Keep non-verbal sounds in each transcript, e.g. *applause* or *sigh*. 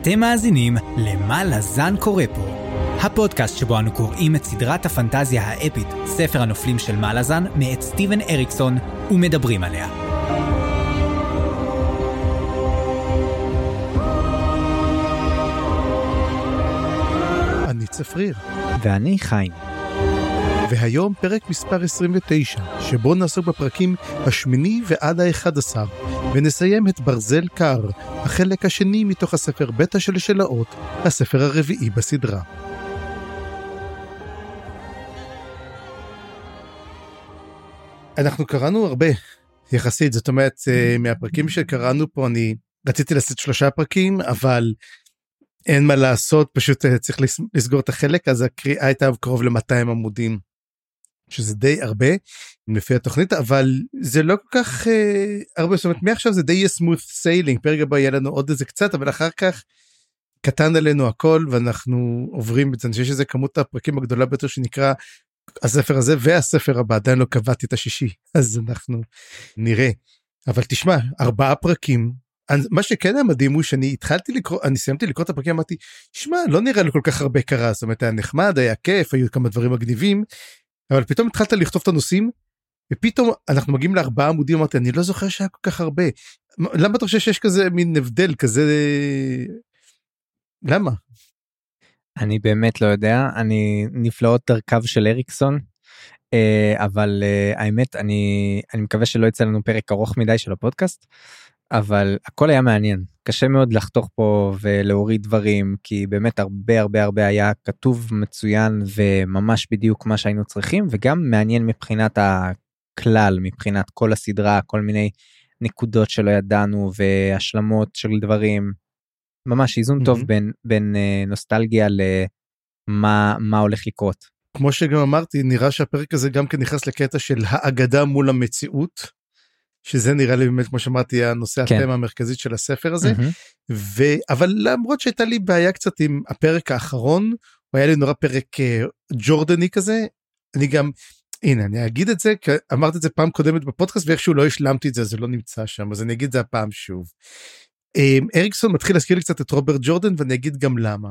אתם מאזינים ל"מה לזן קורא פה", הפודקאסט שבו אנו קוראים את סדרת הפנטזיה האפית, ספר הנופלים של מלאזן, מאת סטיבן אריקסון, ומדברים עליה. אני צפריר, ואני חיים. והיום פרק מספר 29, שבו נעסוק בפרקים השמיני ועד האחד עשר, ונסיים את ברזל קר, החלק השני מתוך הספר בית השלשלאות, הספר הרביעי בסדרה. אנחנו קראנו הרבה, יחסית, זאת אומרת, אה, מהפרקים שקראנו פה, אני רציתי לעשות שלושה פרקים, אבל אין מה לעשות, פשוט אה, צריך לסגור את החלק, אז הקריאה הייתה קרוב ל-200 עמודים. שזה די הרבה לפי התוכנית אבל זה לא כל כך אה, הרבה. זאת אומרת מעכשיו זה די יהיה smooth sailing. פרק הבא יהיה לנו עוד איזה קצת אבל אחר כך קטן עלינו הכל ואנחנו עוברים את זה אני חושב שזה כמות הפרקים הגדולה ביותר שנקרא הספר הזה והספר הבא. עדיין לא קבעתי את השישי אז אנחנו נראה. אבל תשמע ארבעה פרקים. מה שכן היה מדהים הוא שאני התחלתי לקרוא אני סיימתי לקרוא את הפרקים אמרתי שמע לא נראה לי כל כך הרבה קרה. זאת אומרת היה נחמד היה כיף היו כמה דברים מגניבים אבל פתאום התחלת לכתוב את הנושאים ופתאום אנחנו מגיעים לארבעה עמודים אמרתי אני לא זוכר שהיה כל כך הרבה. למה אתה חושב שיש כזה מין הבדל כזה למה. אני באמת לא יודע. אני נפלאות דרכיו של אריקסון אה, אבל אה, האמת אני אני מקווה שלא יצא לנו פרק ארוך מדי של הפודקאסט אבל הכל היה מעניין קשה מאוד לחתוך פה ולהוריד דברים כי באמת הרבה הרבה הרבה היה כתוב מצוין וממש בדיוק מה שהיינו צריכים וגם מעניין מבחינת הכלל מבחינת כל הסדרה כל מיני נקודות שלא ידענו והשלמות של דברים. ממש איזון mm-hmm. טוב בין בין אה, נוסטלגיה למה מה הולך לקרות. כמו שגם אמרתי נראה שהפרק הזה גם כן נכנס לקטע של האגדה מול המציאות. שזה נראה לי באמת כמו שאמרתי הנושא כן. התמה המרכזית של הספר הזה mm-hmm. ו... אבל למרות שהייתה לי בעיה קצת עם הפרק האחרון הוא היה לי נורא פרק uh, ג'ורדני כזה אני גם הנה אני אגיד את זה כי אמרתי את זה פעם קודמת בפודקאסט ואיכשהו לא השלמתי את זה זה לא נמצא שם אז אני אגיד את זה הפעם שוב. Um, אריקסון מתחיל להזכיר לי קצת את רוברט ג'ורדן ואני אגיד גם למה.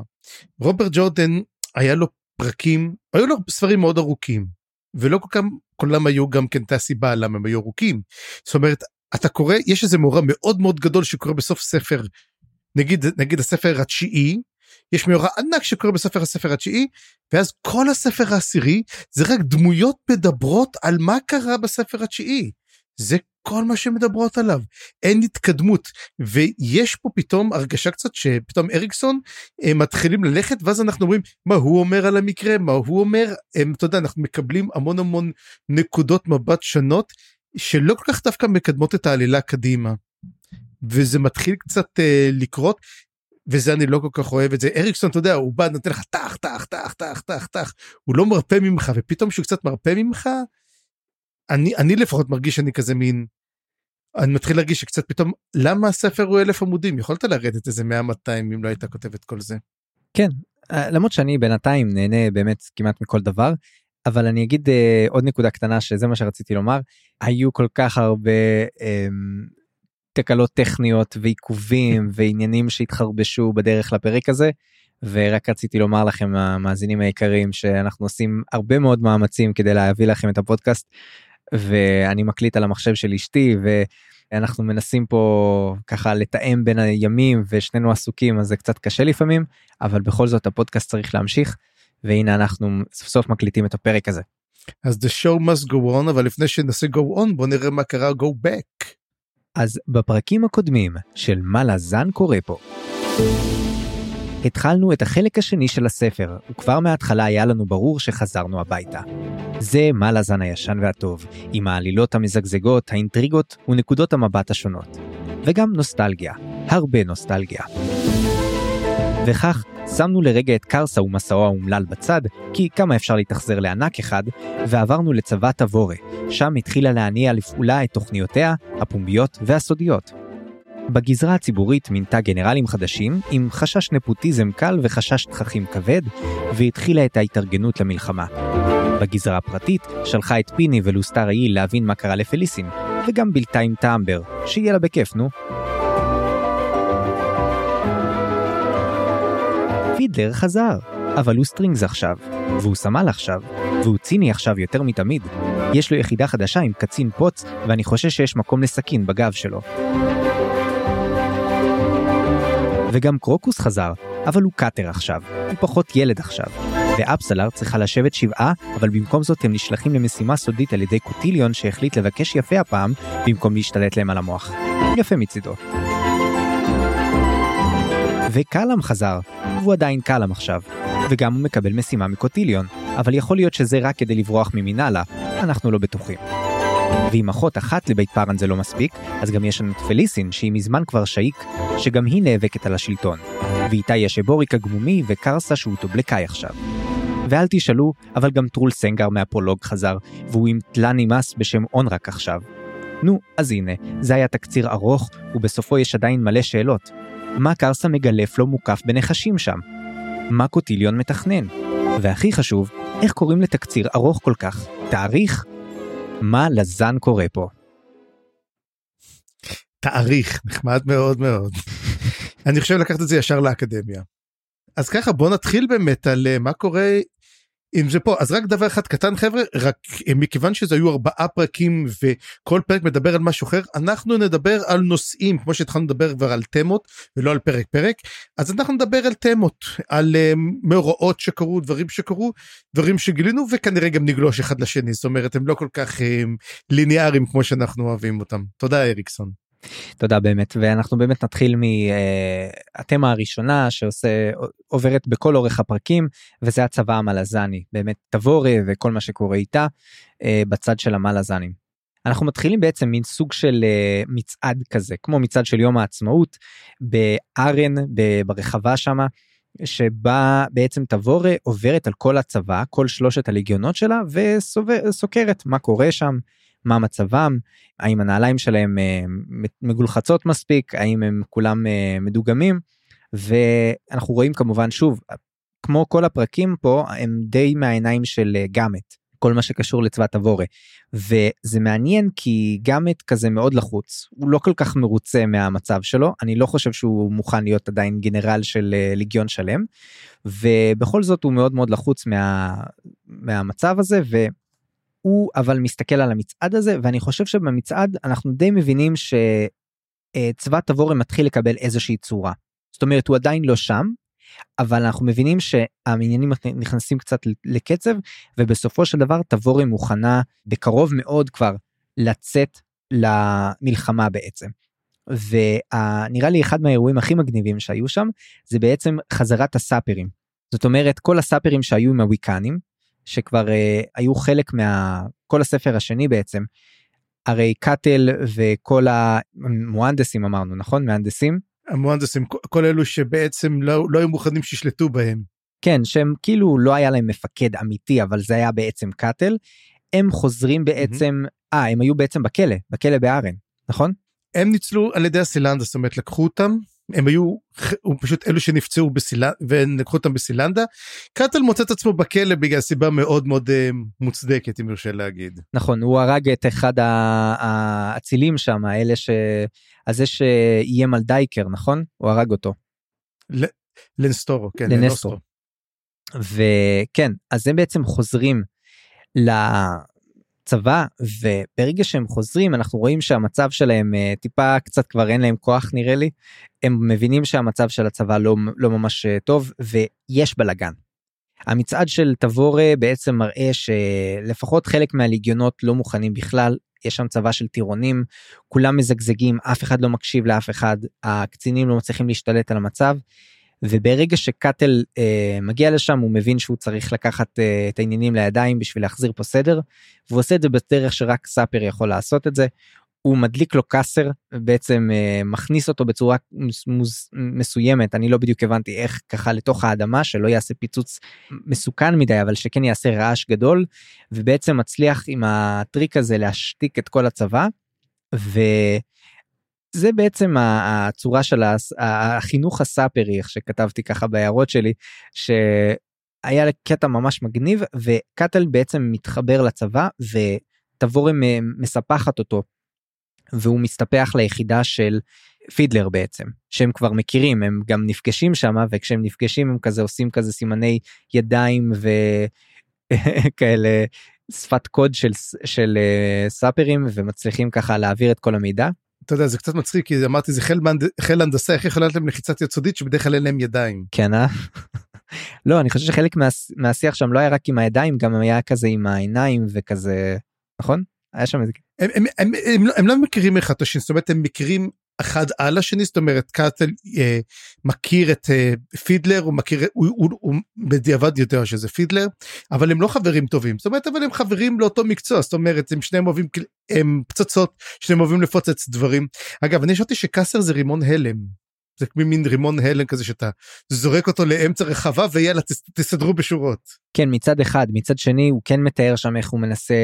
רוברט ג'ורדן היה לו פרקים היו לו ספרים מאוד ארוכים ולא כל כך כולם היו גם כן את הסיבה למה הם היו ארוכים. זאת אומרת אתה קורא יש איזה מאורע מאוד מאוד גדול שקורה בסוף ספר נגיד נגיד הספר התשיעי יש מאורע ענק שקורה בספר הספר התשיעי ואז כל הספר העשירי זה רק דמויות מדברות על מה קרה בספר התשיעי. זה כל מה שמדברות עליו. אין התקדמות. ויש פה פתאום הרגשה קצת שפתאום אריקסון הם אה, מתחילים ללכת ואז אנחנו אומרים מה הוא אומר על המקרה? מה הוא אומר? הם, אתה יודע אנחנו מקבלים המון המון נקודות מבט שונות שלא כל כך דווקא מקדמות את העלילה קדימה. וזה מתחיל קצת uh, לקרות וזה אני לא כל כך אוהב את זה. אריקסון אתה יודע הוא בא נותן לך טח טח טח טח טח טח. הוא לא מרפה ממך ופתאום שהוא קצת מרפה ממך אני אני לפחות מרגיש שאני כזה מין אני מתחיל להרגיש שקצת פתאום למה הספר הוא אלף עמודים יכולת לרדת איזה 100 200 אם לא היית כותב את כל זה. כן אה, למרות שאני בינתיים נהנה באמת כמעט מכל דבר אבל אני אגיד uh, עוד נקודה קטנה שזה מה שרציתי לומר היו כל כך הרבה um, תקלות טכניות ועיכובים *laughs* ועניינים שהתחרבשו בדרך לפרק הזה. ורק רציתי לומר לכם המאזינים היקרים שאנחנו עושים הרבה מאוד מאמצים כדי להביא לכם את הפודקאסט ואני מקליט על המחשב של אשתי ואנחנו מנסים פה ככה לתאם בין הימים ושנינו עסוקים אז זה קצת קשה לפעמים אבל בכל זאת הפודקאסט צריך להמשיך והנה אנחנו סוף סוף מקליטים את הפרק הזה. אז the show must go on אבל לפני שנעשה go on בוא נראה מה קרה go back. אז בפרקים הקודמים של מה לזן קורה פה. התחלנו את החלק השני של הספר, וכבר מההתחלה היה לנו ברור שחזרנו הביתה. זה מה לזן הישן והטוב, עם העלילות המזגזגות, האינטריגות ונקודות המבט השונות. וגם נוסטלגיה, הרבה נוסטלגיה. וכך, שמנו לרגע את קרסה ומסעו האומלל בצד, כי כמה אפשר להתאכזר לענק אחד, ועברנו לצבא תבורה, שם התחילה להניע לפעולה את תוכניותיה, הפומביות והסודיות. בגזרה הציבורית מינתה גנרלים חדשים עם חשש נפוטיזם קל וחשש תככים כבד, והתחילה את ההתארגנות למלחמה. בגזרה הפרטית שלחה את פיני ולוסטר האיל להבין מה קרה לפליסין, וגם בילתה עם טאמבר, שיהיה לה בכיף נו. פידלר חזר, אבל הוא סטרינגס עכשיו, והוא סמל עכשיו, והוא ציני עכשיו יותר מתמיד. יש לו יחידה חדשה עם קצין פוץ, ואני חושש שיש מקום לסכין בגב שלו. וגם קרוקוס חזר, אבל הוא קאטר עכשיו, הוא פחות ילד עכשיו. ואפסלר צריכה לשבת שבעה, אבל במקום זאת הם נשלחים למשימה סודית על ידי קוטיליון שהחליט לבקש יפה הפעם, במקום להשתלט להם על המוח. יפה מצידו. וקלאם חזר, והוא עדיין קלאם עכשיו, וגם הוא מקבל משימה מקוטיליון, אבל יכול להיות שזה רק כדי לברוח ממינאלה, אנחנו לא בטוחים. ואם אחות אחת לבית פארן זה לא מספיק, אז גם יש לנו את פליסין, שהיא מזמן כבר שאיק, שגם היא נאבקת על השלטון. ואיתה יש אבוריק הגמומי וקרסה שהוא טובלקאי עכשיו. ואל תשאלו, אבל גם טרול סנגר מהפרולוג חזר, והוא עם ת'לאן אימאס בשם אונרק עכשיו. נו, אז הנה, זה היה תקציר ארוך, ובסופו יש עדיין מלא שאלות. מה קרסה מגלף לא מוקף בנחשים שם? מה קוטיליון מתכנן? והכי חשוב, איך קוראים לתקציר ארוך כל כך? תאריך? מה לזן קורה פה? תאריך, נחמד מאוד מאוד. *laughs* אני חושב לקחת את זה ישר לאקדמיה. אז ככה בוא נתחיל באמת על אה, מה קורה אם זה פה אז רק דבר אחד קטן חבר'ה רק אה, מכיוון שזה היו ארבעה פרקים וכל פרק מדבר על משהו אחר אנחנו נדבר על נושאים כמו שהתחלנו לדבר כבר על תמות ולא על פרק פרק אז אנחנו נדבר על תמות על uh, מאורעות שקרו דברים שקרו דברים שגילינו וכנראה גם נגלוש אחד לשני זאת אומרת הם לא כל כך uh, ליניאריים כמו שאנחנו אוהבים אותם תודה אריקסון. תודה באמת ואנחנו באמת נתחיל מהתמה הראשונה שעושה עוברת בכל אורך הפרקים וזה הצבא המלזני באמת תבורי וכל מה שקורה איתה אה, בצד של המלזנים. אנחנו מתחילים בעצם מין סוג של אה, מצעד כזה כמו מצעד של יום העצמאות בארן ברחבה שמה שבה בעצם תבורה עוברת על כל הצבא כל שלושת הליגיונות שלה וסוקרת מה קורה שם מה מצבם, האם הנעליים שלהם אה, מגולחצות מספיק, האם הם כולם אה, מדוגמים, ואנחנו רואים כמובן שוב, כמו כל הפרקים פה, הם די מהעיניים של אה, גאמט, כל מה שקשור לצבא תבורה. וזה מעניין כי גאמט כזה מאוד לחוץ, הוא לא כל כך מרוצה מהמצב שלו, אני לא חושב שהוא מוכן להיות עדיין גנרל של ליגיון שלם, ובכל זאת הוא מאוד מאוד לחוץ מה, מהמצב הזה, ו... הוא אבל מסתכל על המצעד הזה ואני חושב שבמצעד אנחנו די מבינים שצבא תבורם מתחיל לקבל איזושהי צורה. זאת אומרת הוא עדיין לא שם אבל אנחנו מבינים שהעניינים נכנסים קצת לקצב ובסופו של דבר תבורם מוכנה בקרוב מאוד כבר לצאת למלחמה בעצם. ונראה לי אחד מהאירועים הכי מגניבים שהיו שם זה בעצם חזרת הסאפרים. זאת אומרת כל הסאפרים שהיו עם הוויקנים שכבר uh, היו חלק מה... כל הספר השני בעצם. הרי קאטל וכל המוהנדסים אמרנו נכון מהנדסים המוהנדסים כל אלו שבעצם לא, לא היו מוכנים שישלטו בהם. כן שהם כאילו לא היה להם מפקד אמיתי אבל זה היה בעצם קאטל. הם חוזרים בעצם אה mm-hmm. הם היו בעצם בכלא בכלא בארן נכון? הם ניצלו על ידי הסילנדה זאת אומרת לקחו אותם הם היו הוא פשוט אלו שנפצעו בסילנדה ולקחו אותם בסילנדה. קאטל מוצא את עצמו בכלא בגלל סיבה מאוד מאוד uh, מוצדקת אם יורשה להגיד. נכון הוא הרג את אחד האצילים שם אלה ש... הזה שאיים על דייקר נכון הוא הרג אותו. ל... לנסטורו כן לנסטור. וכן אז הם בעצם חוזרים. צבא וברגע שהם חוזרים אנחנו רואים שהמצב שלהם uh, טיפה קצת כבר אין להם כוח נראה לי. הם מבינים שהמצב של הצבא לא, לא ממש uh, טוב ויש בלאגן. המצעד של תבורה בעצם מראה שלפחות חלק מהליגיונות לא מוכנים בכלל. יש שם צבא של טירונים כולם מזגזגים אף אחד לא מקשיב לאף אחד הקצינים לא מצליחים להשתלט על המצב וברגע שקאטל אה, מגיע לשם הוא מבין שהוא צריך לקחת אה, את העניינים לידיים בשביל להחזיר פה סדר והוא עושה את זה בדרך שרק סאפר יכול לעשות את זה. הוא מדליק לו קאסר בעצם אה, מכניס אותו בצורה מוס, מסוימת אני לא בדיוק הבנתי איך ככה לתוך האדמה שלא יעשה פיצוץ מסוכן מדי אבל שכן יעשה רעש גדול ובעצם מצליח עם הטריק הזה להשתיק את כל הצבא. ו... זה בעצם הצורה של החינוך הסאפרי איך שכתבתי ככה בהערות שלי שהיה קטע ממש מגניב וקטל בעצם מתחבר לצבא ותבורם מספחת אותו והוא מסתפח ליחידה של פידלר בעצם שהם כבר מכירים הם גם נפגשים שם וכשהם נפגשים הם כזה עושים כזה סימני ידיים וכאלה *laughs* שפת קוד של של uh, סאפרים ומצליחים ככה להעביר את כל המידע. אתה יודע זה קצת מצחיק כי אמרתי זה חיל, חיל הנדסה איך יכולה להיות להם לחיצת יד סודית שבדרך כלל אין להם ידיים. כן אה? לא אני חושב שחלק מה, מהשיח שם לא היה רק עם הידיים גם היה כזה עם העיניים וכזה נכון היה שם איזה. הם, הם, הם, הם, הם, לא, הם לא מכירים אחד את השני זאת אומרת הם מכירים אחד על השני זאת אומרת קאטל אה, מכיר את אה, פידלר הוא מכיר הוא, הוא, הוא, בדיעבד יודע שזה פידלר אבל הם לא חברים טובים. זאת אומרת אבל הם חברים לאותו מקצוע. זאת אומרת הם שניהם אוהבים הם פצצות שניהם אוהבים לפוצץ דברים. אגב אני חשבתי שקאסר זה רימון הלם זה מין רימון הלם כזה שאתה זורק אותו לאמצע רחבה ויאללה תסדרו בשורות. כן מצד אחד מצד שני הוא כן מתאר שם איך הוא מנסה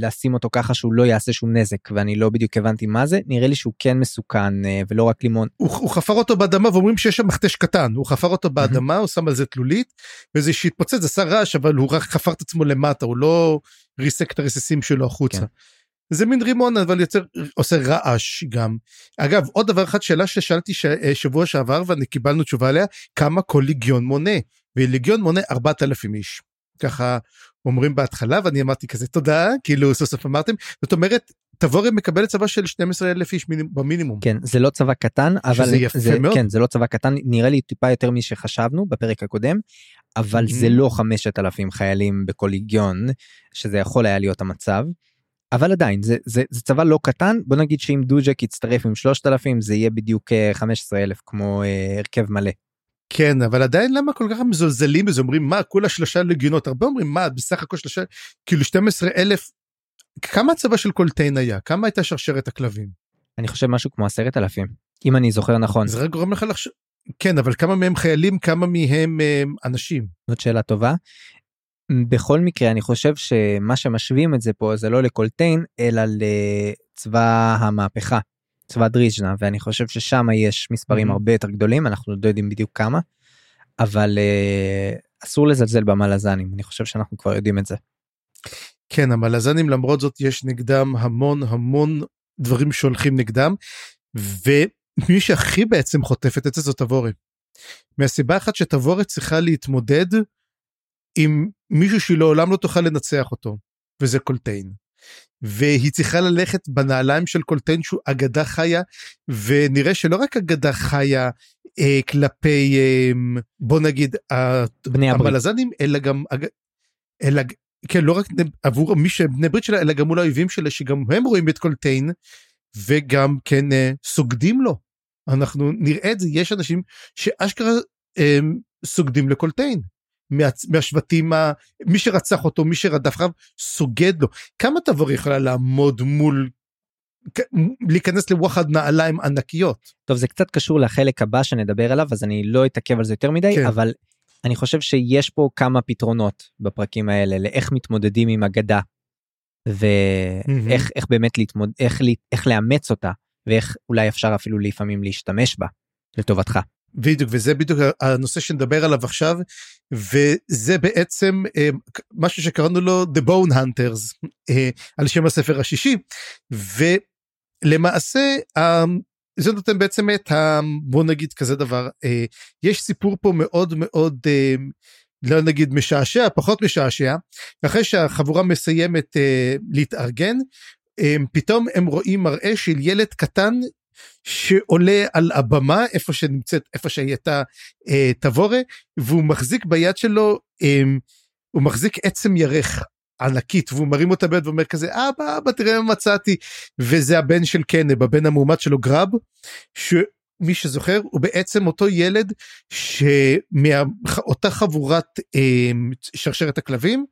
לשים אותו ככה שהוא לא יעשה שום נזק ואני לא בדיוק הבנתי מה זה נראה לי שהוא כן מסוכן אה, ולא רק לימון. הוא, הוא חפר אותו באדמה ואומרים שיש שם מכתש קטן הוא חפר אותו באדמה הוא שם על זה תלולית וזה שהתפוצץ עשה רעש אבל הוא רק חפר את עצמו למטה הוא לא ריסק את הרסיסים שלו החוצה. כן. זה מין רימון אבל יוצר עושה רעש גם. אגב עוד דבר אחד שאלה ששאלתי ש... אה, שבוע שעבר ואני קיבלנו תשובה עליה כמה כל ליגיון מונה וליגיון מונה 4,000 איש. ככה אומרים בהתחלה ואני אמרתי כזה תודה כאילו סוף סוף אמרתם זאת אומרת תבורי מקבל צבא של 12 אלף איש מינימ, במינימום. כן זה לא צבא קטן אבל זה יפה זה, מאוד. כן זה לא צבא קטן נראה לי טיפה יותר משחשבנו בפרק הקודם אבל mm-hmm. זה לא 5,000 חיילים בכל ליגיון שזה יכול היה להיות המצב. אבל עדיין זה, זה, זה צבא לא קטן בוא נגיד שאם דוג'ק יצטרף עם 3,000 זה יהיה בדיוק 15,000 אה, כמו אה, הרכב מלא. כן אבל עדיין למה כל כך מזולזלים בזה אומרים מה כולה שלושה לגיונות הרבה אומרים מה בסך הכל שלושה כאילו 12,000 כמה הצבא של קולטיין היה כמה הייתה שרשרת הכלבים. אני חושב משהו כמו עשרת אלפים אם אני זוכר נכון. זה רק גורם לך לחשוב. כן אבל כמה מהם חיילים כמה מהם אה, אנשים. זאת שאלה טובה. בכל מקרה אני חושב שמה שמשווים את זה פה זה לא לקולטיין אלא לצבא המהפכה צבא דריז'נה ואני חושב ששם יש מספרים mm-hmm. הרבה יותר גדולים אנחנו לא יודעים בדיוק כמה אבל uh, אסור לזלזל במלזנים אני חושב שאנחנו כבר יודעים את זה. כן המלזנים למרות זאת יש נגדם המון המון דברים שהולכים נגדם ומי שהכי בעצם חוטפת את זה זאת תבורי. מהסיבה אחת שתבורי צריכה להתמודד עם מישהו שהיא לעולם לא תוכל לנצח אותו, וזה קולטיין. והיא צריכה ללכת בנעליים של קולטיין שהוא אגדה חיה, ונראה שלא רק אגדה חיה אה, כלפי, אה, בוא נגיד, בני המלזנים, אלא גם, אלא, כן, לא רק עבור מי שבני ברית שלה, אלא גם מול האויבים שלה, שגם הם רואים את קולטיין, וגם כן אה, סוגדים לו. אנחנו נראה את זה, יש אנשים שאשכרה אה, סוגדים לקולטיין. מה, מהשבטים, ה, מי שרצח אותו, מי שרדף אחריו, סוגד לו. כמה תבור יכולה לעמוד מול, להיכנס לווחד נעליים ענקיות? טוב, זה קצת קשור לחלק הבא שנדבר עליו, אז אני לא אתעכב על זה יותר מדי, כן. אבל אני חושב שיש פה כמה פתרונות בפרקים האלה לאיך מתמודדים עם אגדה. ואיך mm-hmm. איך באמת להתמוד... איך, איך לאמץ אותה ואיך אולי אפשר אפילו לפעמים להשתמש בה לטובתך. בדיוק וזה בדיוק הנושא שנדבר עליו עכשיו וזה בעצם אה, משהו שקראנו לו The Bone Hunters אה, על שם הספר השישי ולמעשה זה נותן בעצם את ה... בוא נגיד כזה דבר אה, יש סיפור פה מאוד מאוד לא נגיד משעשע פחות משעשע אחרי שהחבורה מסיימת להתארגן פתאום הם רואים מראה של ילד קטן שעולה על הבמה איפה שנמצאת איפה שהייתה אה, תבורה והוא מחזיק ביד שלו אה, הוא מחזיק עצם ירך ענקית והוא מרים אותה ביד ואומר כזה אבא אבא תראה מה מצאתי וזה הבן של קנב הבן המאומץ שלו גרב. שמי שזוכר הוא בעצם אותו ילד שמאותה חבורת אה, שרשרת הכלבים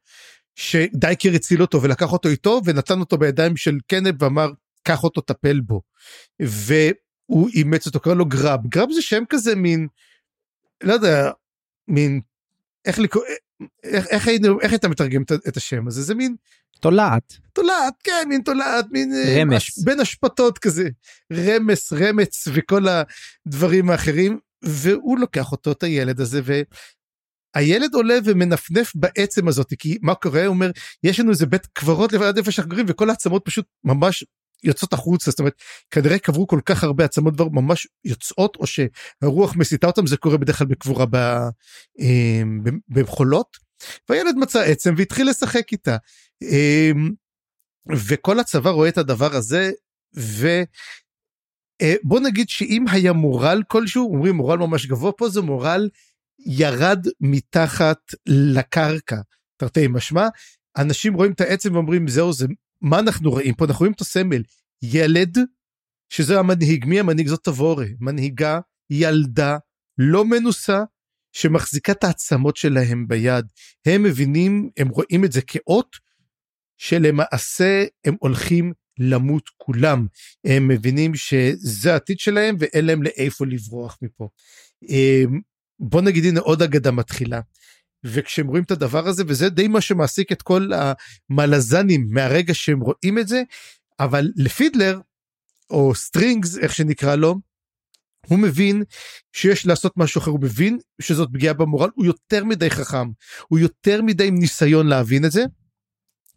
שדייקר הציל אותו ולקח אותו איתו ונתן אותו בידיים של קנב ואמר קח אותו טפל בו. והוא אימץ אותו קרא לו גרב גרב זה שם כזה מין לא יודע מין איך לקרוא איך, איך, איך היית מתרגם את השם הזה? זה מין תולעת. תולעת כן מין תולעת מין אה, רמש בין אשפתות כזה. רמס רמץ וכל הדברים האחרים. והוא לוקח אותו את הילד הזה ו... הילד עולה ומנפנף בעצם הזאת כי מה קורה? הוא אומר יש לנו איזה בית קברות לבד איפה שאנחנו גרים וכל העצמות פשוט ממש יוצאות החוצה זאת אומרת כנראה קברו כל כך הרבה עצמות כבר ממש יוצאות או שהרוח מסיתה אותם זה קורה בדרך כלל בקבורה במחולות. והילד מצא עצם והתחיל לשחק איתה. וכל הצבא רואה את הדבר הזה ובוא נגיד שאם היה מורל כלשהו אומרים מורל ממש גבוה פה זה מורל ירד מתחת לקרקע תרתי משמע אנשים רואים את העצם ואומרים זהו זה מה אנחנו רואים פה? אנחנו רואים את הסמל. ילד שזה המנהיג. מי המנהיג? זאת תבורה מנהיגה ילדה לא מנוסה שמחזיקה את העצמות שלהם ביד. הם מבינים הם רואים את זה כאות שלמעשה הם הולכים למות כולם. הם מבינים שזה העתיד שלהם ואין להם לאיפה לברוח מפה. אמ, בוא נגיד הנה עוד אגדה מתחילה. וכשהם רואים את הדבר הזה וזה די מה שמעסיק את כל המלזנים מהרגע שהם רואים את זה אבל לפידלר או סטרינגס איך שנקרא לו הוא מבין שיש לעשות משהו אחר הוא מבין שזאת פגיעה במורל הוא יותר מדי חכם הוא יותר מדי עם ניסיון להבין את זה.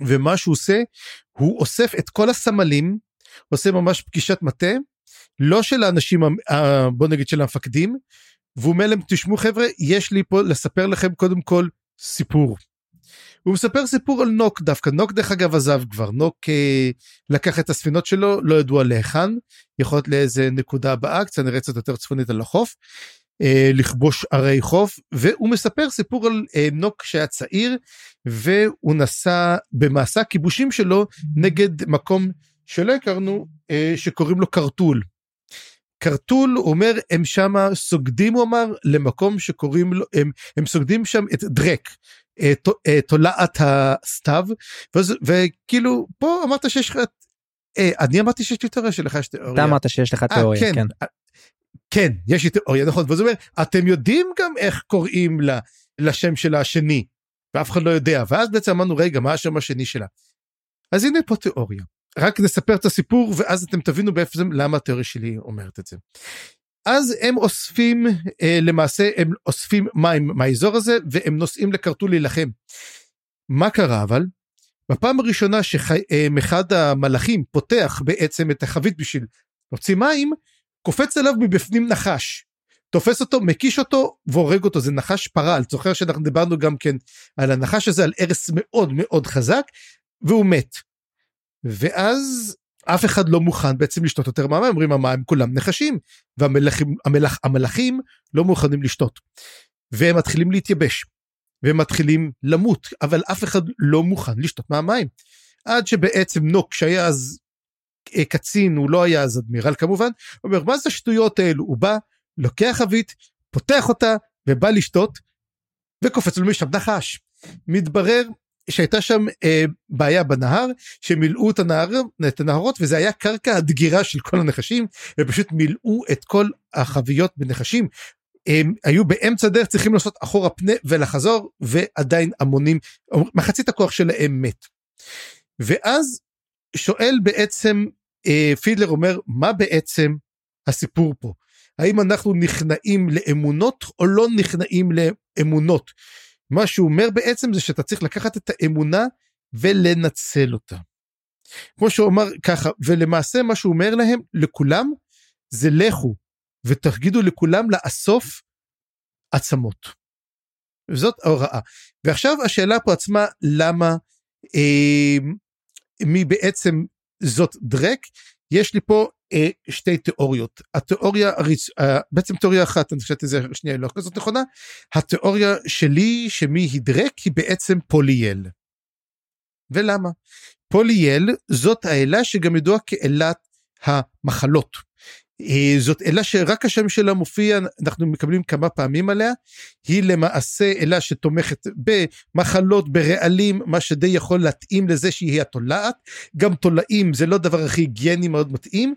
ומה שהוא עושה הוא אוסף את כל הסמלים עושה ממש פגישת מטה לא של האנשים בוא נגיד של המפקדים והוא אומר להם תשמעו חבר'ה יש לי פה לספר לכם קודם כל סיפור. הוא מספר סיפור על נוק דווקא נוק דרך אגב עזב כבר נוק אה, לקח את הספינות שלו לא ידוע להיכן יכול להיות לאיזה נקודה הבאה קצת נראה קצת יותר צפונית על החוף. אה, לכבוש ערי חוף והוא מספר סיפור על אה, נוק שהיה צעיר והוא נסע במסע כיבושים שלו נגד מקום שלא הכרנו אה, שקוראים לו קרטול. קרטול אומר הם שם סוגדים הוא אמר למקום שקוראים לו הם, הם סוגדים שם את דרק אה, אה, תולעת הסתיו ואז, וכאילו פה אמרת שיש לך אה, אני אמרתי שיש לי תיאוריה שלך יש תיאוריה. אתה אמרת שיש לך תיאוריה כן. כן. כן יש לי תיאוריה נכון ואז הוא אומר אתם יודעים גם איך קוראים לה, לשם של השני ואף אחד לא יודע ואז בעצם אמרנו רגע מה השם השני שלה. אז הנה פה תיאוריה רק נספר את הסיפור ואז אתם תבינו זה למה התיאוריה שלי אומרת את זה. אז הם אוספים אה, למעשה הם אוספים מים מהאזור הזה והם נוסעים לקרטול להילחם. מה קרה אבל? בפעם הראשונה שאחד המלאכים פותח בעצם את החבית בשביל להוציא מים קופץ אליו מבפנים נחש. תופס אותו, מקיש אותו והורג אותו, זה נחש פרל, זוכר שאנחנו דיברנו גם כן על הנחש הזה, על הרס מאוד מאוד חזק, והוא מת. ואז אף אחד לא מוכן בעצם לשתות יותר מהמים, אומרים המים כולם נחשים, והמלאכים המלאכ, המלאכים לא מוכנים לשתות. והם מתחילים להתייבש, והם מתחילים למות, אבל אף אחד לא מוכן לשתות מהמים. עד שבעצם נוק שהיה אז אה, קצין, הוא לא היה אז אדמירל כמובן, אומר מה זה השטויות האלו, הוא בא, לוקח חבית, פותח אותה ובא לשתות, וקופץ לו משם נחש. מתברר שהייתה שם אה, בעיה בנהר שמילאו את הנהר את הנהרות וזה היה קרקע הדגירה של כל הנחשים ופשוט מילאו את כל החביות בנחשים. הם היו באמצע דרך צריכים לעשות אחורה פנה ולחזור ועדיין המונים מחצית הכוח שלהם מת. ואז שואל בעצם אה, פידלר אומר מה בעצם הסיפור פה האם אנחנו נכנעים לאמונות או לא נכנעים לאמונות. מה שהוא אומר בעצם זה שאתה צריך לקחת את האמונה ולנצל אותה. כמו שהוא אמר ככה ולמעשה מה שהוא אומר להם לכולם זה לכו ותגידו לכולם לאסוף עצמות. זאת ההוראה. ועכשיו השאלה פה עצמה למה אה, מי בעצם זאת דרק יש לי פה שתי תיאוריות התיאוריה. אה, בעצם תיאוריה אחת אני חושבת שזה שנייה לא כזאת נכונה התיאוריה שלי שמי היא דרק היא בעצם פוליאל. ולמה? פוליאל זאת האלה שגם ידועה כאלת המחלות. אה, זאת אלה שרק השם שלה מופיע אנחנו מקבלים כמה פעמים עליה היא למעשה אלה שתומכת במחלות ברעלים מה שדי יכול להתאים לזה שהיא התולעת גם תולעים זה לא דבר הכי היגייני מאוד מתאים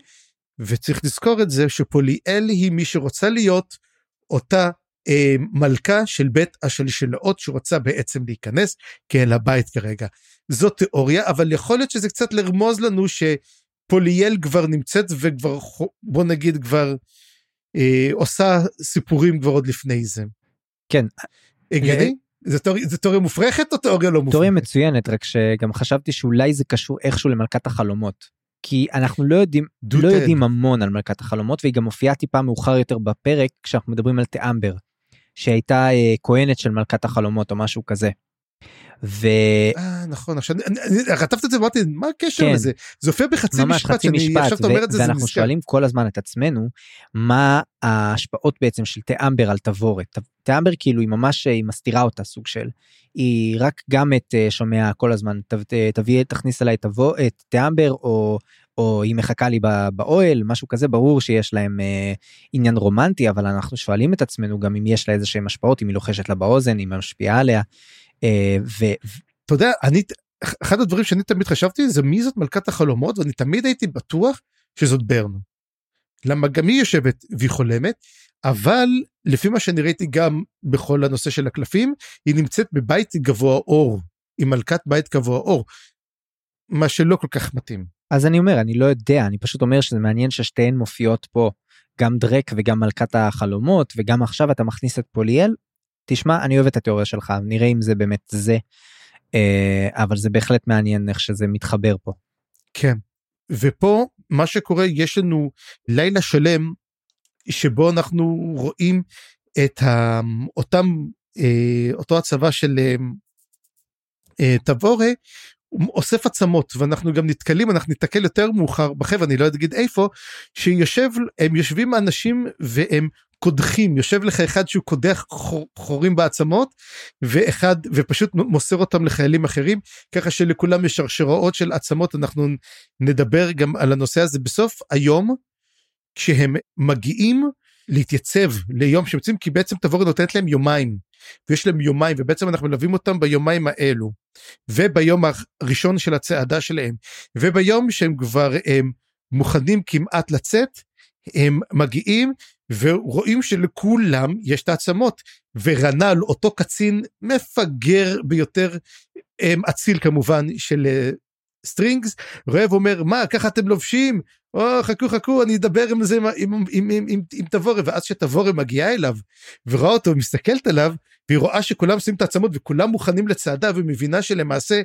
וצריך לזכור את זה שפוליאל היא מי שרוצה להיות אותה אה, מלכה של בית השלשלאות שרוצה בעצם להיכנס כאל הבית כרגע. זו תיאוריה אבל יכול להיות שזה קצת לרמוז לנו שפוליאל כבר נמצאת וכבר בוא נגיד כבר אה, עושה סיפורים כבר עוד לפני זה. כן. הגיוני? זה תיאוריה, זה תיאוריה מופרכת או תיאוריה לא מופרכת? תיאוריה מצוינת רק שגם חשבתי שאולי זה קשור איכשהו למלכת החלומות. כי אנחנו לא יודעים, לא יודעים המון על מלכת החלומות והיא גם מופיעה טיפה מאוחר יותר בפרק כשאנחנו מדברים על תאמבר, שהייתה אה, כהנת של מלכת החלומות או משהו כזה. ו... אה, נכון, עכשיו, כתבת את זה ואמרתי, מה הקשר כן. לזה? זה הופיע בחצי ממש משפט, חצי משפט, עכשיו אתה אומר את זה, ואנחנו שואלים כל הזמן את עצמנו, מה ההשפעות בעצם של תאמבר על תבורת. תאמבר כאילו היא ממש, היא מסתירה אותה סוג של, היא רק גם את אה, שומע כל הזמן, תביא, תכניס אליי תבוא, את תאמבר, או או היא מחכה לי באוהל משהו כזה ברור שיש להם אה, עניין רומנטי אבל אנחנו שואלים את עצמנו גם אם יש לה איזה שהם השפעות אם היא לוחשת לה באוזן אם היא משפיעה עליה אה, ואתה יודע, אני, אחד הדברים שאני תמיד חשבתי זה מי זאת מלכת החלומות ואני תמיד הייתי בטוח שזאת ברן. למה גם היא יושבת והיא חולמת, אבל לפי מה שאני ראיתי גם בכל הנושא של הקלפים, היא נמצאת בבית גבוה אור, עם מלכת בית גבוה אור, מה שלא כל כך מתאים. אז אני אומר, אני לא יודע, אני פשוט אומר שזה מעניין ששתיהן מופיעות פה, גם דרק וגם מלכת החלומות, וגם עכשיו אתה מכניס את פוליאל, תשמע אני אוהב את התיאוריה שלך נראה אם זה באמת זה אה, אבל זה בהחלט מעניין איך שזה מתחבר פה. כן ופה מה שקורה יש לנו לילה שלם שבו אנחנו רואים את ה, אותם אה, אותו הצבא של אה, תבורה אוסף עצמות ואנחנו גם נתקלים אנחנו ניתקל יותר מאוחר בחבר'ה אני לא אגיד איפה שיושב הם יושבים אנשים והם קודחים. יושב לך אחד שהוא קודח חור, חורים בעצמות ואחד ופשוט מוסר אותם לחיילים אחרים ככה שלכולם יש שרשראות של עצמות. אנחנו נדבר גם על הנושא הזה בסוף היום כשהם מגיעים להתייצב ליום שהם כי בעצם תבורי נותנת להם יומיים ויש להם יומיים ובעצם אנחנו מלווים אותם ביומיים האלו וביום הראשון של הצעדה שלהם וביום שהם כבר הם מוכנים כמעט לצאת הם מגיעים ורואים שלכולם יש את העצמות ורנל אותו קצין מפגר ביותר אציל כמובן של סטרינגס רואה ואומר מה ככה אתם לובשים? או חכו חכו אני אדבר עם זה עם, עם, עם, עם, עם, תבורה. ואז שתבורה מגיעה אליו ורואה אותו מסתכלת עליו והיא רואה שכולם עושים את העצמות וכולם מוכנים לצעדה ומבינה שלמעשה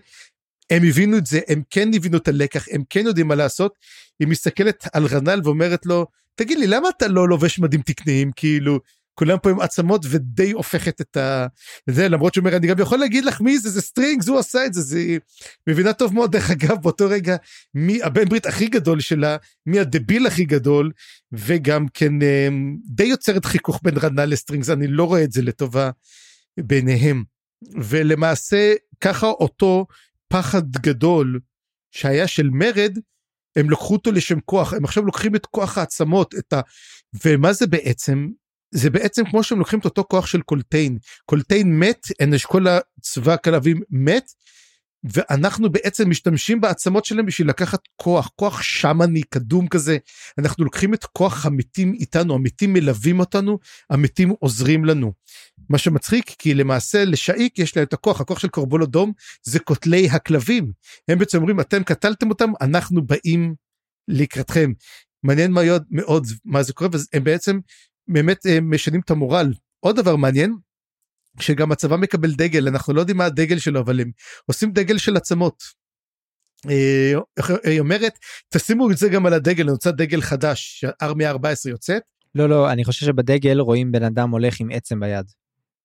הם הבינו את זה הם כן הבינו את הלקח הם כן יודעים מה לעשות. היא מסתכלת על רנל ואומרת לו תגיד לי למה אתה לא לובש מדים תקניים? כאילו כולם פה עם עצמות ודי הופכת את ה... זה למרות שהוא אומר אני גם יכול להגיד לך מי זה זה סטרינגס הוא עשה את זה. זה מבינה טוב מאוד דרך אגב באותו רגע מי הבן ברית הכי גדול שלה מי הדביל הכי גדול וגם כן אמ, די יוצרת חיכוך בין רנל לסטרינגס אני לא רואה את זה לטובה ביניהם. ולמעשה ככה אותו פחד גדול שהיה של מרד הם לקחו אותו לשם כוח. הם עכשיו לוקחים את כוח העצמות את ה... ומה זה בעצם? זה בעצם כמו שהם לוקחים את אותו כוח של קולטיין. קולטיין מת כל הצבא הכלבים מת ואנחנו בעצם משתמשים בעצמות שלהם בשביל לקחת כוח. כוח שמאני קדום כזה. אנחנו לוקחים את כוח המתים איתנו המתים מלווים אותנו המתים עוזרים לנו. מה שמצחיק כי למעשה לשאיק יש להם את הכוח הכוח של קורבול אדום זה קוטלי הכלבים הם בעצם אומרים אתם קטלתם אותם אנחנו באים לקראתכם. מעניין מאוד מאוד מה זה קורה והם בעצם באמת אה, משנים את המורל. עוד דבר מעניין, שגם הצבא מקבל דגל, אנחנו לא יודעים מה הדגל שלו, אבל הם עושים דגל של עצמות. אה, היא אומרת, תשימו את זה גם על הדגל, אני רוצה דגל חדש, ארמיה 14 יוצאת. לא, לא, אני חושב שבדגל רואים בן אדם הולך עם עצם ביד.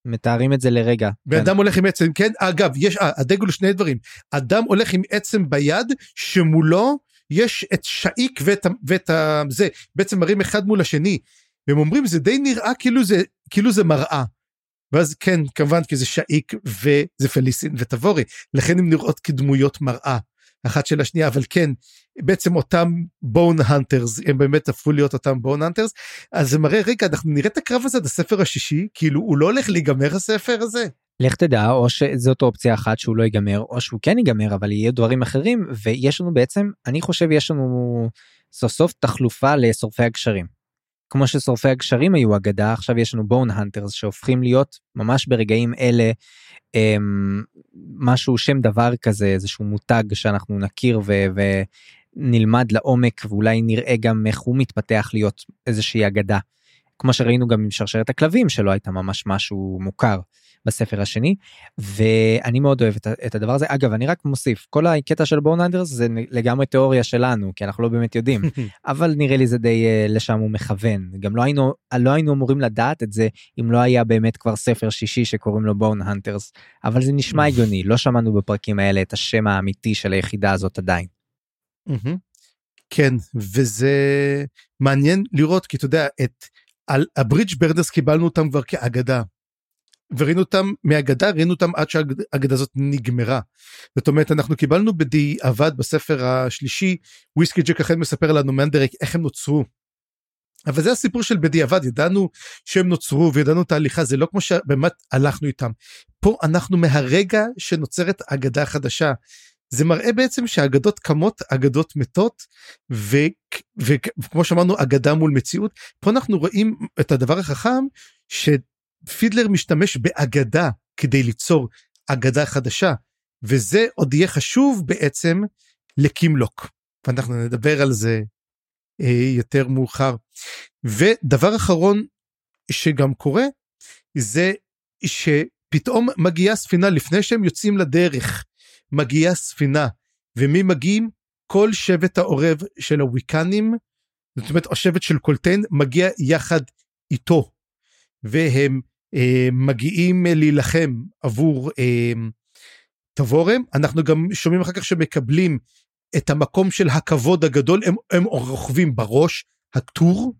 מתארים את זה ורגע. בן כן. אדם הולך עם עצם, כן, אגב, יש, 아, הדגל הוא שני דברים. אדם הולך עם עצם ביד, שמולו יש את שאיק ואת, ואת זה, בעצם מראים אחד מול השני. והם אומרים זה די נראה כאילו זה כאילו זה מראה. ואז כן כמובן כי זה שאיק וזה פליסין וטבורי לכן הם נראות כדמויות מראה אחת של השנייה אבל כן בעצם אותם בון הנטרס הם באמת הפכו להיות אותם בון הנטרס אז זה מראה רגע אנחנו נראה את הקרב הזה את הספר השישי כאילו הוא לא הולך להיגמר הספר הזה. לך תדע או שזאת אופציה אחת שהוא לא ייגמר או שהוא כן ייגמר אבל יהיה דברים אחרים ויש לנו בעצם אני חושב יש לנו סוף סוף תחלופה לשורפי הגשרים. כמו ששורפי הגשרים היו אגדה עכשיו יש לנו בון הנטרס שהופכים להיות ממש ברגעים אלה הם, משהו שם דבר כזה איזשהו מותג שאנחנו נכיר ו, ונלמד לעומק ואולי נראה גם איך הוא מתפתח להיות איזושהי אגדה. כמו שראינו גם עם שרשרת הכלבים שלא הייתה ממש משהו מוכר בספר השני ואני מאוד אוהב את, את הדבר הזה אגב אני רק מוסיף כל הקטע של בורן אנדרס זה לגמרי תיאוריה שלנו כי אנחנו לא באמת יודעים *laughs* אבל נראה לי זה די uh, לשם הוא מכוון גם לא היינו לא היינו אמורים לדעת את זה אם לא היה באמת כבר ספר שישי שקוראים לו בורן הנטרס אבל זה נשמע הגיוני לא שמענו בפרקים האלה את השם האמיתי של היחידה הזאת עדיין. כן וזה מעניין לראות כי אתה יודע את על הברידג' ברדרס קיבלנו אותם כבר כאגדה. וראינו אותם מהאגדה ראינו אותם עד שהאגדה הזאת נגמרה. זאת אומרת אנחנו קיבלנו בדיעבד בספר השלישי וויסקי ג'ק אכן מספר לנו מנדרק איך הם נוצרו. אבל זה הסיפור של בדיעבד ידענו שהם נוצרו וידענו את ההליכה זה לא כמו שבאמת הלכנו איתם. פה אנחנו מהרגע שנוצרת אגדה חדשה זה מראה בעצם שאגדות קמות אגדות מתות ו, וכמו שאמרנו אגדה מול מציאות פה אנחנו רואים את הדבר החכם שפידלר משתמש באגדה כדי ליצור אגדה חדשה וזה עוד יהיה חשוב בעצם לקימלוק. ואנחנו נדבר על זה אה, יותר מאוחר. ודבר אחרון שגם קורה זה שפתאום מגיעה ספינה לפני שהם יוצאים לדרך מגיעה ספינה, ומי מגיעים? כל שבט העורב של הוויקנים, זאת אומרת השבט של קולטיין מגיע יחד איתו, והם מגיעים להילחם עבור אה, תבורם, אנחנו גם שומעים אחר כך שמקבלים את המקום של הכבוד הגדול, הם, הם רוכבים בראש, הטור,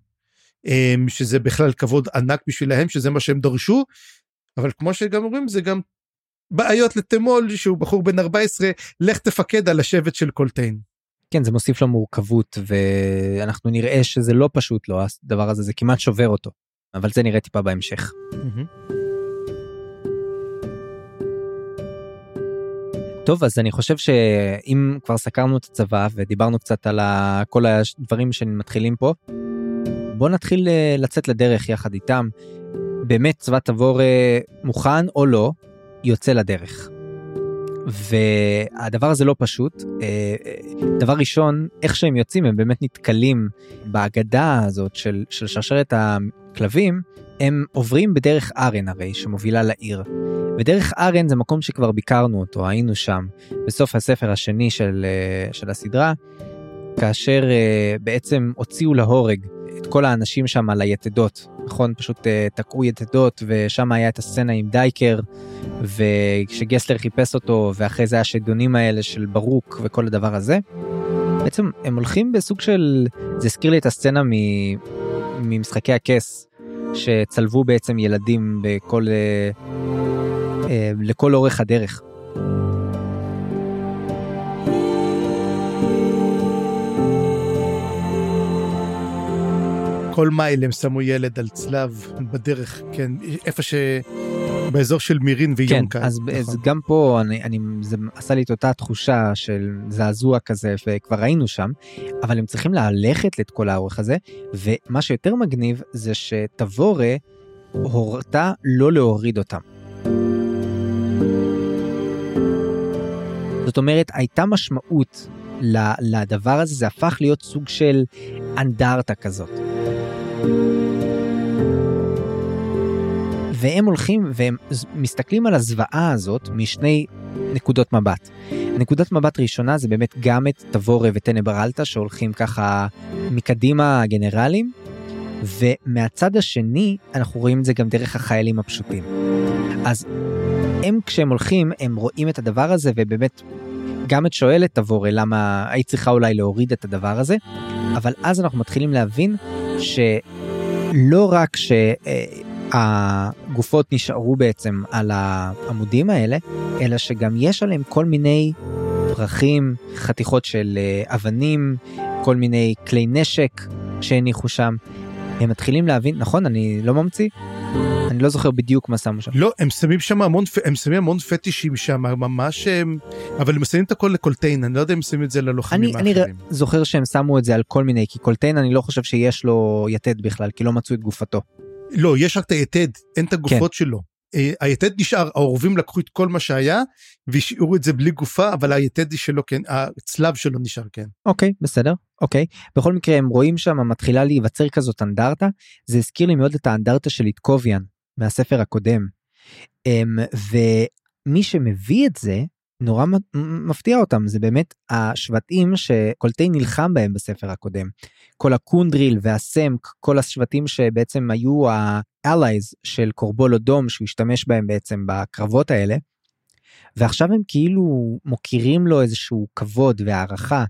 אה, שזה בכלל כבוד ענק בשבילהם, שזה מה שהם דרשו, אבל כמו שגם אומרים זה גם בעיות לתמול שהוא בחור בן 14 לך תפקד על השבט של קולטיין. כן זה מוסיף לו מורכבות ואנחנו נראה שזה לא פשוט לו הדבר הזה זה כמעט שובר אותו אבל זה נראה טיפה בהמשך. טוב אז אני חושב שאם כבר סקרנו את הצבא ודיברנו קצת על כל הדברים שמתחילים פה בוא נתחיל אה, לצאת לדרך יחד איתם. באמת צבא תבור מוכן או לא יוצא לדרך. והדבר הזה לא פשוט. אה, דבר ראשון, איך שהם יוצאים הם באמת נתקלים באגדה הזאת של, של שרשרת הכלבים, הם עוברים בדרך ארן הרי שמובילה לעיר. ודרך ארן זה מקום שכבר ביקרנו אותו, היינו שם בסוף הספר השני של, אה, של הסדרה, כאשר אה, בעצם הוציאו להורג את כל האנשים שם על היתדות, נכון? פשוט uh, תקעו יתדות ושם היה את הסצנה עם דייקר וכשגסלר חיפש אותו ואחרי זה השדונים האלה של ברוק וכל הדבר הזה. בעצם הם הולכים בסוג של זה הזכיר לי את הסצנה ממשחקי הכס שצלבו בעצם ילדים בכל uh, uh, לכל אורך הדרך. כל מייל הם שמו ילד על צלב בדרך, כן, איפה ש... באזור של מירין ויונקה. כן, אז, נכון. אז גם פה אני, אני, זה עשה לי את אותה תחושה של זעזוע כזה וכבר היינו שם, אבל הם צריכים ללכת את כל האורך הזה, ומה שיותר מגניב זה שתבורה הורתה לא להוריד אותם. זאת אומרת, הייתה משמעות לדבר הזה, זה הפך להיות סוג של אנדרטה כזאת. והם הולכים והם מסתכלים על הזוועה הזאת משני נקודות מבט. נקודת מבט ראשונה זה באמת גם את תבורה וטנברלטה שהולכים ככה מקדימה הגנרלים, ומהצד השני אנחנו רואים את זה גם דרך החיילים הפשוטים. אז הם כשהם הולכים הם רואים את הדבר הזה ובאמת גם את שואלת תבורה למה היית צריכה אולי להוריד את הדבר הזה, אבל אז אנחנו מתחילים להבין שלא רק שהגופות נשארו בעצם על העמודים האלה, אלא שגם יש עליהם כל מיני פרחים, חתיכות של אה, אבנים, כל מיני כלי נשק שהניחו שם. הם מתחילים להבין, נכון, אני לא ממציא, אני לא זוכר בדיוק מה שמו שם. לא, הם שמים שם המון, הם שמים המון פטישים שם, ממש הם, אבל הם שמים את הכל לקולטיין, אני לא יודע אם שמים את זה ללוחמים אני, האחרים. אני זוכר שהם שמו את זה על כל מיני, כי קולטיין אני לא חושב שיש לו יתד בכלל, כי לא מצאו את גופתו. לא, יש רק את היתד, אין את הגופות כן. שלו. אה, היתד נשאר, העורבים לקחו את כל מה שהיה והשאירו את זה בלי גופה, אבל היתד שלו כן, הצלב שלו נשאר כן. אוקיי, בסדר, אוקיי. בכל מקרה הם רואים שם מתחילה להיווצר כזאת אנדרטה, זה הזכיר לי מאוד את האנדרטה של איטקוביאן מהספר הקודם. אמ, ומי שמביא את זה נורא מפתיע אותם זה באמת השבטים שקולטי נלחם בהם בספר הקודם. כל הקונדריל והסמק כל השבטים שבעצם היו ה-allies של קורבול אדום שהוא השתמש בהם בעצם בקרבות האלה. ועכשיו הם כאילו מוקירים לו איזשהו כבוד והערכה.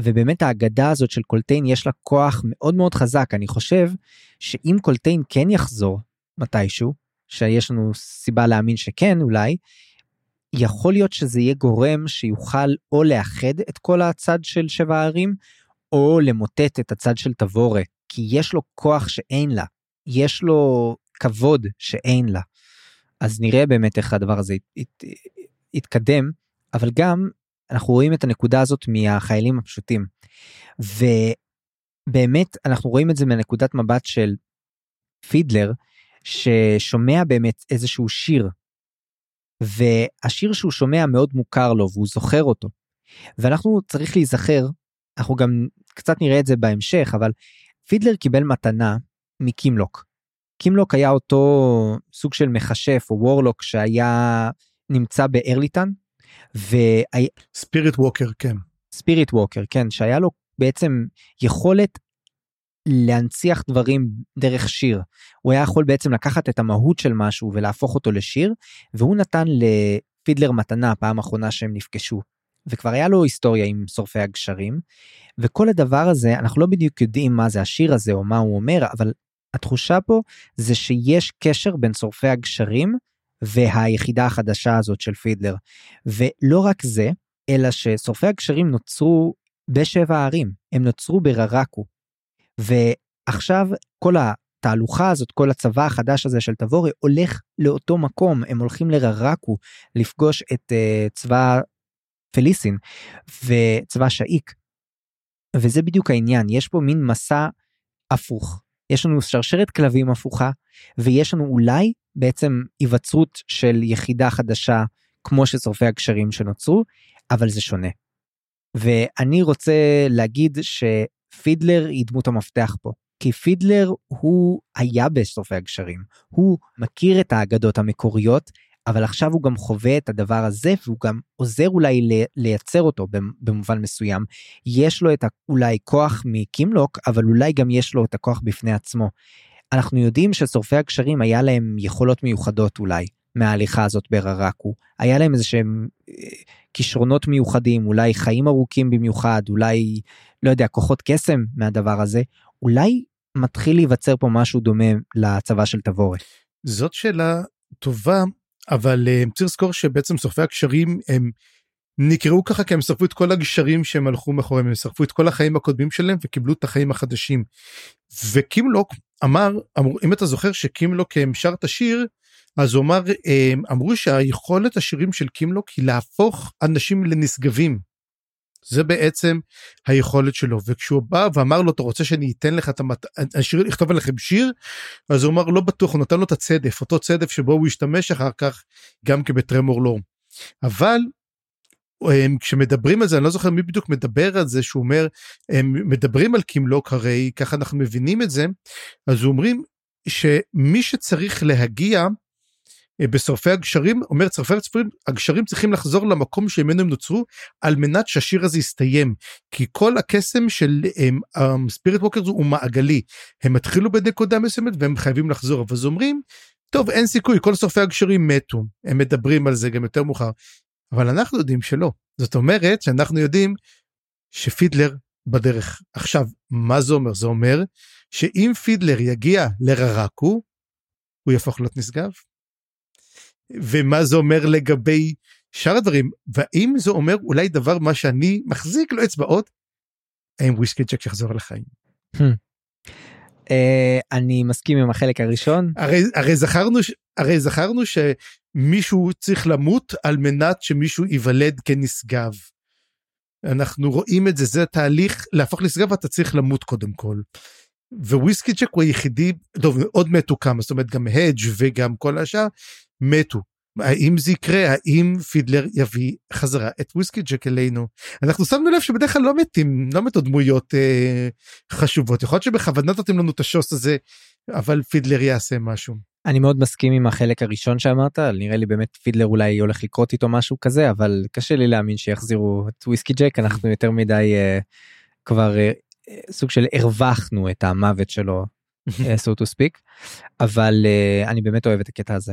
ובאמת האגדה הזאת של קולטיין יש לה כוח מאוד מאוד חזק. אני חושב שאם קולטיין כן יחזור מתישהו שיש לנו סיבה להאמין שכן אולי יכול להיות שזה יהיה גורם שיוכל או לאחד את כל הצד של שבע הערים, או למוטט את הצד של תבורה, כי יש לו כוח שאין לה, יש לו כבוד שאין לה. אז נראה באמת איך הדבר הזה ית, יתקדם, אבל גם אנחנו רואים את הנקודה הזאת מהחיילים הפשוטים. ובאמת אנחנו רואים את זה מנקודת מבט של פידלר, ששומע באמת איזשהו שיר והשיר שהוא שומע מאוד מוכר לו והוא זוכר אותו. ואנחנו צריך להיזכר, אנחנו גם קצת נראה את זה בהמשך, אבל פידלר קיבל מתנה מקימלוק. קימלוק היה אותו סוג של מכשף או וורלוק שהיה נמצא בארליטן. ספיריט ווקר כן. ספיריט ווקר כן שהיה לו בעצם יכולת להנציח דברים דרך שיר. הוא היה יכול בעצם לקחת את המהות של משהו ולהפוך אותו לשיר, והוא נתן לפידלר מתנה פעם אחרונה שהם נפגשו. וכבר היה לו היסטוריה עם שורפי הגשרים, וכל הדבר הזה, אנחנו לא בדיוק יודעים מה זה השיר הזה או מה הוא אומר, אבל התחושה פה זה שיש קשר בין שורפי הגשרים והיחידה החדשה הזאת של פידלר. ולא רק זה, אלא ששורפי הגשרים נוצרו בשבע הערים, הם נוצרו בררקו, ועכשיו כל התהלוכה הזאת, כל הצבא החדש הזה של תבורי הולך לאותו מקום, הם הולכים לררקו לפגוש את uh, צבא פליסין וצבא שאיק. וזה בדיוק העניין, יש פה מין מסע הפוך. יש לנו שרשרת כלבים הפוכה, ויש לנו אולי בעצם היווצרות של יחידה חדשה כמו ששורפי הגשרים שנוצרו, אבל זה שונה. ואני רוצה להגיד ש... פידלר היא דמות המפתח פה. כי פידלר הוא היה בסופי הגשרים, הוא מכיר את האגדות המקוריות, אבל עכשיו הוא גם חווה את הדבר הזה והוא גם עוזר אולי לייצר אותו במובן מסוים. יש לו את אולי כוח מקימלוק, אבל אולי גם יש לו את הכוח בפני עצמו. אנחנו יודעים ששורפי הגשרים היה להם יכולות מיוחדות אולי מההליכה הזאת בררקו. היה להם איזה שהם אה, כישרונות מיוחדים, אולי חיים ארוכים במיוחד, אולי לא יודע, כוחות קסם מהדבר הזה, אולי מתחיל להיווצר פה משהו דומה לצבא של תבורת. זאת שאלה טובה, אבל uh, צריך לזכור שבעצם שורפי הקשרים הם נקראו ככה כי הם שרפו את כל הגשרים שהם הלכו מאחוריהם, הם שרפו את כל החיים הקודמים שלהם וקיבלו את החיים החדשים. וקימלוק אמר, אמר אם אתה זוכר שקימלוק שר את השיר, אז הוא אמר, אה, אמרו שהיכולת השירים של קימלוק היא להפוך אנשים לנשגבים. זה בעצם היכולת שלו וכשהוא בא ואמר לו אתה רוצה שאני אתן לך את המת... השיר לכתוב עליכם שיר אז הוא אמר לא בטוח הוא נתן לו את הצדף אותו צדף שבו הוא השתמש אחר כך גם כבטרמור לא. אבל הם, כשמדברים על זה אני לא זוכר מי בדיוק מדבר על זה שהוא אומר הם מדברים על קימלוק הרי ככה אנחנו מבינים את זה אז אומרים שמי שצריך להגיע אה, בשורפי הגשרים אומר צרפי הצפורים הגשרים צריכים לחזור למקום שממנו הם נוצרו על מנת שהשיר הזה יסתיים. כי כל הקסם של ספיריט ווקר הוא מעגלי. הם התחילו בנקודה מסוימת והם חייבים לחזור. אז אומרים טוב אין סיכוי כל שורפי הגשרים מתו. הם מדברים על זה גם יותר מאוחר. אבל אנחנו יודעים שלא. זאת אומרת שאנחנו יודעים שפידלר בדרך. עכשיו מה זה אומר? זה אומר שאם פידלר יגיע לררקו הוא יהפוך להיות נשגב ומה זה אומר לגבי שאר הדברים והאם זה אומר אולי דבר מה שאני מחזיק לו אצבעות האם וויסקי ג'ק יחזור לחיים. אה, אני מסכים עם החלק הראשון הרי הרי זכרנו הרי זכרנו שמישהו צריך למות על מנת שמישהו ייוולד כנשגב. אנחנו רואים את זה זה תהליך להפוך לנשגב אתה צריך למות קודם כל. וויסקי ג'ק הוא היחידי טוב עוד מתו כמה זאת אומרת גם הדג' וגם כל השאר מתו. האם זה יקרה האם פידלר יביא חזרה את וויסקי ג'ק אלינו אנחנו שמנו לב שבדרך כלל לא מתים לא מתו דמויות אה, חשובות יכול להיות שבכוונת נותנים לנו את השוס הזה אבל פידלר יעשה משהו. אני מאוד מסכים עם החלק הראשון שאמרת, נראה לי באמת פידלר אולי הולך לקרות איתו משהו כזה, אבל קשה לי להאמין שיחזירו את וויסקי ג'ק, אנחנו יותר מדי אה, כבר uh, סוג של הרווחנו את המוות שלו, uh, so to speak, אבל uh, אני באמת אוהב את הקטע הזה.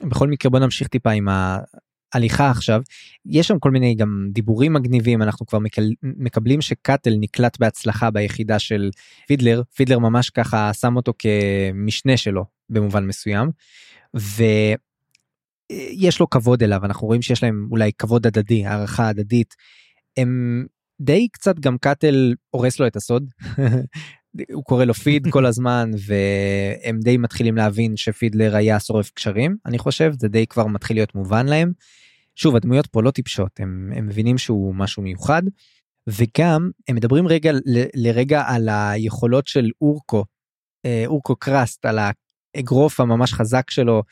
בכל מקרה בוא נמשיך טיפה עם ההליכה עכשיו, יש שם כל מיני גם דיבורים מגניבים, אנחנו כבר מקל, מקבלים שקאטל נקלט בהצלחה ביחידה של פידלר, פידלר ממש ככה שם אותו כמשנה שלו במובן מסוים. ויש לו כבוד אליו אנחנו רואים שיש להם אולי כבוד הדדי הערכה הדדית. הם די קצת גם קאטל הורס לו את הסוד *laughs* הוא קורא לו פיד כל הזמן *laughs* והם די מתחילים להבין שפידלר היה שורף קשרים אני חושב זה די כבר מתחיל להיות מובן להם. שוב הדמויות פה לא טיפשות הם, הם מבינים שהוא משהו מיוחד וגם הם מדברים רגע ל, לרגע על היכולות של אורקו אה, אורקו קראסט על האגרוף הממש חזק שלו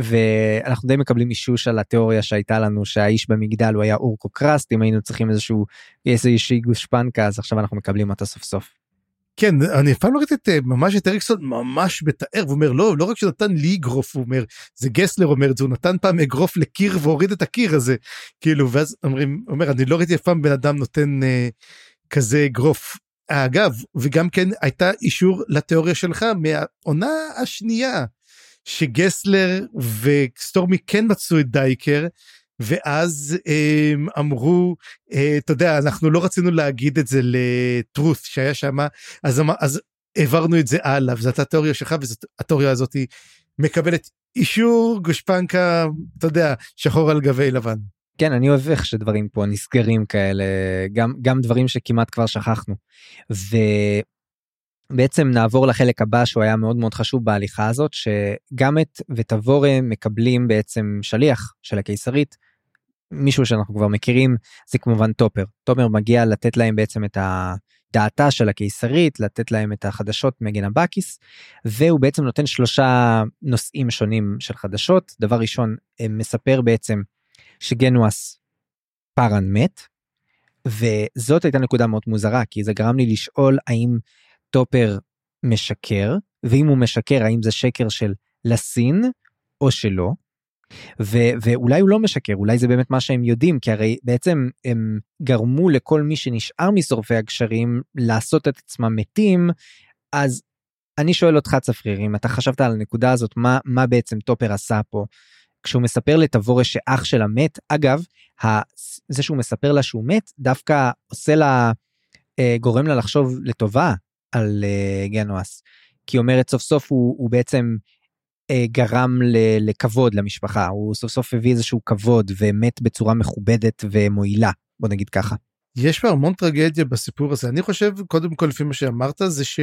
ואנחנו די מקבלים אישוש על התיאוריה שהייתה לנו שהאיש במגדל הוא היה אורקו קראסט אם היינו צריכים איזשהו איזושהי גושפנקה אז עכשיו אנחנו מקבלים אותה סוף סוף. כן אני פעם לא ראיתי את ממש את אריקסון ממש מתאר ואומר לא לא רק שנתן לי אגרוף הוא אומר זה גסלר אומר את זה הוא נתן פעם אגרוף לקיר והוריד את הקיר הזה כאילו ואז אומרים אומר אני לא ראיתי אף פעם בן אדם נותן אה, כזה אגרוף אגב וגם כן הייתה אישור לתיאוריה שלך מהעונה השנייה שגסלר וסטורמי כן מצאו את דייקר ואז הם אמרו אה, אתה יודע אנחנו לא רצינו להגיד את זה לטרוס שהיה שם אז, אז העברנו את זה הלאה וזאת התיאוריה שלך וזאת התיאוריה הזאת מקבלת אישור גושפנקה אתה יודע שחור על גבי לבן. כן אני אוהב איך שדברים פה נסגרים כאלה גם גם דברים שכמעט כבר שכחנו. ובעצם נעבור לחלק הבא שהוא היה מאוד מאוד חשוב בהליכה הזאת שגם את ותבורה מקבלים בעצם שליח של הקיסרית מישהו שאנחנו כבר מכירים זה כמובן טופר טופר מגיע לתת להם בעצם את הדעתה של הקיסרית לתת להם את החדשות מגנבקיס והוא בעצם נותן שלושה נושאים שונים של חדשות דבר ראשון מספר בעצם שגנואס פארן מת וזאת הייתה נקודה מאוד מוזרה כי זה גרם לי לשאול האם טופר משקר ואם הוא משקר האם זה שקר של לסין או שלא. ו- ואולי הוא לא משקר אולי זה באמת מה שהם יודעים כי הרי בעצם הם גרמו לכל מי שנשאר משורפי הגשרים לעשות את עצמם מתים אז אני שואל אותך צפריר אם אתה חשבת על הנקודה הזאת מה מה בעצם טופר עשה פה? כשהוא מספר לתבורה שאח שלה מת אגב זה שהוא מספר לה שהוא מת דווקא עושה לה אה, גורם לה לחשוב לטובה על אה, גנואס. כי אומרת סוף סוף הוא, הוא בעצם גרם לכבוד למשפחה הוא סוף סוף הביא איזשהו כבוד ומת בצורה מכובדת ומועילה בוא נגיד ככה. יש פה המון טרגדיה בסיפור הזה אני חושב קודם כל לפי מה שאמרת זה ש...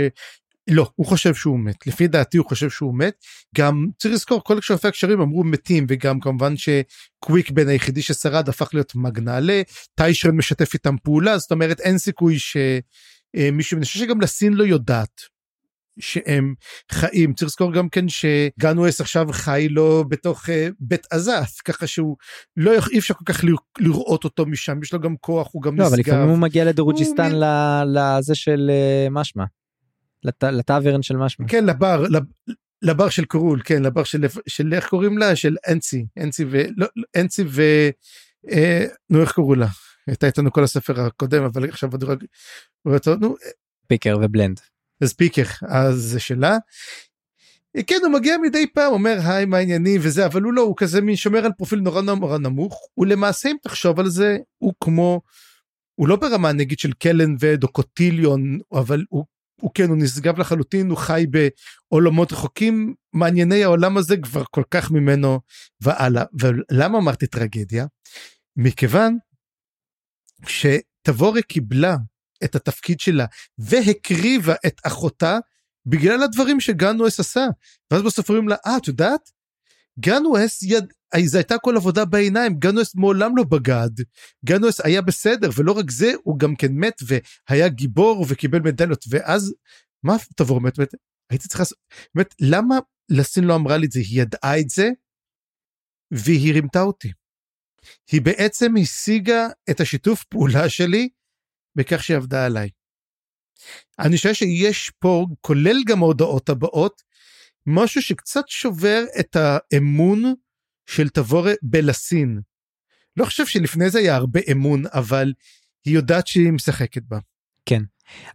לא, הוא חושב שהוא מת. לפי דעתי הוא חושב שהוא מת. גם צריך לזכור, כל שופי הקשרים אמרו מתים, וגם כמובן שקוויק בן היחידי ששרד הפך להיות מגנאלה, טיישרן משתף איתם פעולה, זאת אומרת אין סיכוי שמישהו, אני חושב שגם לסין לא יודעת שהם חיים צריך לזכור גם כן שגנואס עכשיו חי לו בתוך uh, בית עזת ככה שהוא לא אי אפשר כל כך לראות אותו משם יש לו גם כוח הוא גם לא, נשגב. אבל לפעמים הוא מגיע לדרוג'יסטן הוא... לזה של uh, משמע. לט... לטאברן של משמע. כן לבר לב... לבר של קרול כן לבר של של איך קוראים לה של אנצי אנצי ו... לא, לא אנצי ו... אה, נו איך קראו לה הייתה איתנו כל הספר הקודם אבל עכשיו עוד רק... נו. פיקר ובלנד. ספיקר אז זה שלה. כן הוא מגיע מדי פעם אומר היי מה העניינים? וזה אבל הוא לא הוא כזה מין שומר על פרופיל נורא נורא נמוך. הוא למעשה אם תחשוב על זה הוא כמו הוא לא ברמה נגיד של קלן וד או קוטיליון אבל הוא, הוא כן הוא נשגב לחלוטין הוא חי בעולמות רחוקים. מענייני העולם הזה כבר כל כך ממנו והלאה. ולמה אמרתי טרגדיה? מכיוון שתבורה קיבלה את התפקיד שלה והקריבה את אחותה בגלל הדברים שגנואס עשה. ואז בסוף אומרים לה, אה, את יודעת? גנואס יד... זו הייתה כל עבודה בעיניים, גנואס מעולם לא בגד, גנואס היה בסדר, ולא רק זה, הוא גם כן מת והיה גיבור וקיבל מדליות, ואז, מה תבור מת? מת? הייתי צריכה, באמת, למה לסין לא אמרה לי את זה? היא ידעה את זה, והיא רימתה אותי. היא בעצם השיגה את השיתוף פעולה שלי בכך שהיא עבדה עליי. אני חושב שיש פה, כולל גם ההודעות הבאות, משהו שקצת שובר את האמון של תבורה בלסין. לא חושב שלפני זה היה הרבה אמון, אבל היא יודעת שהיא משחקת בה. כן.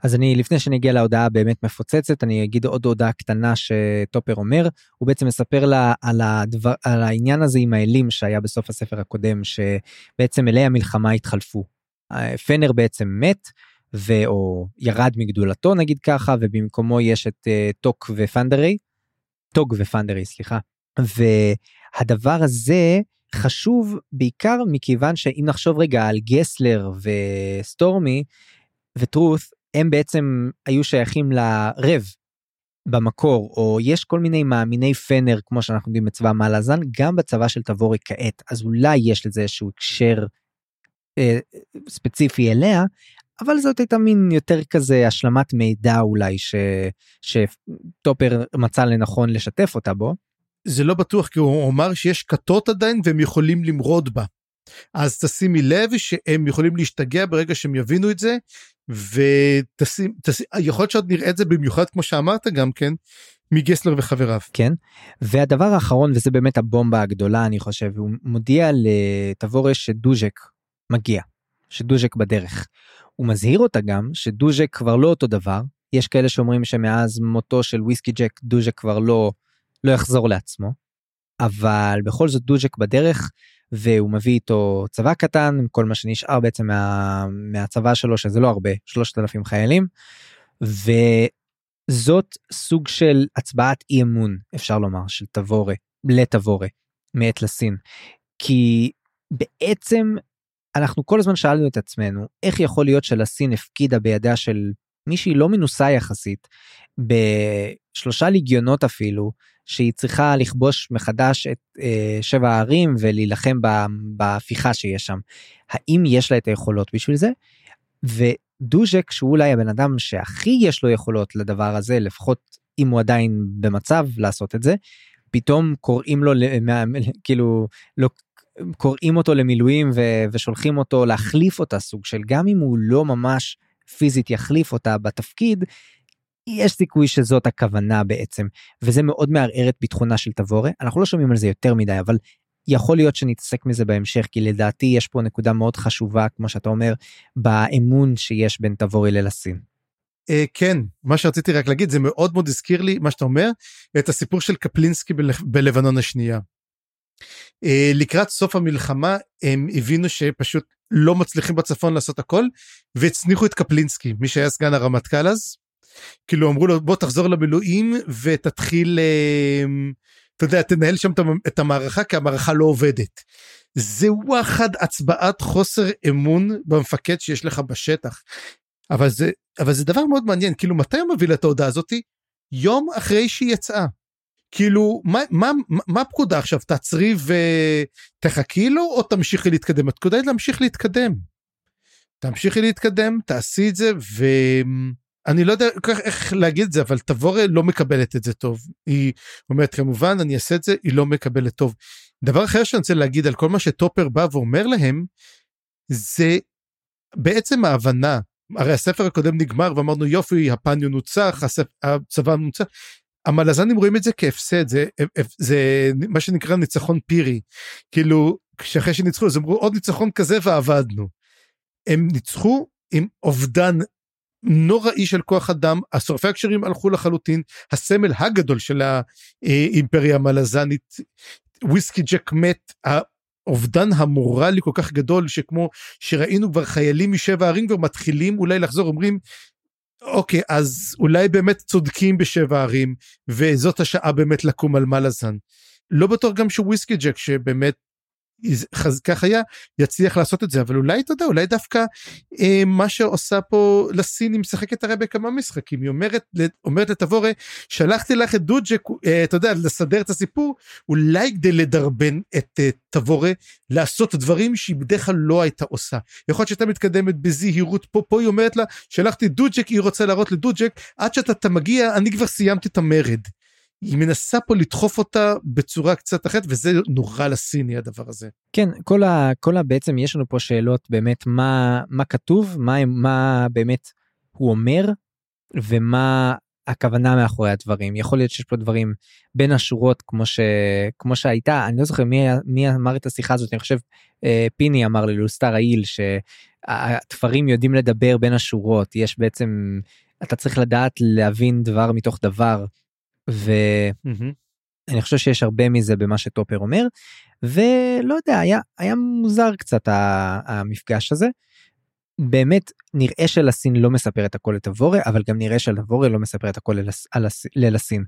אז אני לפני שאני אגיע להודעה באמת מפוצצת אני אגיד עוד הודעה קטנה שטופר אומר הוא בעצם מספר לה על, הדבר, על העניין הזה עם האלים שהיה בסוף הספר הקודם שבעצם אלי המלחמה התחלפו. פנר בעצם מת ואו ירד מגדולתו נגיד ככה ובמקומו יש את uh, טוק ופנדרי. טוג ופנדרי סליחה. והדבר הזה חשוב בעיקר מכיוון שאם נחשוב רגע על גסלר וסטורמי וטרוט הם בעצם היו שייכים לרב במקור או יש כל מיני מאמיני פנר כמו שאנחנו יודעים בצבא מלאזן גם בצבא של תבורי כעת. אז אולי יש לזה איזשהו הקשר ספציפי אליה אבל זאת הייתה מין יותר כזה השלמת מידע אולי ש, שטופר מצא לנכון לשתף אותה בו. זה לא בטוח כי הוא אמר שיש כתות עדיין והם יכולים למרוד בה. אז תשימי לב שהם יכולים להשתגע ברגע שהם יבינו את זה ותשים תשים, יכול להיות שעוד נראה את זה במיוחד כמו שאמרת גם כן מגסלר וחבריו. כן והדבר האחרון וזה באמת הבומבה הגדולה אני חושב הוא מודיע לתבורש שדוז'ק מגיע שדוז'ק בדרך. הוא מזהיר אותה גם שדוז'ק כבר לא אותו דבר יש כאלה שאומרים שמאז מותו של וויסקי ג'ק דוז'ק כבר לא לא יחזור לעצמו. אבל בכל זאת דוז'ק בדרך והוא מביא איתו צבא קטן כל מה שנשאר בעצם מה, מהצבא שלו שזה לא הרבה 3,000 חיילים. וזאת סוג של הצבעת אי אמון אפשר לומר של תבורה לתבורה מעת לסין. כי בעצם אנחנו כל הזמן שאלנו את עצמנו איך יכול להיות שלסין הפקידה בידיה של מישהי לא מנוסה יחסית בשלושה ליגיונות אפילו שהיא צריכה לכבוש מחדש את אה, שבע הערים ולהילחם בהפיכה שיש שם. האם יש לה את היכולות בשביל זה? ודוז'ק שהוא אולי הבן אדם שהכי יש לו יכולות לדבר הזה לפחות אם הוא עדיין במצב לעשות את זה פתאום קוראים לו כאילו לא קוראים אותו למילואים ו, ושולחים אותו להחליף אותה סוג של גם אם הוא לא ממש פיזית יחליף אותה בתפקיד יש סיכוי שזאת הכוונה בעצם וזה מאוד מערער את ביטחונה של תבורה אנחנו לא שומעים על זה יותר מדי אבל יכול להיות שנתעסק מזה בהמשך כי לדעתי יש פה נקודה מאוד חשובה כמו שאתה אומר באמון שיש בין תבורי ללסין. Uh, כן מה שרציתי רק להגיד זה מאוד מאוד הזכיר לי מה שאתה אומר את הסיפור של קפלינסקי בל... בלבנון השנייה. Uh, לקראת סוף המלחמה הם הבינו שפשוט לא מצליחים בצפון לעשות הכל והצניחו את קפלינסקי מי שהיה סגן הרמטכ"ל אז כאילו אמרו לו בוא תחזור למילואים ותתחיל אה, אתה יודע תנהל שם את המערכה כי המערכה לא עובדת. זה וואחד הצבעת חוסר אמון במפקד שיש לך בשטח. אבל זה אבל זה דבר מאוד מעניין כאילו מתי הוא מביא את ההודעה הזאתי? יום אחרי שהיא יצאה. כאילו מה מה מה הפקודה עכשיו תעצרי ותחכי לו או תמשיכי להתקדם את כדאי להמשיך להתקדם. תמשיכי להתקדם תעשי את זה ו... אני לא יודע כך איך להגיד את זה אבל תבורה לא מקבלת את זה טוב היא אומרת כמובן אני אעשה את זה היא לא מקבלת טוב. דבר אחר שאני רוצה להגיד על כל מה שטופר בא ואומר להם זה בעצם ההבנה הרי הספר הקודם נגמר ואמרנו יופי הפן ינוצח הצבא נוצח. המלזנים רואים את זה כהפסד זה, זה מה שנקרא ניצחון פירי כאילו כשאחרי שניצחו אז אמרו עוד ניצחון כזה ועבדנו. הם ניצחו עם אובדן נוראי של כוח אדם, השורפי הקשרים הלכו לחלוטין, הסמל הגדול של האימפריה המלזנית, וויסקי ג'ק מת, האובדן המורלי כל כך גדול שכמו שראינו כבר חיילים משבע ערים כבר מתחילים אולי לחזור אומרים אוקיי אז אולי באמת צודקים בשבע ערים וזאת השעה באמת לקום על מלאזן. לא בטוח גם שוויסקי ג'ק שבאמת כך היה יצליח לעשות את זה. אבל אולי אתה יודע אולי דווקא אה, מה שעושה פה לסין היא משחקת הרי בכמה משחקים. היא אומרת אומרת לתבורה שלחתי לך את דוג'ק אה, אתה יודע לסדר את הסיפור. אולי כדי לדרבן את אה, תבורה לעשות דברים שהיא בדרך כלל לא הייתה עושה. יכול להיות שהייתה מתקדמת בזהירות פה. פה היא אומרת לה שלחתי דוג'ק היא רוצה להראות לדוג'ק עד שאתה מגיע אני כבר סיימתי את המרד. היא מנסה פה לדחוף אותה בצורה קצת אחרת וזה נורא לסיני הדבר הזה. כן כל ה... כל ה... בעצם יש לנו פה שאלות באמת מה מה כתוב מה מה באמת הוא אומר ומה הכוונה מאחורי הדברים. יכול להיות שיש פה דברים בין השורות כמו ש... כמו שהייתה. אני לא זוכר מי, מי אמר את השיחה הזאת אני חושב אה, פיני אמר ללוסטר העיל שהתפרים יודעים לדבר בין השורות. יש בעצם אתה צריך לדעת להבין דבר מתוך דבר ואני חושב שיש הרבה מזה במה שטופר אומר ולא יודע היה היה מוזר קצת המפגש הזה. באמת נראה שלסין לא מספר את הכל לתבורה אבל גם נראה שלתבורה לא מספר את הכל ללסין.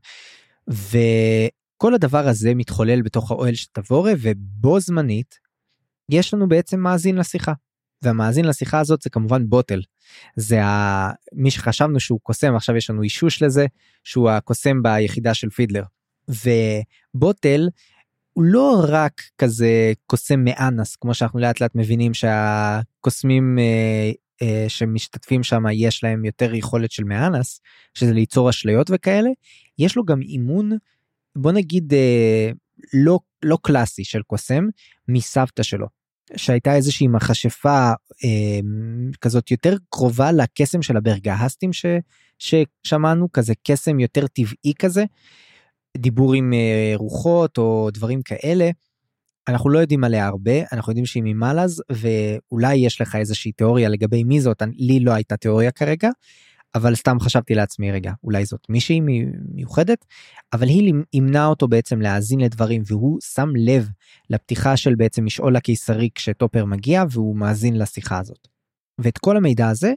וכל הדבר הזה מתחולל בתוך האוהל של תבורה ובו זמנית יש לנו בעצם מאזין לשיחה. והמאזין לשיחה הזאת זה כמובן בוטל. זה ה... מי שחשבנו שהוא קוסם עכשיו יש לנו אישוש לזה שהוא הקוסם ביחידה של פידלר. ובוטל הוא לא רק כזה קוסם מאנס כמו שאנחנו לאט לאט מבינים שהקוסמים אה, אה, שמשתתפים שם יש להם יותר יכולת של מאנס שזה ליצור אשליות וכאלה יש לו גם אימון בוא נגיד אה, לא לא קלאסי של קוסם מסבתא שלו שהייתה איזושהי מכשפה אה, כזאת יותר קרובה לקסם של הברגהסטים ש, ששמענו כזה קסם יותר טבעי כזה דיבור עם אה, רוחות או דברים כאלה. אנחנו לא יודעים עליה הרבה אנחנו יודעים שהיא ממלאז ואולי יש לך איזושהי תיאוריה לגבי מי זאת לי לא הייתה תיאוריה כרגע אבל סתם חשבתי לעצמי רגע אולי זאת מישהי מיוחדת אבל היא אימנה אותו בעצם להאזין לדברים והוא שם לב לפתיחה של בעצם משעול הקיסרי כשטופר מגיע והוא מאזין לשיחה הזאת. ואת כל המידע הזה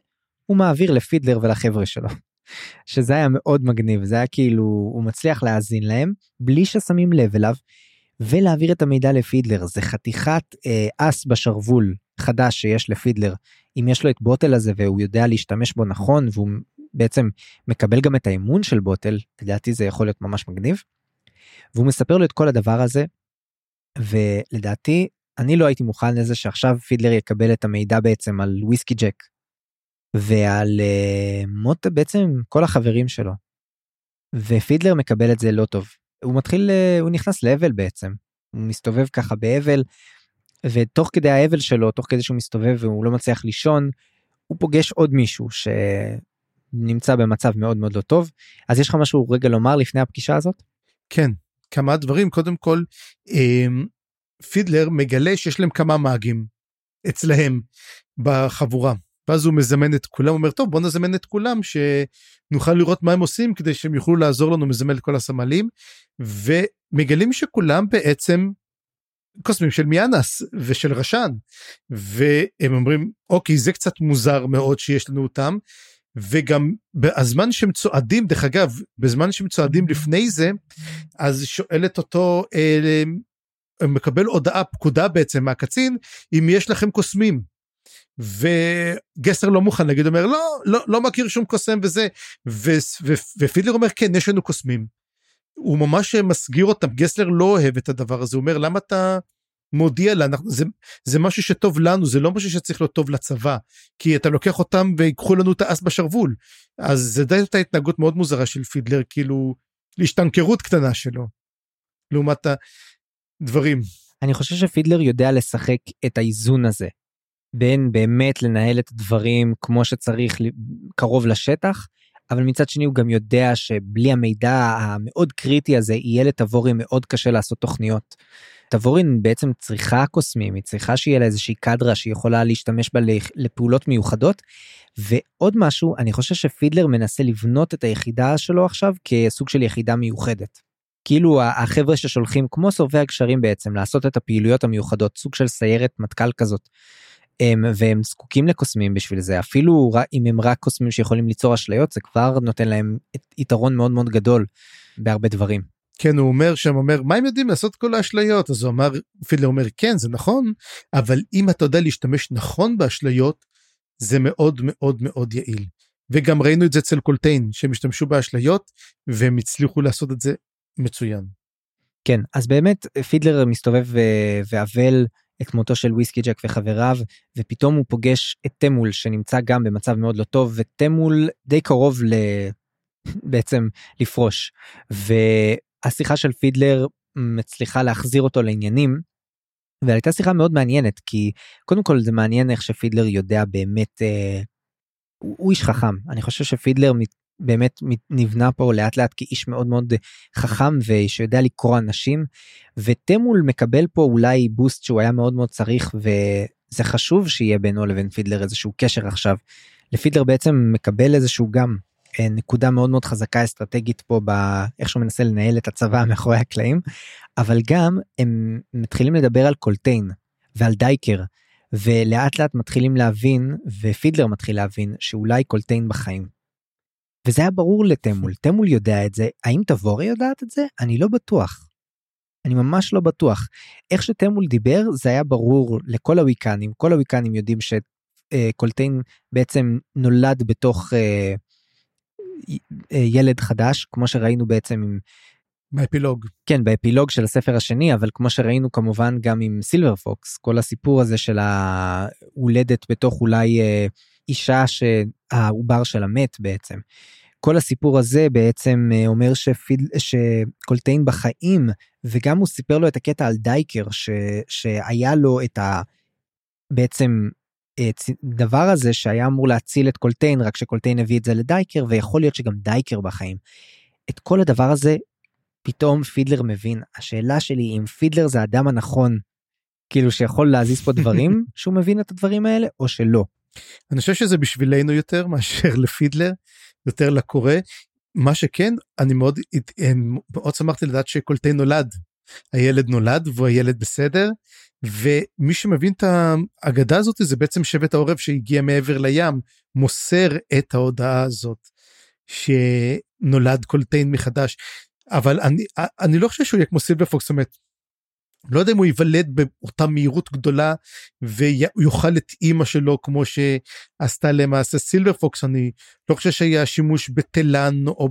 הוא מעביר לפידלר ולחבר'ה שלו. *laughs* שזה היה מאוד מגניב זה היה כאילו הוא מצליח להאזין להם בלי ששמים לב אליו ולהעביר את המידע לפידלר זה חתיכת אה, אס בשרוול חדש שיש לפידלר אם יש לו את בוטל הזה והוא יודע להשתמש בו נכון והוא בעצם מקבל גם את האמון של בוטל לדעתי זה יכול להיות ממש מגניב. והוא מספר לו את כל הדבר הזה ולדעתי אני לא הייתי מוכן לזה שעכשיו פידלר יקבל את המידע בעצם על וויסקי ג'ק ועל uh, מות בעצם כל החברים שלו. ופידלר מקבל את זה לא טוב. הוא מתחיל, uh, הוא נכנס לאבל בעצם. הוא מסתובב ככה באבל, ותוך כדי האבל שלו, תוך כדי שהוא מסתובב והוא לא מצליח לישון, הוא פוגש עוד מישהו שנמצא במצב מאוד מאוד לא טוב. אז יש לך משהו רגע לומר לפני הפגישה הזאת? כן, כמה דברים. קודם כל, אמ, פידלר מגלה שיש להם כמה מאגים אצלהם בחבורה. ואז הוא מזמן את כולם, אומר טוב בוא נזמן את כולם שנוכל לראות מה הם עושים כדי שהם יוכלו לעזור לנו מזמן את כל הסמלים ומגלים שכולם בעצם קוסמים של מיאנס ושל רשן והם אומרים אוקיי זה קצת מוזר מאוד שיש לנו אותם. וגם בזמן שהם צועדים דרך אגב בזמן שהם צועדים לפני זה אז שואלת אותו אה, מקבל הודעה פקודה בעצם מהקצין אם יש לכם קוסמים. וגסר לא מוכן להגיד אומר לא לא לא מכיר שום קוסם וזה. ופידלר אומר כן יש לנו קוסמים. הוא ממש מסגיר אותם. גסלר לא אוהב את הדבר הזה. הוא אומר למה אתה מודיע לה זה זה משהו שטוב לנו זה לא משהו שצריך להיות טוב לצבא כי אתה לוקח אותם ויקחו לנו את האס בשרוול. אז זה די אותה התנהגות מאוד מוזרה של פידלר כאילו להשתנקרות קטנה שלו לעומת הדברים. אני חושב שפידלר יודע לשחק את האיזון הזה בין באמת לנהל את הדברים כמו שצריך קרוב לשטח, אבל מצד שני הוא גם יודע שבלי המידע המאוד קריטי הזה יהיה לתבורין מאוד קשה לעשות תוכניות. תבורין בעצם צריכה קוסמים, היא צריכה שיהיה לה איזושהי קדרה שהיא יכולה להשתמש בה לפעולות מיוחדות. ועוד משהו, אני חושב שפידלר מנסה לבנות את היחידה שלו עכשיו כסוג של יחידה מיוחדת. כאילו החבר'ה ששולחים כמו סורבי הגשרים בעצם לעשות את הפעילויות המיוחדות, סוג של סיירת מטכ"ל כזאת. הם, והם זקוקים לקוסמים בשביל זה אפילו אם הם רק קוסמים שיכולים ליצור אשליות זה כבר נותן להם יתרון מאוד מאוד גדול בהרבה דברים. כן הוא אומר שם אומר מה הם יודעים לעשות כל האשליות אז הוא אמר פידלר אומר כן זה נכון אבל אם אתה יודע להשתמש נכון באשליות זה מאוד מאוד מאוד יעיל. וגם ראינו את זה אצל קולטיין שהם השתמשו באשליות והם הצליחו לעשות את זה מצוין. כן אז באמת פידלר מסתובב ואבל את מותו של וויסקי ג'ק וחבריו ופתאום הוא פוגש את תמול שנמצא גם במצב מאוד לא טוב ותמול די קרוב ל... *laughs* בעצם לפרוש והשיחה של פידלר מצליחה להחזיר אותו לעניינים. והייתה שיחה מאוד מעניינת כי קודם כל זה מעניין איך שפידלר יודע באמת אה, הוא, איש חכם אני חושב שפידלר באמת נבנה פה לאט לאט כאיש מאוד מאוד חכם ושיודע לקרוא אנשים ותמול מקבל פה אולי boost שהוא היה מאוד מאוד צריך וזה חשוב שיהיה בינו לבין פידלר איזשהו קשר עכשיו. לפידלר בעצם מקבל איזשהו גם אה, נקודה מאוד מאוד חזקה אסטרטגית פה באיך שהוא מנסה לנהל את הצבא *laughs* מאחורי הקלעים אבל גם הם מתחילים לדבר על קולטיין ועל דייקר ולאט לאט מתחילים להבין ופידלר מתחיל להבין שאולי קולטיין בחיים. וזה היה ברור לתמול *laughs* תמול יודע את זה האם תבורי יודעת את זה אני לא בטוח. אני ממש לא בטוח איך שתמול דיבר זה היה ברור לכל הוויקנים כל הוויקנים יודעים שקולטיין בעצם נולד בתוך אה, אה, ילד חדש כמו שראינו בעצם עם. באפילוג. כן באפילוג של הספר השני אבל כמו שראינו כמובן גם עם סילבר פוקס כל הסיפור הזה של ההולדת בתוך אולי אה, אישה שהעובר שלה מת בעצם. כל הסיפור הזה בעצם אה, אומר שפיד, שקולטיין בחיים וגם הוא סיפר לו את הקטע על דייקר ש, שהיה לו את ה... בעצם דבר הזה שהיה אמור להציל את קולטיין רק שקולטיין הביא את זה לדייקר ויכול להיות שגם דייקר בחיים. את כל הדבר הזה פתאום פידלר מבין השאלה שלי אם פידלר זה האדם הנכון כאילו שיכול להזיז פה דברים *laughs* שהוא מבין את הדברים האלה או שלא. אני חושב שזה בשבילנו יותר מאשר *laughs* לפידלר יותר לקורא מה שכן אני מאוד מאוד שמחתי לדעת שקולטיין נולד הילד נולד והוא הילד בסדר ומי שמבין את האגדה הזאת זה בעצם שבט העורב שהגיע מעבר לים מוסר את ההודעה הזאת שנולד קולטיין מחדש אבל אני אני לא חושב שהוא יהיה כמו סילבר פוקס זאת אומרת. לא יודע אם הוא ייוולד באותה מהירות גדולה ויוכל את אימא שלו כמו שעשתה למעשה סילבר פוקס אני לא חושב שהיה שימוש בתלן או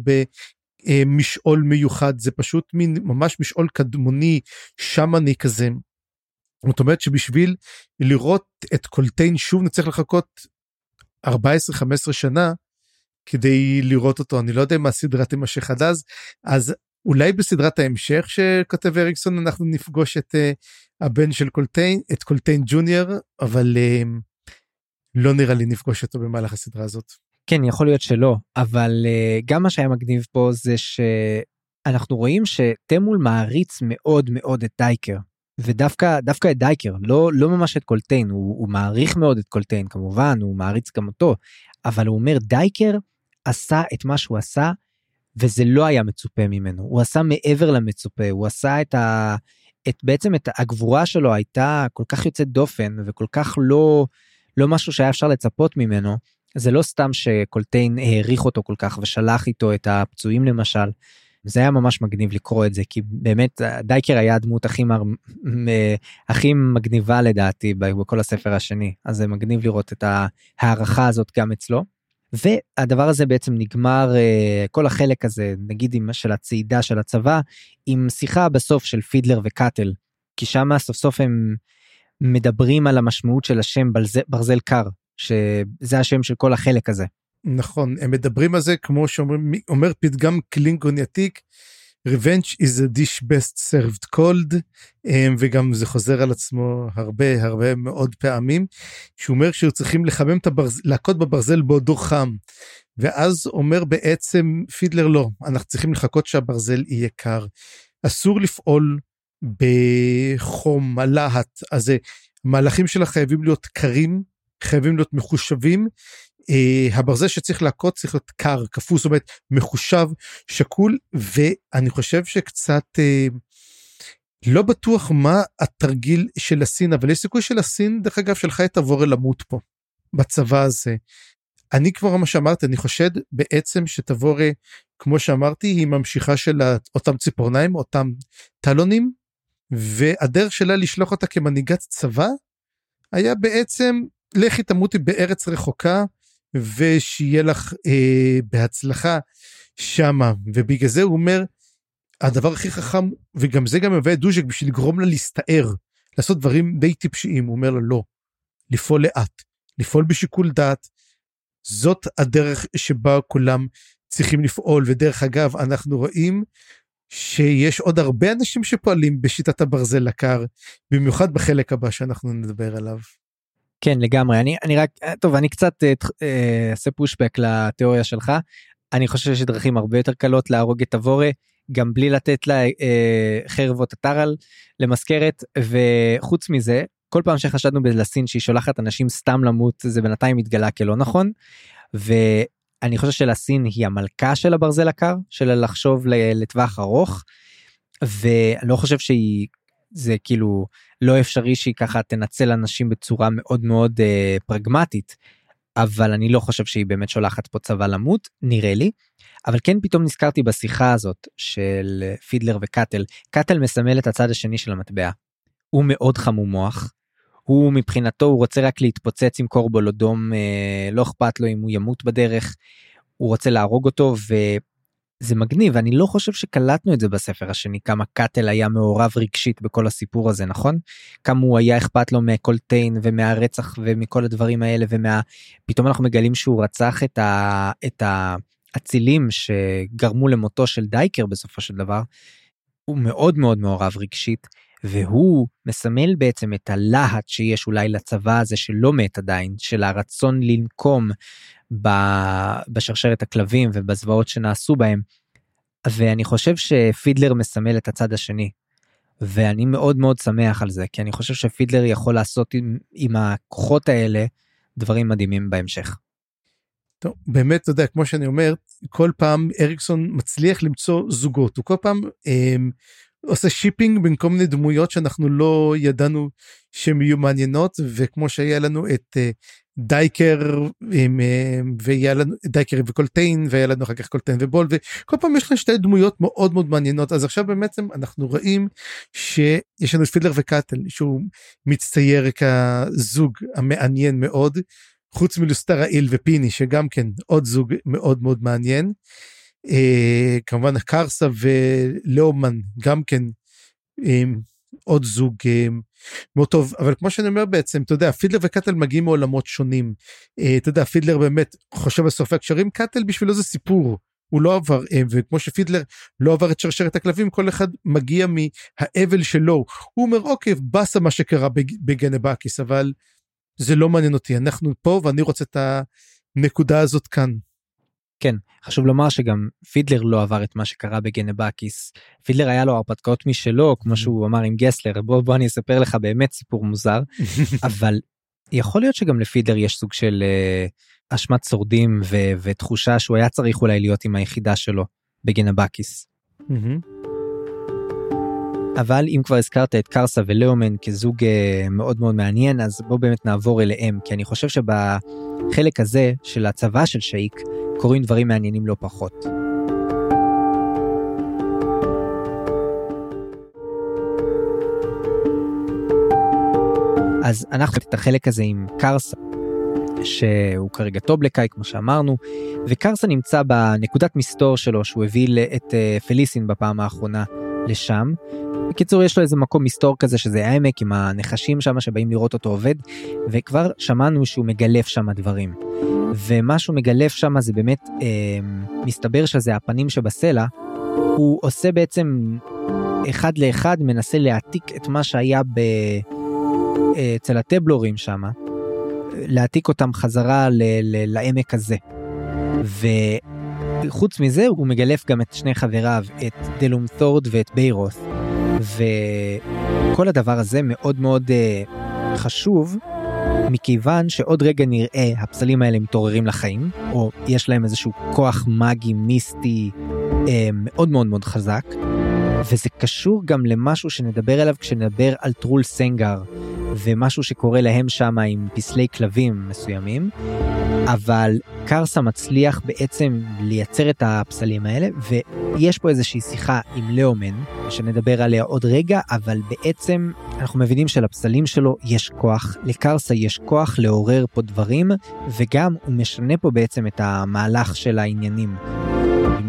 במשעול מיוחד זה פשוט מין ממש משעול קדמוני שמאני כזה. זאת אומרת שבשביל לראות את קולטיין שוב נצטרך לחכות 14-15 שנה כדי לראות אותו. אני לא יודע מה הסדרה תימשך עד אז. אז אולי בסדרת ההמשך שכותב אריקסון אנחנו נפגוש את אה, הבן של קולטיין את קולטיין ג'וניור אבל אה, לא נראה לי נפגוש אותו במהלך הסדרה הזאת. כן יכול להיות שלא אבל אה, גם מה שהיה מגניב פה זה שאנחנו רואים שתמול מעריץ מאוד מאוד את דייקר ודווקא דווקא את דייקר לא לא ממש את קולטיין הוא, הוא מעריך מאוד את קולטיין כמובן הוא מעריץ גם אותו אבל הוא אומר דייקר עשה את מה שהוא עשה וזה לא היה מצופה ממנו. הוא עשה מעבר למצופה הוא עשה את ה... את בעצם את הגבורה שלו הייתה כל כך יוצאת דופן וכל כך לא לא משהו שהיה אפשר לצפות ממנו. זה לא סתם שקולטיין העריך אותו כל כך ושלח איתו את הפצועים למשל. זה היה ממש מגניב לקרוא את זה כי באמת דייקר היה הדמות הכי מר... הכי מגניבה לדעתי בכל הספר השני. אז זה מגניב לראות את ההערכה הזאת גם אצלו. והדבר הזה בעצם נגמר אה, כל החלק הזה נגיד עם של הצעידה של הצבא עם שיחה בסוף של פידלר וקאטל כי שם סוף סוף הם מדברים על המשמעות של השם ברזל, ברזל קר שזה השם של כל החלק הזה. נכון הם מדברים על זה כמו שאומרים אומר פתגם קלינגון יתיק. Revenge is a dish best served cold אמ, וגם זה חוזר על עצמו הרבה הרבה מאוד פעמים שהוא אומר שהוא צריכים לחמם את הברזל להכות בברזל בעודו חם. ואז אומר בעצם פידלר לא אנחנו צריכים לחכות שהברזל יהיה קר. אסור לפעול בחום הלהט הזה. המהלכים שלה חייבים להיות קרים חייבים להיות מחושבים אה, הברזל שצריך להכות צריך להיות קר, קפוא, זאת אומרת מחושב, שקול, ואני חושב שקצת אה, לא בטוח מה התרגיל של הסין, אבל יש סיכוי של הסין, דרך אגב, שלך את תבורי למות פה, בצבא הזה. אני כבר מה שאמרתי, אני חושד בעצם שתבורי, כמו שאמרתי, היא ממשיכה של אותם ציפורניים, אותם טלונים, והדרך שלה לשלוח אותה כמנהיגת צבא, היה בעצם לכי תמותי בארץ רחוקה ושיהיה לך אה, בהצלחה שמה. ובגלל זה הוא אומר הדבר הכי חכם וגם זה גם מביא את דוז'ק בשביל לגרום לה להסתער לעשות דברים די טיפשיים. הוא אומר לה לא לפעול לאט לפעול בשיקול דעת. זאת הדרך שבה כולם צריכים לפעול. ודרך אגב אנחנו רואים שיש עוד הרבה אנשים שפועלים בשיטת הברזל לקר במיוחד בחלק הבא שאנחנו נדבר עליו. כן לגמרי אני אני רק טוב אני קצת אה, אה, אעשה פושבק לתיאוריה שלך אני חושב שיש דרכים הרבה יותר קלות להרוג את אבורה, גם בלי לתת לה אה, חרב או טטרל למזכרת, וחוץ מזה, כל פעם שחשדנו בלסין שהיא שולחת אנשים סתם למות, זה בינתיים התגלה כלא נכון. ואני חושב שלסין היא המלכה של הברזל הקר, של לחשוב לטווח ארוך, ואני לא חושב שהיא, זה כאילו לא אפשרי שהיא ככה תנצל אנשים בצורה מאוד מאוד אה, פרגמטית. אבל אני לא חושב שהיא באמת שולחת פה צבא למות, נראה לי. אבל כן פתאום נזכרתי בשיחה הזאת של פידלר וקאטל, קאטל מסמל את הצד השני של המטבע. הוא מאוד חמום מוח, הוא מבחינתו הוא רוצה רק להתפוצץ עם קורבול אדום, אה, לא אכפת לו אם הוא ימות בדרך, הוא רוצה להרוג אותו וזה מגניב, אני לא חושב שקלטנו את זה בספר השני, כמה קאטל היה מעורב רגשית בכל הסיפור הזה, נכון? כמה הוא היה אכפת לו מקולטיין ומהרצח ומכל הדברים האלה ומה... פתאום אנחנו מגלים שהוא רצח את, ה... את האצילים שגרמו למותו של דייקר בסופו של דבר. הוא מאוד מאוד מעורב רגשית. והוא מסמל בעצם את הלהט שיש אולי לצבא הזה שלא מת עדיין, של הרצון לנקום בשרשרת הכלבים ובזוועות שנעשו בהם. ואני חושב שפידלר מסמל את הצד השני. ואני מאוד מאוד שמח על זה, כי אני חושב שפידלר יכול לעשות עם, עם הכוחות האלה דברים מדהימים בהמשך. טוב, באמת, אתה יודע, כמו שאני אומר, כל פעם אריקסון מצליח למצוא זוגות, הוא כל פעם אה, עושה shipping בין כל מיני דמויות שאנחנו לא ידענו שהן יהיו מעניינות וכמו שהיה לנו את אה, דייקר עם, והיה לנו דייקר וקולטיין והיה לנו אחר כך קולטיין ובולט וכל פעם יש לנו שתי דמויות מאוד מאוד מעניינות אז עכשיו בעצם אנחנו רואים שיש לנו פידלר וקאטל שהוא מצטייר כזוג המעניין מאוד חוץ מלוסטר האיל ופיני שגם כן עוד זוג מאוד מאוד מעניין. אה, כמובן קרסה ולאומן גם כן אה, עוד זוג אה, מאוד טוב אבל כמו שאני אומר בעצם אתה יודע פידלר וקאטל מגיעים מעולמות שונים. אה, אתה יודע פידלר באמת חושב על סוף הקשרים קאטל בשבילו זה סיפור. הוא לא עבר אה, וכמו שפידלר לא עבר את שרשרת הכלבים כל אחד מגיע מהאבל שלו. הוא אומר אוקיי באסה מה שקרה בגנבקיס אבל זה לא מעניין אותי. אנחנו פה ואני רוצה את הנקודה הזאת כאן. כן, חשוב לומר שגם פידלר לא עבר את מה שקרה בגנבקיס. פידלר היה לו הרפתקאות משלו, כמו שהוא אמר עם גסלר, בוא בוא אני אספר לך באמת סיפור מוזר, *laughs* אבל יכול להיות שגם לפידלר יש סוג של uh, אשמת שורדים ו- ותחושה שהוא היה צריך אולי להיות עם היחידה שלו בגנבקיס. אבל אם כבר הזכרת את קרסה ולאומן כזוג uh, מאוד מאוד מעניין, אז בוא באמת נעבור אליהם, כי אני חושב שבחלק הזה של הצבא של שייק, קורים דברים מעניינים לא פחות. אז אנחנו את החלק הזה עם קרסה, שהוא כרגע טובלקאי כמו שאמרנו, וקרסה נמצא בנקודת מסתור שלו שהוא הביא את אה, פליסין בפעם האחרונה לשם. בקיצור יש לו איזה מקום מסתור כזה שזה העמק עם הנחשים שם שבאים לראות אותו עובד וכבר שמענו שהוא מגלף שם דברים. ומה שהוא מגלף שם זה באמת אה, מסתבר שזה הפנים שבסלע הוא עושה בעצם אחד לאחד מנסה להעתיק את מה שהיה ב... אה, אצל הטבלורים שם להעתיק אותם חזרה ל... ל... לעמק הזה. וחוץ מזה הוא מגלף גם את שני חבריו את דלום תורד ואת ביירוס. וכל הדבר הזה מאוד מאוד uh, חשוב מכיוון שעוד רגע נראה הפסלים האלה מתעוררים לחיים, או יש להם איזשהו כוח מגי מיסטי אה, מאוד מאוד מאוד חזק, וזה קשור גם למשהו שנדבר עליו כשנדבר על טרול סנגר, ומשהו שקורה להם שם עם פסלי כלבים מסוימים, אבל קרסה מצליח בעצם לייצר את הפסלים האלה, ויש פה איזושהי שיחה עם לאומן, שנדבר עליה עוד רגע, אבל בעצם אנחנו מבינים שלפסלים שלו יש כוח, לקרסה יש כוח לעורר פה דברים, וגם הוא משנה פה בעצם את המהלך של העניינים.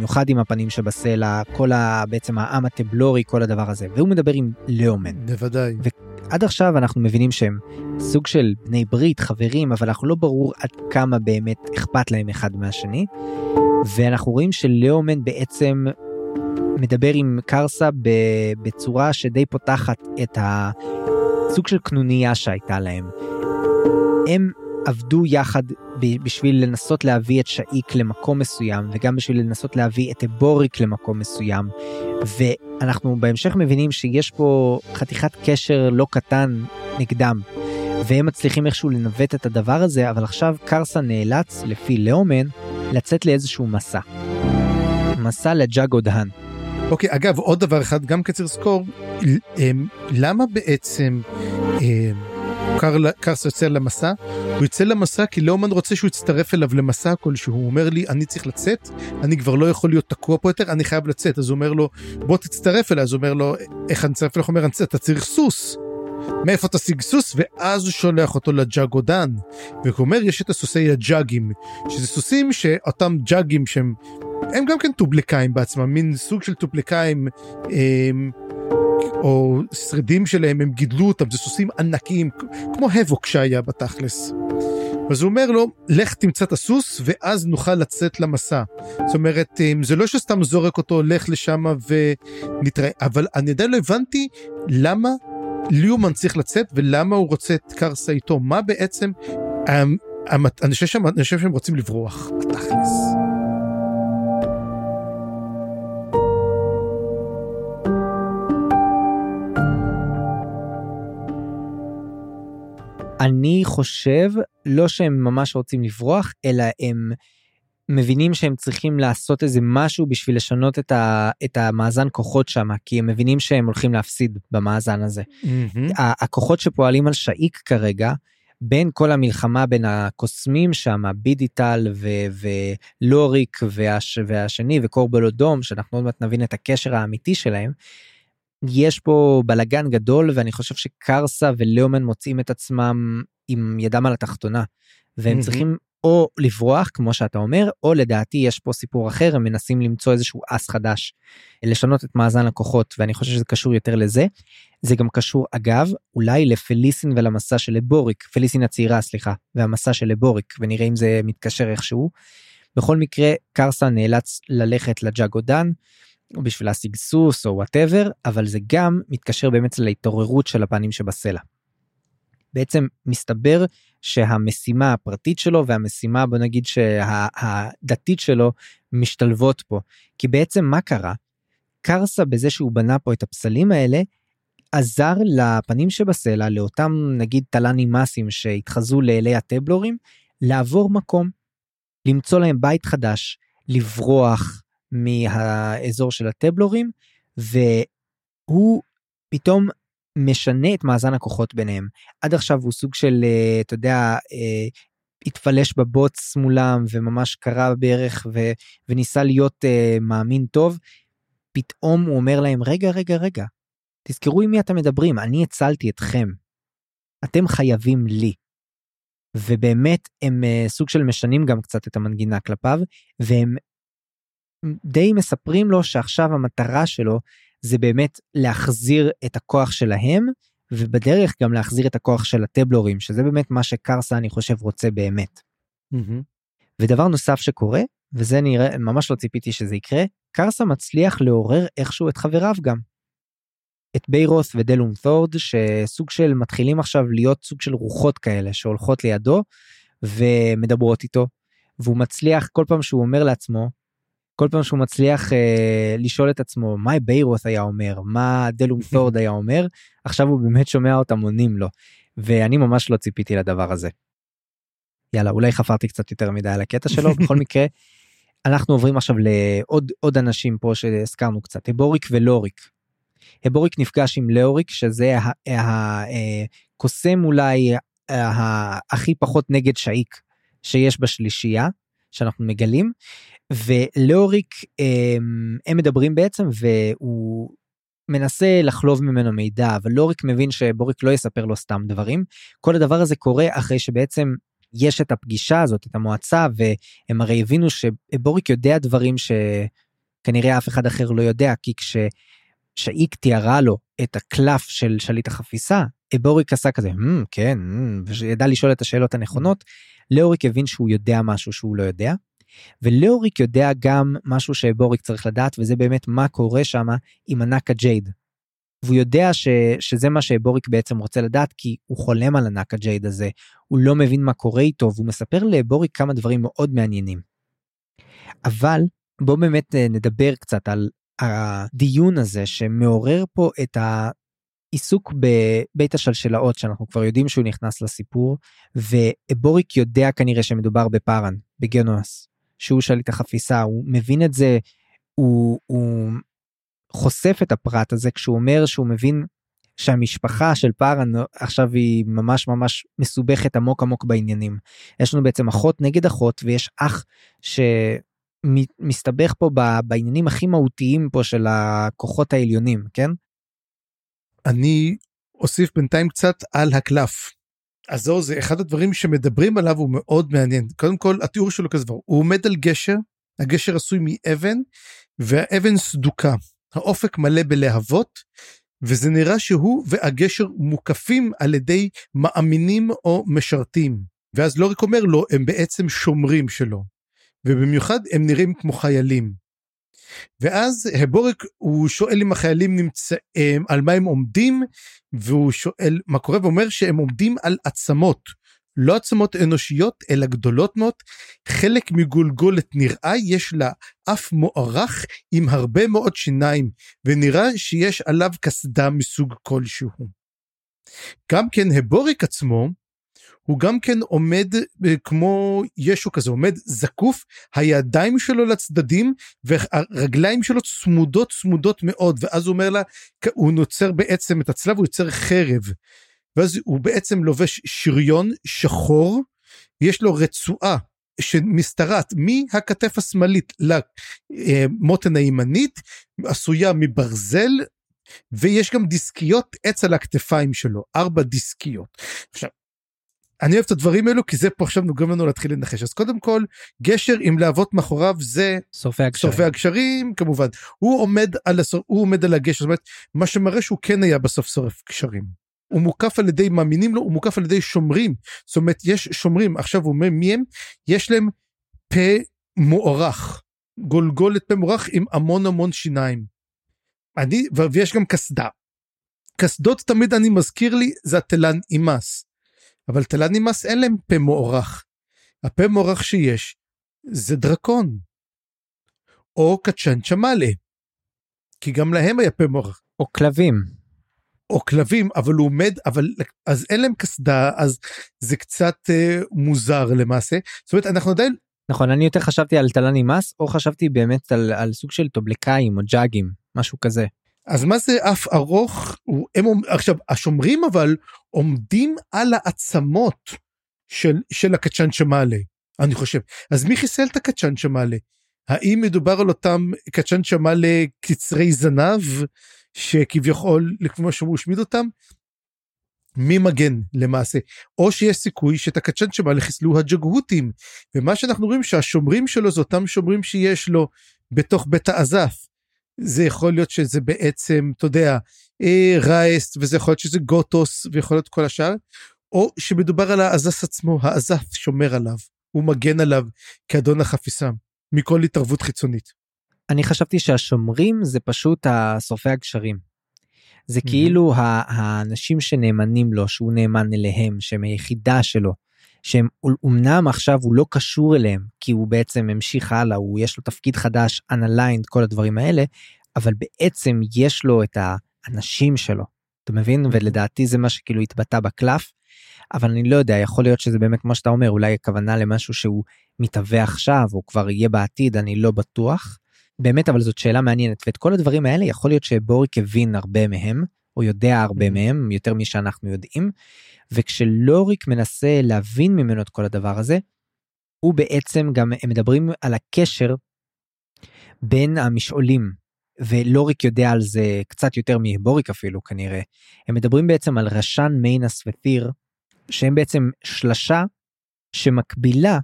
במיוחד עם הפנים שבסלע, כל ה... בעצם העם הטבלורי, כל הדבר הזה, והוא מדבר עם לאומן. בוודאי. עד עכשיו אנחנו מבינים שהם סוג של בני ברית, חברים, אבל אנחנו לא ברור עד כמה באמת אכפת להם אחד מהשני. ואנחנו רואים שלאומן בעצם מדבר עם קרסה בצורה שדי פותחת את הסוג של קנוניה שהייתה להם. הם עבדו יחד בשביל לנסות להביא את שאיק למקום מסוים וגם בשביל לנסות להביא את אבוריק למקום מסוים. ואנחנו בהמשך מבינים שיש פה חתיכת קשר לא קטן נגדם. והם מצליחים איכשהו לנווט את הדבר הזה, אבל עכשיו קרסה נאלץ, לפי לאומן, לצאת לאיזשהו מסע. מסע לג'אגו דהן. אוקיי, אגב, עוד דבר אחד, גם כצר זכור, אמ, למה בעצם אמ, קרסה יוצא למסע? הוא יוצא למסע כי לאומן רוצה שהוא יצטרף אליו למסע כלשהו, הוא אומר לי, אני צריך לצאת, אני כבר לא יכול להיות תקוע פה יותר, אני חייב לצאת. אז הוא אומר לו, בוא תצטרף אליי, אז הוא אומר לו, איך אני אצטרף אליך? הוא אומר, אתה צריך סוס. מאיפה תשיג סוס? ואז הוא שולח אותו לג'אגודן. והוא אומר, יש את הסוסי הג'אגים, שזה סוסים שאותם ג'אגים שהם הם גם כן טובלקאים בעצמם, מין סוג של טובלקאים, הם, או שרידים שלהם, הם גידלו אותם, זה סוסים ענקיים, כמו הבוק שהיה בתכלס. אז הוא אומר לו, לך תמצא את הסוס ואז נוכל לצאת למסע. זאת אומרת, זה לא שסתם זורק אותו, לך לשם ונתראה, אבל אני עדיין לא הבנתי למה ליאומן צריך לצאת ולמה הוא רוצה את קרסה איתו, מה בעצם, אני חושב שהם רוצים לברוח, בתכלס. אני חושב לא שהם ממש רוצים לברוח אלא הם מבינים שהם צריכים לעשות איזה משהו בשביל לשנות את, ה, את המאזן כוחות שם כי הם מבינים שהם הולכים להפסיד במאזן הזה. Mm-hmm. הכוחות שפועלים על שאיק כרגע בין כל המלחמה בין הקוסמים שם בידיטל ו- ולוריק והש- והשני וקורבלודום שאנחנו עוד מעט נבין את הקשר האמיתי שלהם. יש פה בלגן גדול ואני חושב שקרסה ולאומן מוצאים את עצמם עם ידם על התחתונה והם mm-hmm. צריכים או לברוח כמו שאתה אומר או לדעתי יש פה סיפור אחר הם מנסים למצוא איזשהו אס חדש לשנות את מאזן הכוחות ואני חושב שזה קשור יותר לזה. זה גם קשור אגב אולי לפליסין ולמסע של לבוריק פליסין הצעירה סליחה והמסע של לבוריק ונראה אם זה מתקשר איכשהו. בכל מקרה קרסה נאלץ ללכת לג'אגודן בשביל להשיג סוס או whatever אבל זה גם מתקשר באמת להתעוררות של הפנים שבסלע. בעצם מסתבר שהמשימה הפרטית שלו והמשימה בוא נגיד שהדתית שלו משתלבות פה כי בעצם מה קרה? קרסה בזה שהוא בנה פה את הפסלים האלה עזר לפנים שבסלע לאותם נגיד טלאן אימאס שהתחזו לאלי הטבלורים לעבור מקום למצוא להם בית חדש לברוח מהאזור של הטבלורים והוא פתאום משנה את מאזן הכוחות ביניהם. עד עכשיו הוא סוג של אה, אתה יודע אה, התפלש בבוץ מולם וממש קרא בערך ו, וניסה להיות uh, מאמין טוב. פתאום הוא אומר להם רגע רגע רגע תזכרו עם מי אתם מדברים אני הצלתי אתכם. אתם חייבים לי. ובאמת הם uh, סוג של משנים גם קצת את המנגינה כלפיו והם די מספרים לו שעכשיו המטרה שלו זה באמת להחזיר את הכוח שלהם ובדרך גם להחזיר את הכוח של הטבלורים שזה באמת מה שקרסה אני חושב רוצה באמת. Mm-hmm. ודבר נוסף שקורה וזה נראה ממש לא ציפיתי שזה יקרה קרסה מצליח לעורר איכשהו את חבריו גם. את ביירוס ודלום תורד שסוג של מתחילים עכשיו להיות סוג של רוחות כאלה שהולכות לידו ומדברות איתו והוא מצליח כל פעם שהוא אומר לעצמו כל פעם שהוא מצליח אה, לשאול את עצמו מה ביירוס היה אומר מה דלום *laughs* תורד היה אומר עכשיו הוא באמת שומע אותם עונים לו ואני ממש לא ציפיתי לדבר הזה. יאללה אולי חפרתי קצת יותר מדי על הקטע שלו *laughs* בכל מקרה אנחנו עוברים עכשיו לעוד עוד אנשים פה שהזכרנו קצת הבוריק ולוריק. הבוריק נפגש עם לאוריק שזה הקוסם אולי הכי פחות נגד שאיק שיש בשלישייה שאנחנו מגלים ולאוריק הם, הם מדברים בעצם והוא מנסה לחלוב ממנו מידע אבל לאוריק מבין שבוריק לא יספר לו סתם דברים. כל הדבר הזה קורה אחרי שבעצם יש את הפגישה הזאת את המועצה והם הרי הבינו שבוריק יודע דברים שכנראה אף אחד אחר לא יודע כי כששאיק תיארה לו את הקלף של שליט החפיסה בוריק עשה כזה mm, כן mm, וידע לשאול את השאלות הנכונות. לאוריק הבין שהוא יודע משהו שהוא לא יודע ולאוריק יודע גם משהו שבוריק צריך לדעת וזה באמת מה קורה שם עם ענק הג'ייד. והוא יודע ש, שזה מה שבוריק בעצם רוצה לדעת כי הוא חולם על ענק הג'ייד הזה, הוא לא מבין מה קורה איתו והוא מספר לבוריק כמה דברים מאוד מעניינים. אבל בואו באמת אה, נדבר קצת על הדיון הזה שמעורר פה את העיסוק בבית השלשלאות שאנחנו כבר יודעים שהוא נכנס לסיפור ובוריק יודע כנראה שמדובר בפארן בגנואס שהוא שליט החפיסה הוא מבין את זה הוא, הוא חושף את הפרט הזה כשהוא אומר שהוא מבין שהמשפחה של פארן עכשיו היא ממש ממש מסובכת עמוק עמוק בעניינים. יש לנו בעצם אחות נגד אחות ויש אח שמסתבך פה בעניינים הכי מהותיים פה של הכוחות העליונים, כן? אני אוסיף בינתיים קצת על הקלף. אז זהו זה אחד הדברים שמדברים עליו הוא מאוד מעניין. קודם כל התיאור שלו כזה דבר, הוא עומד על גשר, הגשר עשוי מאבן והאבן סדוקה. האופק מלא בלהבות, וזה נראה שהוא והגשר מוקפים על ידי מאמינים או משרתים. ואז לא רק אומר לו, הם בעצם שומרים שלו. ובמיוחד הם נראים כמו חיילים. ואז הבורק הוא שואל אם החיילים נמצאים על מה הם עומדים והוא שואל מה קורה ואומר שהם עומדים על עצמות לא עצמות אנושיות אלא גדולות מאוד, חלק מגולגולת נראה יש לה אף מוארך עם הרבה מאוד שיניים ונראה שיש עליו קסדה מסוג כלשהו. גם כן הבוריק עצמו הוא גם כן עומד אה, כמו ישו כזה עומד זקוף הידיים שלו לצדדים והרגליים שלו צמודות צמודות מאוד ואז הוא אומר לה הוא נוצר בעצם את הצלב הוא יוצר חרב ואז הוא בעצם לובש שריון שחור, יש לו רצועה שמשתרעת מהכתף השמאלית למותן הימנית, עשויה מברזל, ויש גם דיסקיות עץ על הכתפיים שלו, ארבע דיסקיות. עכשיו, אני אוהב את הדברים האלו כי זה פה עכשיו נוגע לנו להתחיל לנחש אז קודם כל גשר עם להבות מאחוריו זה שורפי הגשרים. שורפי הגשרים כמובן הוא עומד על הסור, הוא עומד על הגשר זאת אומרת מה שמראה שהוא כן היה בסוף שורף גשרים. הוא מוקף על ידי מאמינים לו, הוא מוקף על ידי שומרים. זאת אומרת, יש שומרים, עכשיו הוא אומר מי הם? יש להם פה מוארך, גולגולת פה מוארך עם המון המון שיניים. אני, ויש גם קסדה. קסדות תמיד אני מזכיר לי זה התלן אימס. אבל תלן אימס אין להם פה מוארך. הפה מוארך שיש זה דרקון. או קצ'ן צ'מאלה. כי גם להם היה פה מוארך. או כלבים. או כלבים אבל הוא עומד אבל אז אין להם קסדה אז זה קצת אה, מוזר למעשה זאת אומרת אנחנו עדיין נכון אני יותר חשבתי על טלני מס או חשבתי באמת על, על סוג של טובלקאים או ג'אגים משהו כזה. אז מה זה אף ארוך? הם עכשיו השומרים אבל עומדים על העצמות של של הקצ'ן שמעלה אני חושב. אז מי חיסל את הקצ'ן שמעלה? האם מדובר על אותם קצ'ן שמעלה קצרי זנב שכביכול כמו שהוא השמיד אותם. מי מגן למעשה? או שיש סיכוי שאת הקצ'ן שבא חיסלו הג'גהותים. ומה שאנחנו רואים שהשומרים שלו זה אותם שומרים שיש לו בתוך בית האזף. זה יכול להיות שזה בעצם אתה יודע אה, רייסט וזה יכול להיות שזה גוטוס ויכול להיות כל השאר או שמדובר על האזס עצמו האזף שומר עליו הוא מגן עליו כאדון החפיסה מכל התערבות חיצונית. אני חשבתי שהשומרים זה פשוט השורפי הגשרים. זה mm-hmm. כאילו האנשים שנאמנים לו, שהוא נאמן אליהם, שהם היחידה שלו, שהם אמנם עכשיו הוא לא קשור אליהם, כי הוא בעצם המשיך הלאה, הוא יש לו תפקיד חדש, unaligned, כל הדברים האלה, אבל בעצם יש לו את האנשים שלו, אתה מבין? Mm-hmm. ולדעתי זה מה שכאילו התבטא בקלף, אבל אני לא יודע, יכול להיות שזה באמת כמו שאתה אומר, אולי הכוונה למשהו שהוא מתהווה עכשיו, או כבר יהיה בעתיד, אני לא בטוח. באמת אבל זאת שאלה מעניינת ואת כל הדברים האלה יכול להיות שבוריק הבין הרבה מהם או יודע הרבה מהם יותר משאנחנו יודעים וכשלוריק מנסה להבין ממנו את כל הדבר הזה הוא בעצם גם הם מדברים על הקשר בין המשעולים ולוריק יודע על זה קצת יותר מבוריק אפילו כנראה הם מדברים בעצם על רשן מיינס ותיר שהם בעצם שלשה שמקבילה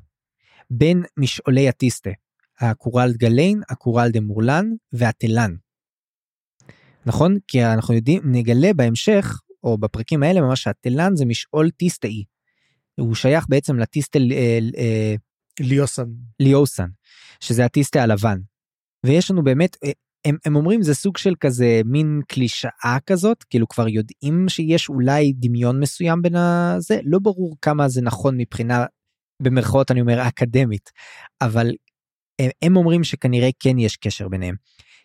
בין משעולי הטיסטה הקורלד גליין, הקורלד אמורלן והתלן. נכון? כי אנחנו יודעים, נגלה בהמשך, או בפרקים האלה ממש שהתלן זה משעול טיסטאי. הוא שייך בעצם לטיסטה אה, אה, ליוסן. ליוסן, שזה הטיסטה הלבן. ויש לנו באמת, אה, הם, הם אומרים זה סוג של כזה מין קלישאה כזאת כאילו כבר יודעים שיש אולי דמיון מסוים בין הזה לא ברור כמה זה נכון מבחינה במרכאות אני אומר אקדמית אבל הם, הם אומרים שכנראה כן יש קשר ביניהם.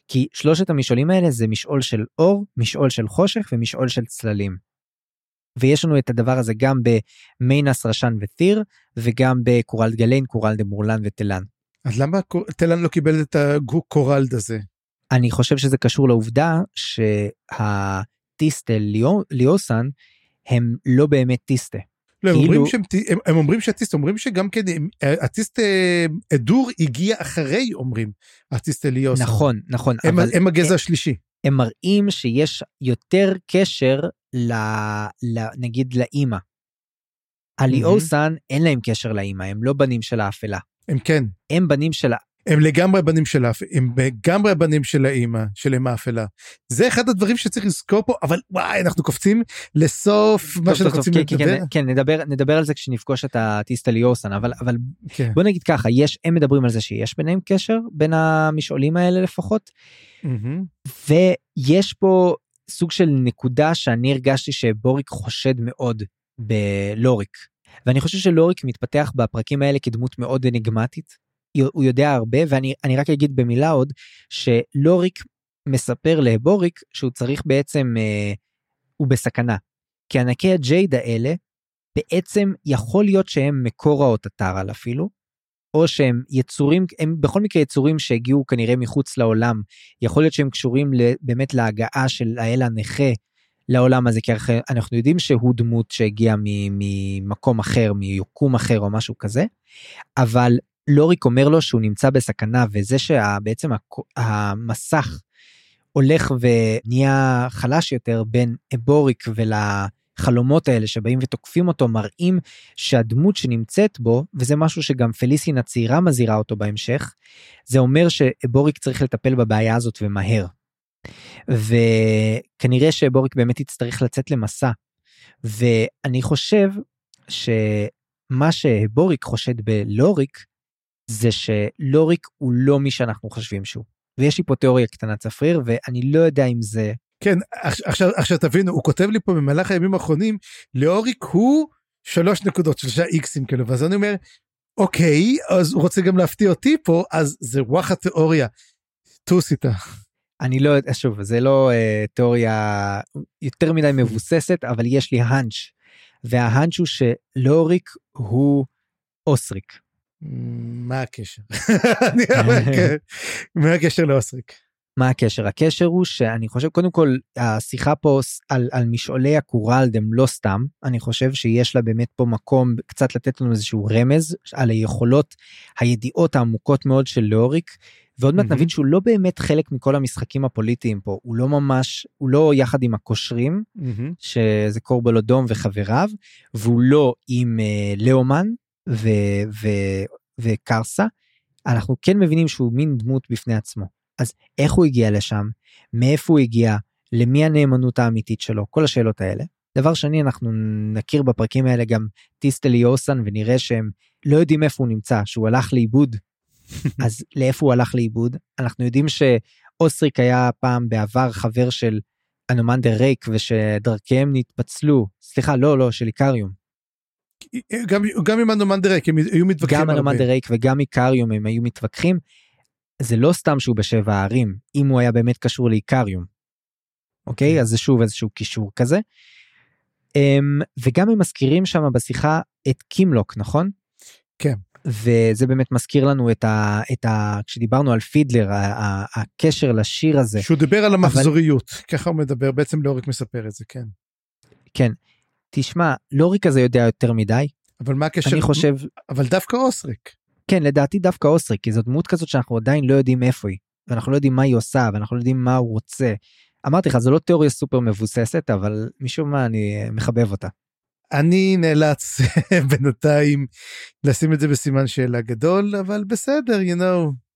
כי שלושת המשעולים האלה זה משעול של אור משעול של חושך ומשעול של צללים. ויש לנו את הדבר הזה גם במיינס רשן ותיר וגם בקורלד גליין קורלד מורלן ותלן. אז למה תלן לא קיבל את הקורלד הזה? אני חושב שזה קשור לעובדה שהטיסטה ליאוסן הם לא באמת טיסטה. לא, כאילו... הם, אומרים שהם, הם, הם אומרים שהטיסט אומרים שגם כן הטיסט אדור הגיע אחרי אומרים הטיסט אליוסן. נכון נכון הם, אבל הם הגזע הם, השלישי. הם מראים שיש יותר קשר ל, ל, נגיד לאימא. הליאוסן mm-hmm. אין להם קשר לאימא הם לא בנים של האפלה. הם כן. הם בנים של הם לגמרי בנים של הם לגמרי בנים של האימא של אם האפלה. זה אחד הדברים שצריך לזכור פה אבל וואי אנחנו קופצים לסוף טוב, מה שאנחנו רוצים כן, כן, לדבר. כן, כן נדבר נדבר על זה כשנפגוש את הטיסטה ליאוסן אבל אבל כן. בוא נגיד ככה יש הם מדברים על זה שיש ביניהם קשר בין המשעולים האלה לפחות. Mm-hmm. ויש פה סוג של נקודה שאני הרגשתי שבוריק חושד מאוד בלוריק. ואני חושב שלוריק מתפתח בפרקים האלה כדמות מאוד אניגמטית. הוא יודע הרבה ואני רק אגיד במילה עוד שלוריק מספר לבוריק שהוא צריך בעצם אה, הוא בסכנה. כי ענקי הג'ייד האלה בעצם יכול להיות שהם מקור האות הטארל אפילו או שהם יצורים הם בכל מקרה יצורים שהגיעו כנראה מחוץ לעולם יכול להיות שהם קשורים באמת להגעה של האל הנכה לעולם הזה כי אנחנו יודעים שהוא דמות שהגיע ממקום אחר מיקום אחר או משהו כזה אבל לוריק אומר לו שהוא נמצא בסכנה וזה שבעצם המסך הולך ונהיה חלש יותר בין אבוריק ולחלומות האלה שבאים ותוקפים אותו מראים שהדמות שנמצאת בו וזה משהו שגם פליסין הצעירה מזהירה אותו בהמשך זה אומר שאבוריק צריך לטפל בבעיה הזאת ומהר. וכנראה שאבוריק באמת יצטרך לצאת למסע ואני חושב שמה שבוריק חושד בלוריק זה שלוריק הוא לא מי שאנחנו חושבים שהוא. ויש לי פה תיאוריה קטנה צפריר ואני לא יודע אם זה. כן עכשיו עכשיו תבינו הוא כותב לי פה במהלך הימים האחרונים לאוריק הוא שלוש נקודות שלושה איקסים כאילו ואז אני אומר אוקיי אז הוא רוצה גם להפתיע אותי פה אז זה וואחה תיאוריה. טוס איתה. אני לא יודע שוב זה לא אה, תיאוריה יותר מדי מבוססת אבל יש לי האנץ' וההאנץ' הוא שלאוריק הוא אוסריק. מה הקשר? *laughs* כן. מה הקשר לאוסריק? מה הקשר? הקשר הוא שאני חושב קודם כל השיחה פה על, על משעולי הקורלד הם לא סתם אני חושב שיש לה באמת פה מקום קצת לתת לנו איזשהו רמז על היכולות הידיעות העמוקות מאוד של לאוריק ועוד מעט mm-hmm. נבין שהוא לא באמת חלק מכל המשחקים הפוליטיים פה הוא לא ממש הוא לא יחד עם הקושרים mm-hmm. שזה קורבלודום וחבריו והוא לא עם uh, לאומן ו, ו, וקרסה, אנחנו כן מבינים שהוא מין דמות בפני עצמו. אז איך הוא הגיע לשם? מאיפה הוא הגיע? למי הנאמנות האמיתית שלו? כל השאלות האלה. דבר שני, אנחנו נכיר בפרקים האלה גם טיסטלי יורסן ונראה שהם לא יודעים איפה הוא נמצא, שהוא הלך לאיבוד. *laughs* אז לאיפה הוא הלך לאיבוד? אנחנו יודעים שאוסריק היה פעם בעבר חבר של אנומנדר רייק ושדרכיהם נתפצלו, סליחה, לא, לא, של איקריום. גם גם עם אנומנדר רייק הם היו מתווכחים גם אנומנדר רייק וגם איקריום הם היו מתווכחים. זה לא סתם שהוא בשבע הערים אם הוא היה באמת קשור לאיקריום. אוקיי כן. אז זה שוב איזשהו קישור כזה. אמ, וגם הם מזכירים שם בשיחה את קימלוק נכון? כן. וזה באמת מזכיר לנו את ה... את ה כשדיברנו על פידלר הקשר לשיר הזה. שהוא דיבר על המחזוריות אבל... ככה הוא מדבר בעצם לאוריק מספר את זה כן. כן תשמע, לוריק הזה יודע יותר מדי. אבל מה הקשר? אני חושב... אבל דווקא אוסריק. כן, לדעתי דווקא אוסריק, כי זו דמות כזאת שאנחנו עדיין לא יודעים איפה היא, ואנחנו לא יודעים מה היא עושה, ואנחנו לא יודעים מה הוא רוצה. אמרתי לך, זו לא תיאוריה סופר מבוססת, אבל משום מה אני מחבב אותה. אני נאלץ *laughs* בינתיים לשים את זה בסימן שאלה גדול, אבל בסדר, you know.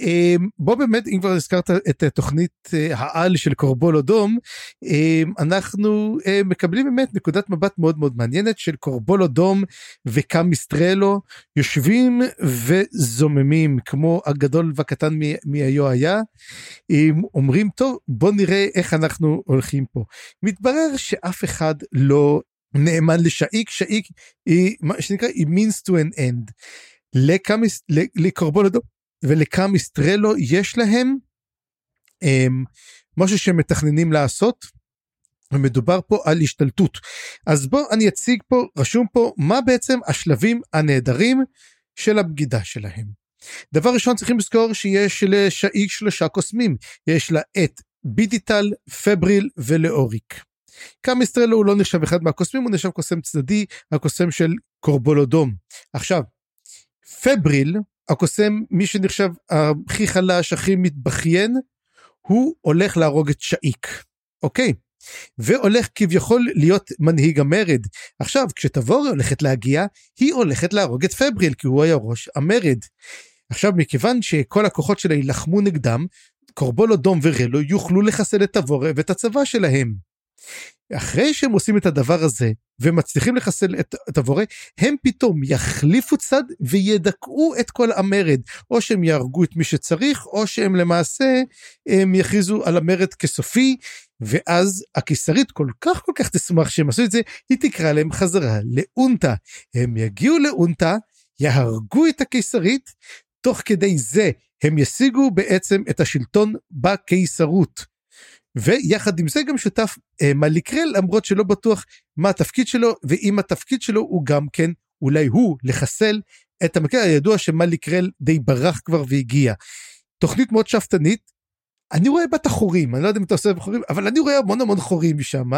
אמ, בוא באמת אם כבר הזכרת את תוכנית אה, העל של קורבול אדום אמ, אנחנו אה, מקבלים באמת נקודת מבט מאוד מאוד מעניינת של קורבול אדום וקמיסטרלו יושבים וזוממים כמו הגדול והקטן מהיו היה אמ, אומרים טוב בוא נראה איך אנחנו הולכים פה מתברר שאף אחד לא נאמן לשאיק שאיק היא מה שנקרא היא means to an end. לקורבול אדום ולקמיסטרלו יש להם הם, משהו שהם מתכננים לעשות. ומדובר פה על השתלטות. אז בוא אני אציג פה, רשום פה, מה בעצם השלבים הנהדרים של הבגידה שלהם. דבר ראשון צריכים לזכור שיש לשאי שלושה קוסמים, יש לה את בידיטל, פבריל ולאוריק. קמיסטרלו הוא לא נחשב אחד מהקוסמים, הוא נחשב קוסם צדדי, הקוסם של קורבולודום. עכשיו, פבריל הקוסם מי שנחשב הכי חלש הכי מתבכיין הוא הולך להרוג את שאיק אוקיי והולך כביכול להיות מנהיג המרד עכשיו כשתבורי הולכת להגיע היא הולכת להרוג את פבריל כי הוא היה ראש המרד. עכשיו מכיוון שכל הכוחות שלה יילחמו נגדם קורבולו דום ורלו יוכלו לחסל את תבורי ואת הצבא שלהם. אחרי שהם עושים את הדבר הזה ומצליחים לחסל את, את הבורא, הם פתאום יחליפו צד וידכאו את כל המרד. או שהם יהרגו את מי שצריך, או שהם למעשה הם יכריזו על המרד כסופי, ואז הקיסרית כל כך כל כך תשמח שהם עשו את זה, היא תקרא להם חזרה לאונטה. הם יגיעו לאונטה, יהרגו את הקיסרית, תוך כדי זה הם ישיגו בעצם את השלטון בקיסרות. ויחד עם זה גם שותף אה, מליקרל למרות שלא בטוח מה התפקיד שלו ואם התפקיד שלו הוא גם כן אולי הוא לחסל את המקרה הידוע שמליקרל די ברח כבר והגיע. תוכנית מאוד שאפתנית. אני רואה בה את החורים אני לא יודע אם אתה עושה בחורים אבל אני רואה המון המון חורים משם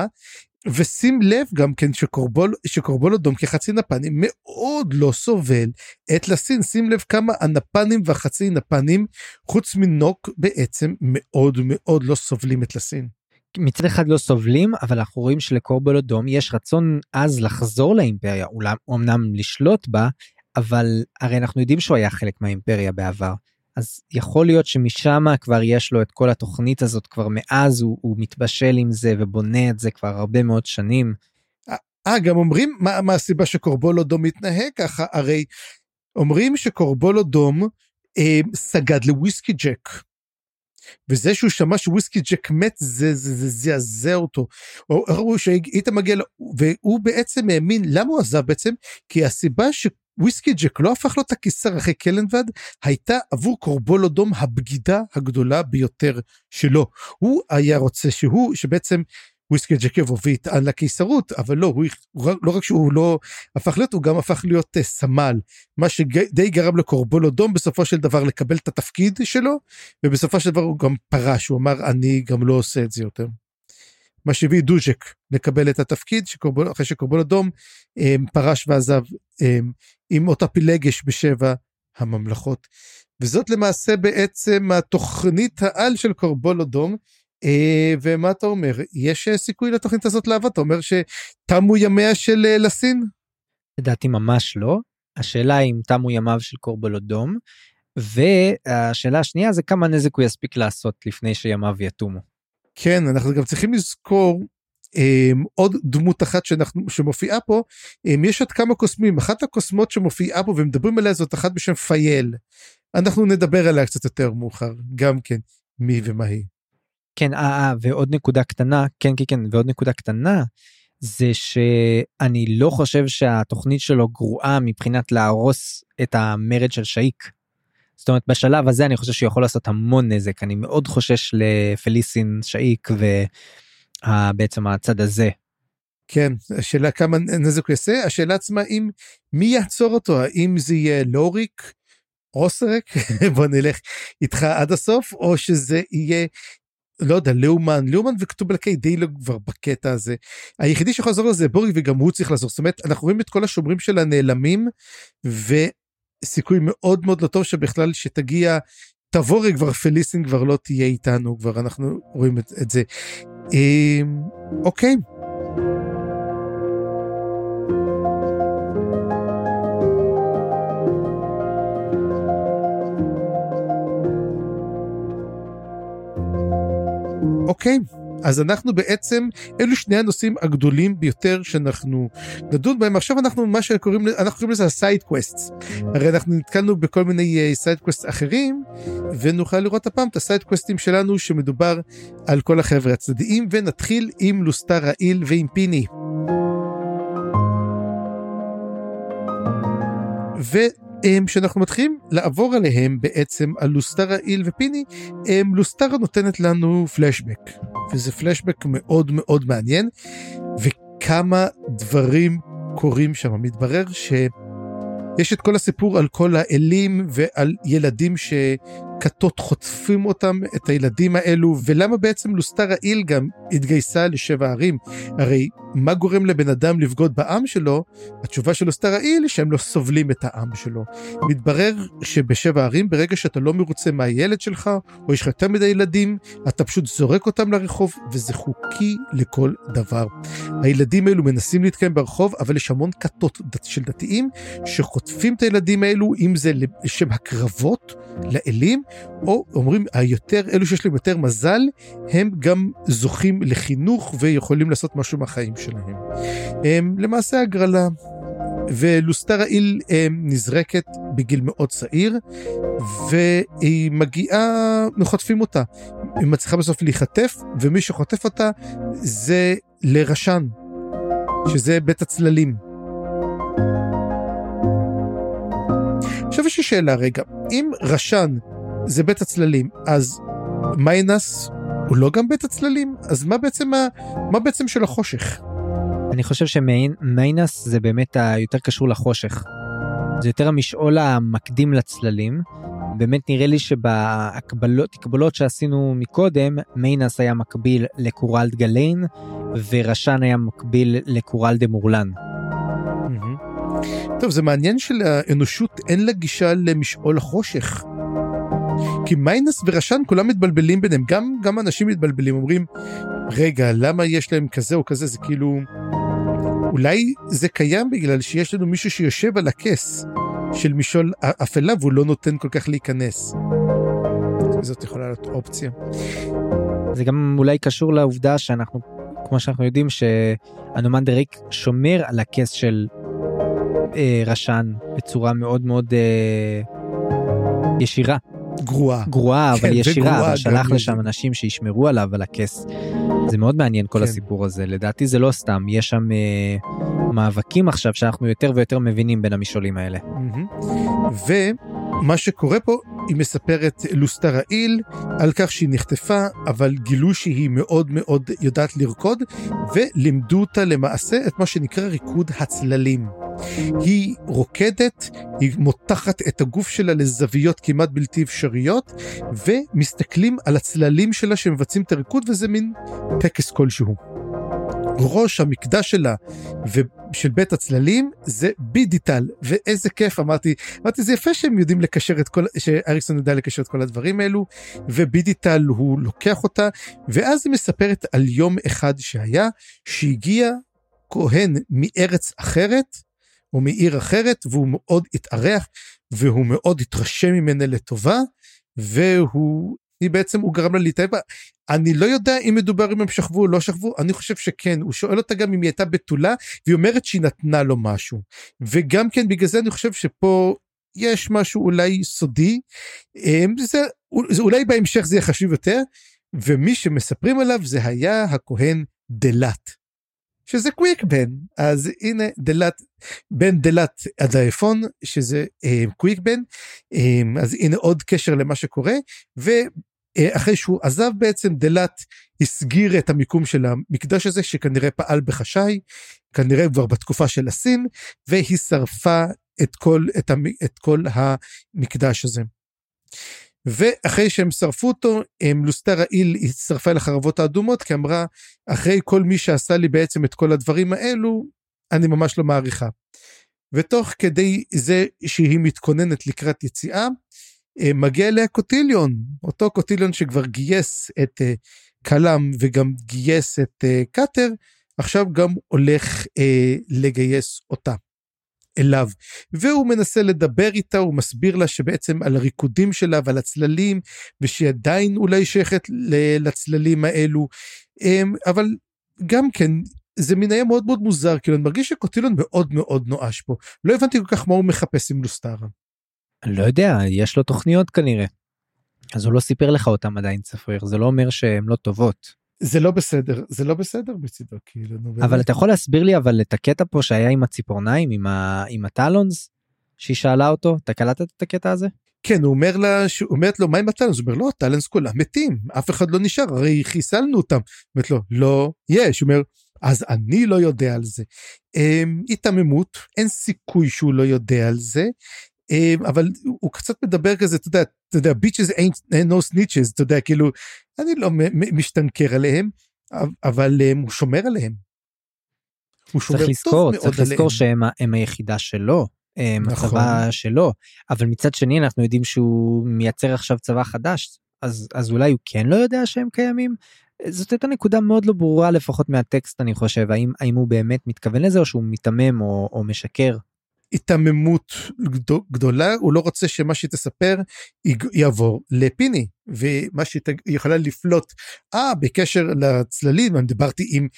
ושים לב גם כן שקורבול שקורבול אדום כחצי נפנים מאוד לא סובל את לסין שים לב כמה הנפנים והחצי נפנים חוץ מנוק בעצם מאוד מאוד לא סובלים את לסין. מצד אחד לא סובלים אבל אנחנו רואים שלקורבול אדום יש רצון עז לחזור לאימפריה אולי אמנם לשלוט בה אבל הרי אנחנו יודעים שהוא היה חלק מהאימפריה בעבר. אז יכול להיות שמשם כבר יש לו את כל התוכנית הזאת כבר מאז הוא, הוא מתבשל עם זה ובונה את זה כבר הרבה מאוד שנים. אה גם אומרים מה, מה הסיבה שקורבולו דום מתנהג ככה הרי אומרים שקורבולו דום אה, סגד לוויסקי ג'ק. וזה שהוא שמע שוויסקי ג'ק מת זה זעזע אותו. או שהיית מגיע והוא בעצם האמין למה הוא עזב בעצם כי הסיבה ש... וויסקי ג'ק לא הפך לו את הקיסר אחרי קלנבד, הייתה עבור קורבולודום הבגידה הגדולה ביותר שלו. הוא היה רוצה שהוא, שבעצם וויסקי ג'ק יבוא ויטען לקיסרות, אבל לא, הוא, לא רק שהוא לא הפך להיות, הוא גם הפך להיות uh, סמל, מה שדי גרם לקורבולודום בסופו של דבר לקבל את התפקיד שלו, ובסופו של דבר הוא גם פרש, הוא אמר אני גם לא עושה את זה יותר. מה שהביא דוז'ק לקבל את התפקיד שקורבול, אחרי שקורבול אדום um, פרש ועזב um, עם אותה פילגש בשבע הממלכות. וזאת למעשה בעצם התוכנית העל של קורבול אדום. Uh, ומה אתה אומר יש uh, סיכוי לתוכנית הזאת לעבוד אתה אומר שתמו ימיה של uh, לסין? לדעתי ממש לא השאלה אם תמו ימיו של קורבול אדום והשאלה השנייה זה כמה נזק הוא יספיק לעשות לפני שימיו יתומו. כן אנחנו גם צריכים לזכור Um, עוד דמות אחת שאנחנו שמופיעה פה um, יש עוד כמה קוסמים אחת הקוסמות שמופיעה פה ומדברים עליה זאת אחת בשם פייל אנחנו נדבר עליה קצת יותר מאוחר גם כן מי ומה היא. כן אה, אה, ועוד נקודה קטנה כן כן כן ועוד נקודה קטנה זה שאני לא חושב שהתוכנית שלו גרועה מבחינת להרוס את המרד של שאיק. זאת אומרת בשלב הזה אני חושב שהוא יכול לעשות המון נזק. אני מאוד חושש לפליסין שאיק ובעצם הצד הזה. כן השאלה כמה נזק הוא יעשה. השאלה עצמה אם מי יעצור אותו? האם זה יהיה לוריק אוסרק? *laughs* בוא נלך איתך עד הסוף או שזה יהיה לא יודע לאומן לאומן וכתובלקי די לא כבר בקטע הזה. היחידי שיכול לעזור לזה בורי וגם הוא צריך לעזור. זאת אומרת אנחנו רואים את כל השומרים של הנעלמים סיכוי מאוד מאוד לא טוב שבכלל שתגיע, תבורי כבר פליסין כבר לא תהיה איתנו, כבר אנחנו רואים את, את זה. אה, אוקיי. אוקיי. אז אנחנו בעצם, אלו שני הנושאים הגדולים ביותר שאנחנו נדון בהם. עכשיו אנחנו, מה שקוראים, אנחנו קוראים לזה ה side quest. הרי אנחנו נתקלנו בכל מיני side אה, quest אחרים, ונוכל לראות הפעם את ה side quest ים שלנו שמדובר על כל החבר'ה הצדדיים, ונתחיל עם לוסטר רעיל ועם פיני. כשאנחנו מתחילים לעבור עליהם בעצם על לוסטרה איל ופיני, לוסטרה נותנת לנו פלשבק, וזה פלשבק מאוד מאוד מעניין, וכמה דברים קורים שם. מתברר שיש את כל הסיפור על כל האלים ועל ילדים ש... כתות חוטפים אותם, את הילדים האלו, ולמה בעצם לוסטרה איל גם התגייסה לשבע ערים? הרי מה גורם לבן אדם לבגוד בעם שלו? התשובה של לוסטרה איל היא שהם לא סובלים את העם שלו. מתברר שבשבע ערים, ברגע שאתה לא מרוצה מהילד שלך, או יש לך יותר מדי ילדים, אתה פשוט זורק אותם לרחוב, וזה חוקי לכל דבר. הילדים האלו מנסים להתקיים ברחוב, אבל יש המון כתות של דתיים שחוטפים את הילדים האלו, אם זה לשם הקרבות לאלים, או אומרים היותר, אלו שיש להם יותר מזל, הם גם זוכים לחינוך ויכולים לעשות משהו מהחיים שלהם. הם למעשה הגרלה. ולוסטרה איל נזרקת בגיל מאוד צעיר, והיא מגיעה, חוטפים אותה. היא מצליחה בסוף להיחטף, ומי שחוטף אותה זה לרשן, שזה בית הצללים. עכשיו יש לי שאלה רגע, אם רשן זה בית הצללים, אז מיינס הוא לא גם בית הצללים? אז מה בעצם, ה... מה בעצם של החושך? אני חושב שמיינס זה באמת היותר קשור לחושך. זה יותר המשעול המקדים לצללים. באמת נראה לי שבהקבלות שעשינו מקודם, מיינס היה מקביל לקורלד גליין, ורשן היה מקביל לקורל דה מורלן. טוב, זה מעניין שלאנושות אין לה גישה למשעול החושך. כי מיינס ורשן כולם מתבלבלים ביניהם, גם, גם אנשים מתבלבלים, אומרים, רגע, למה יש להם כזה או כזה, זה כאילו... אולי זה קיים בגלל שיש לנו מישהו שיושב על הכס של משעול אפלה והוא לא נותן כל כך להיכנס. זאת יכולה להיות אופציה. זה גם אולי קשור לעובדה שאנחנו, כמו שאנחנו יודעים, שאנומן דריק שומר על הכס של אה, רשן בצורה מאוד מאוד אה, ישירה. גרועה. גרועה, אבל כן, ישירה, אבל שלח לשם אנשים שישמרו עליו על הכס. זה מאוד מעניין כל כן. הסיפור הזה, לדעתי זה לא סתם, יש שם אה, מאבקים עכשיו שאנחנו יותר ויותר מבינים בין המשעולים האלה. ומה שקורה פה, היא מספרת לוסטה רעיל על כך שהיא נחטפה, אבל גילו שהיא מאוד מאוד יודעת לרקוד, ולימדו אותה למעשה את מה שנקרא ריקוד הצללים. היא רוקדת, היא מותחת את הגוף שלה לזוויות כמעט בלתי אפשריות, ומסתכלים על הצללים שלה שמבצעים את הריקוד, וזה מין טקס כלשהו. ראש המקדש שלה ושל בית הצללים זה בידיטל ואיזה כיף אמרתי אמרתי זה יפה שהם יודעים לקשר את כל שאריקסון יודע לקשר את כל הדברים האלו ובידיטל הוא לוקח אותה ואז היא מספרת על יום אחד שהיה שהגיע כהן מארץ אחרת או מעיר אחרת, והוא מאוד התארח, והוא מאוד התרשם ממנה לטובה, והוא, היא בעצם, הוא גרם לה להתאהב. אני לא יודע אם מדובר אם הם שכבו או לא שכבו, אני חושב שכן. הוא שואל אותה גם אם היא הייתה בתולה, והיא אומרת שהיא נתנה לו משהו. וגם כן, בגלל זה אני חושב שפה יש משהו אולי סודי. אמ, זה, זה אולי בהמשך זה יהיה חשוב יותר, ומי שמספרים עליו זה היה הכהן דלת. שזה קוויק בן אז הנה דלת בין דלת עד האפון שזה אה, קוויק בן אה, אז הנה עוד קשר למה שקורה ואחרי אה, שהוא עזב בעצם דלת הסגיר את המיקום של המקדש הזה שכנראה פעל בחשאי כנראה כבר בתקופה של הסין והיא שרפה את כל את, המ, את כל המקדש הזה. ואחרי שהם שרפו אותו, לוסטה רעיל הצטרפה לחרבות האדומות, כי אמרה, אחרי כל מי שעשה לי בעצם את כל הדברים האלו, אני ממש לא מעריכה. ותוך כדי זה שהיא מתכוננת לקראת יציאה, אה, מגיע אליה קוטיליון, אותו קוטיליון שכבר גייס את אה, קלאם וגם גייס את אה, קאטר, עכשיו גם הולך לגייס אותה. אליו והוא מנסה לדבר איתה הוא מסביר לה שבעצם על הריקודים שלה ועל הצללים ושהיא עדיין אולי שייכת לצללים האלו אמ, אבל גם כן זה מין היה מאוד מאוד מוזר כאילו אני מרגיש שקוטילון מאוד מאוד נואש פה לא הבנתי כל כך מה הוא מחפש עם לוסטרה. לא יודע יש לו תוכניות כנראה. אז הוא לא סיפר לך אותם עדיין צפריר זה לא אומר שהן לא טובות. זה לא בסדר זה לא בסדר בצידו כאילו נו, אבל אתה יכול להסביר לי אבל את הקטע פה שהיה עם הציפורניים עם, ה... עם הטלונס שהיא שאלה אותו אתה קלטת את הקטע הזה? כן הוא אומר לה הוא אומרת לו מה עם הטלנס הוא אומר לא הטלנס כולם מתים אף אחד לא נשאר הרי חיסלנו אותם. אומרת לו לא יש הוא אומר אז אני לא יודע על זה. אמ, היתממות אין סיכוי שהוא לא יודע על זה אבל הוא קצת מדבר כזה אתה יודע אתה יודע ביצ'ס אין no snitches אתה יודע כאילו אני לא משתנקר עליהם אבל אמ, הוא שומר עליהם. הוא שומר צריך לזכור צריך לזכור שהם היחידה שלו. נכון. הצבא שלו אבל מצד שני אנחנו יודעים שהוא מייצר עכשיו צבא חדש אז אז אולי הוא כן לא יודע שהם קיימים. זאת הייתה נקודה מאוד לא ברורה לפחות מהטקסט אני חושב האם האם הוא באמת מתכוון לזה או שהוא מיתמם או, או משקר. היתממות גדולה הוא לא רוצה שמה שהיא תספר יעבור לפיני ומה שהיא יכולה לפלוט אה בקשר לצללים אני דיברתי עם.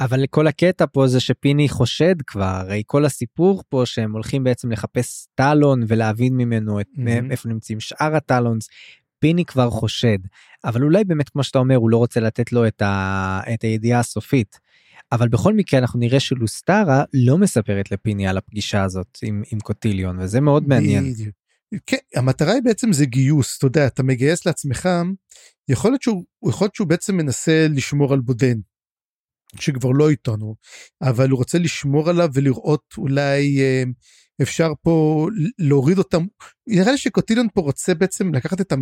אבל כל הקטע פה זה שפיני חושד כבר הרי כל הסיפור פה שהם הולכים בעצם לחפש טלון ולהבין ממנו את mm-hmm. איפה נמצאים שאר הטלונס. פיני כבר חושד אבל אולי באמת כמו שאתה אומר הוא לא רוצה לתת לו את, ה... את הידיעה הסופית. אבל בכל מקרה אנחנו נראה שלוסטרה לא מספרת לפיני על הפגישה הזאת עם, עם קוטיליון וזה מאוד מעניין. כן, המטרה היא בעצם זה גיוס, אתה יודע, אתה מגייס לעצמך, יכול להיות שהוא, יכול להיות שהוא בעצם מנסה לשמור על בודן, שכבר לא איתנו, אבל הוא רוצה לשמור עליו ולראות אולי אה, אפשר פה להוריד אותם. נראה לי שקוטיליון פה רוצה בעצם לקחת את, ה,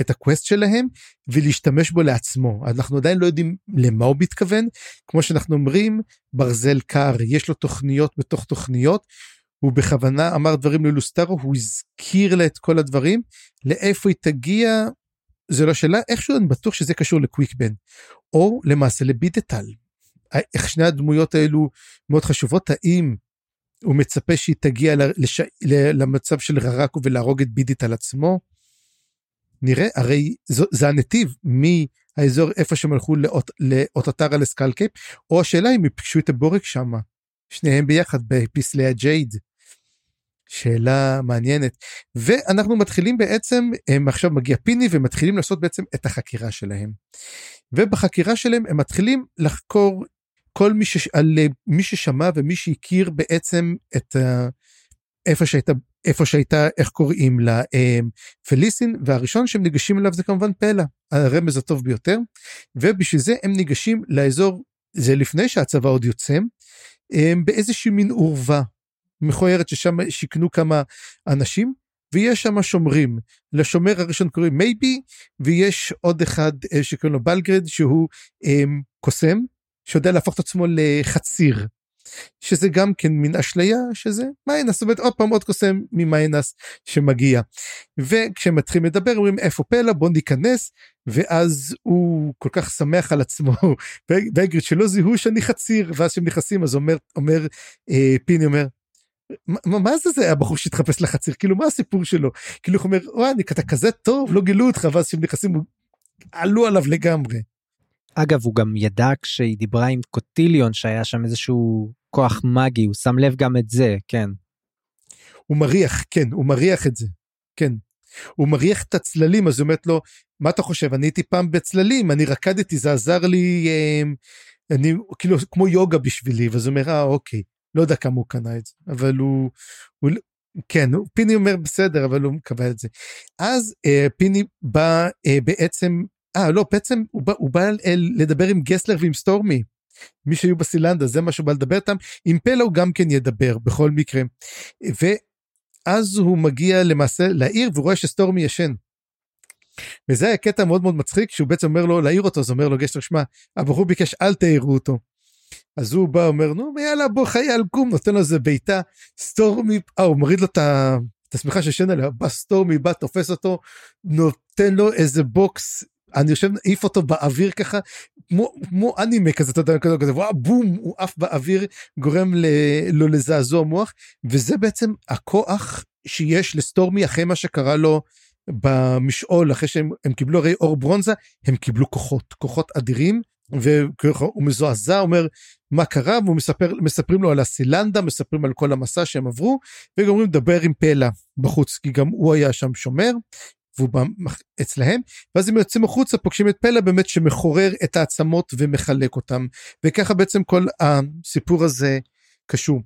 את הקווסט שלהם ולהשתמש בו לעצמו. אנחנו עדיין לא יודעים למה הוא מתכוון. כמו שאנחנו אומרים ברזל קר יש לו תוכניות בתוך תוכניות. הוא בכוונה אמר דברים ללוסטרו הוא הזכיר לה את כל הדברים. לאיפה היא תגיע זה לא שאלה. איכשהו אני בטוח שזה קשור לקוויקבן או למעשה לבידטל. איך שני הדמויות האלו מאוד חשובות האם הוא מצפה שהיא תגיע לש... למצב של ררקו ולהרוג את בידית על עצמו. נראה, הרי זו, זה הנתיב מהאזור איפה שהם הלכו לאות, לאוטוטרה לסקלקייפ, או השאלה אם הם פגשו את הבורק שם, שניהם ביחד בפסלי הג'ייד. שאלה מעניינת. ואנחנו מתחילים בעצם, הם עכשיו מגיע פיני ומתחילים לעשות בעצם את החקירה שלהם. ובחקירה שלהם הם מתחילים לחקור כל מי, ש... על אה, מי ששמע ומי שהכיר בעצם את ה... איפה שהייתה איפה שהייתה איך קוראים לה אה, פליסין והראשון שהם ניגשים אליו זה כמובן פלא הרמז הטוב ביותר ובשביל זה הם ניגשים לאזור זה לפני שהצבא עוד יוצא אה, באיזושהי מין עורבה מכוערת ששם שיכנו כמה אנשים ויש שם שומרים. לשומר הראשון קוראים מייבי ויש עוד אחד שקוראים לו בלגריד שהוא קוסם שיודע להפוך את עצמו לחציר. שזה גם כן מין אשליה שזה מיינס זאת אומרת עוד פעם עוד קוסם ממיינס שמגיע. וכשהם מתחילים לדבר אומרים איפה פלא? בוא ניכנס. ואז הוא כל כך שמח על עצמו *laughs* בלגריד שלא זיהו שאני חציר. ואז כשהם נכנסים אז אומר אומר אה, פיני אומר מה, מה זה זה הבחור שהתחפש לחציר? כאילו מה הסיפור שלו? כאילו הוא אומר וואי אתה כזה טוב לא גילו אותך. ואז כשהם נכנסים עלו עליו לגמרי. אגב הוא גם ידע כשהיא דיברה עם קוטיליון שהיה שם איזשהו כוח מגי הוא שם לב גם את זה כן. הוא מריח כן הוא מריח את זה כן. הוא מריח את הצללים אז היא אומרת לו מה אתה חושב אני הייתי פעם בצללים אני רקדתי זה עזר לי אה, אני כאילו כמו יוגה בשבילי ואז הוא אומר אה אוקיי לא יודע כמה הוא קנה את זה אבל הוא, הוא כן פיני אומר בסדר אבל הוא מקבל את זה אז אה, פיני בא אה, בעצם אה לא בעצם הוא בא, הוא בא אל, לדבר עם גסלר ועם סטורמי. מי שהיו בסילנדה זה מה שהוא בא לדבר איתם עם פלא הוא גם כן ידבר בכל מקרה. ואז הוא מגיע למעשה לעיר ורואה שסטורמי ישן. וזה היה קטע מאוד מאוד מצחיק שהוא בעצם אומר לו להעיר אותו אז אומר לו גסלר שמע הבחור ביקש אל תעירו אותו. אז הוא בא אומר נו יאללה בוא חייל קום נותן לו איזה בעיטה סטורמי אה הוא מוריד לו את השמיכה שישן עליה בא סטורמי בא תופס אותו נותן לו איזה בוקס אני חושב העיף אותו באוויר ככה כמו, אנימה כזה אתה יודע כזה, כזה וואו בום הוא עף באוויר גורם ל, לו לזעזוע מוח וזה בעצם הכוח שיש לסטורמי אחרי מה שקרה לו במשעול אחרי שהם קיבלו הרי אור ברונזה הם קיבלו כוחות כוחות אדירים והוא מזועזע אומר מה קרה? והוא מספר מספרים לו על הסילנדה מספרים על כל המסע שהם עברו וגומרים לדבר עם פלא בחוץ כי גם הוא היה שם שומר והוא בא אצלהם ואז הם יוצאים החוצה פוגשים את פלא באמת שמחורר את העצמות ומחלק אותם וככה בעצם כל הסיפור הזה קשור.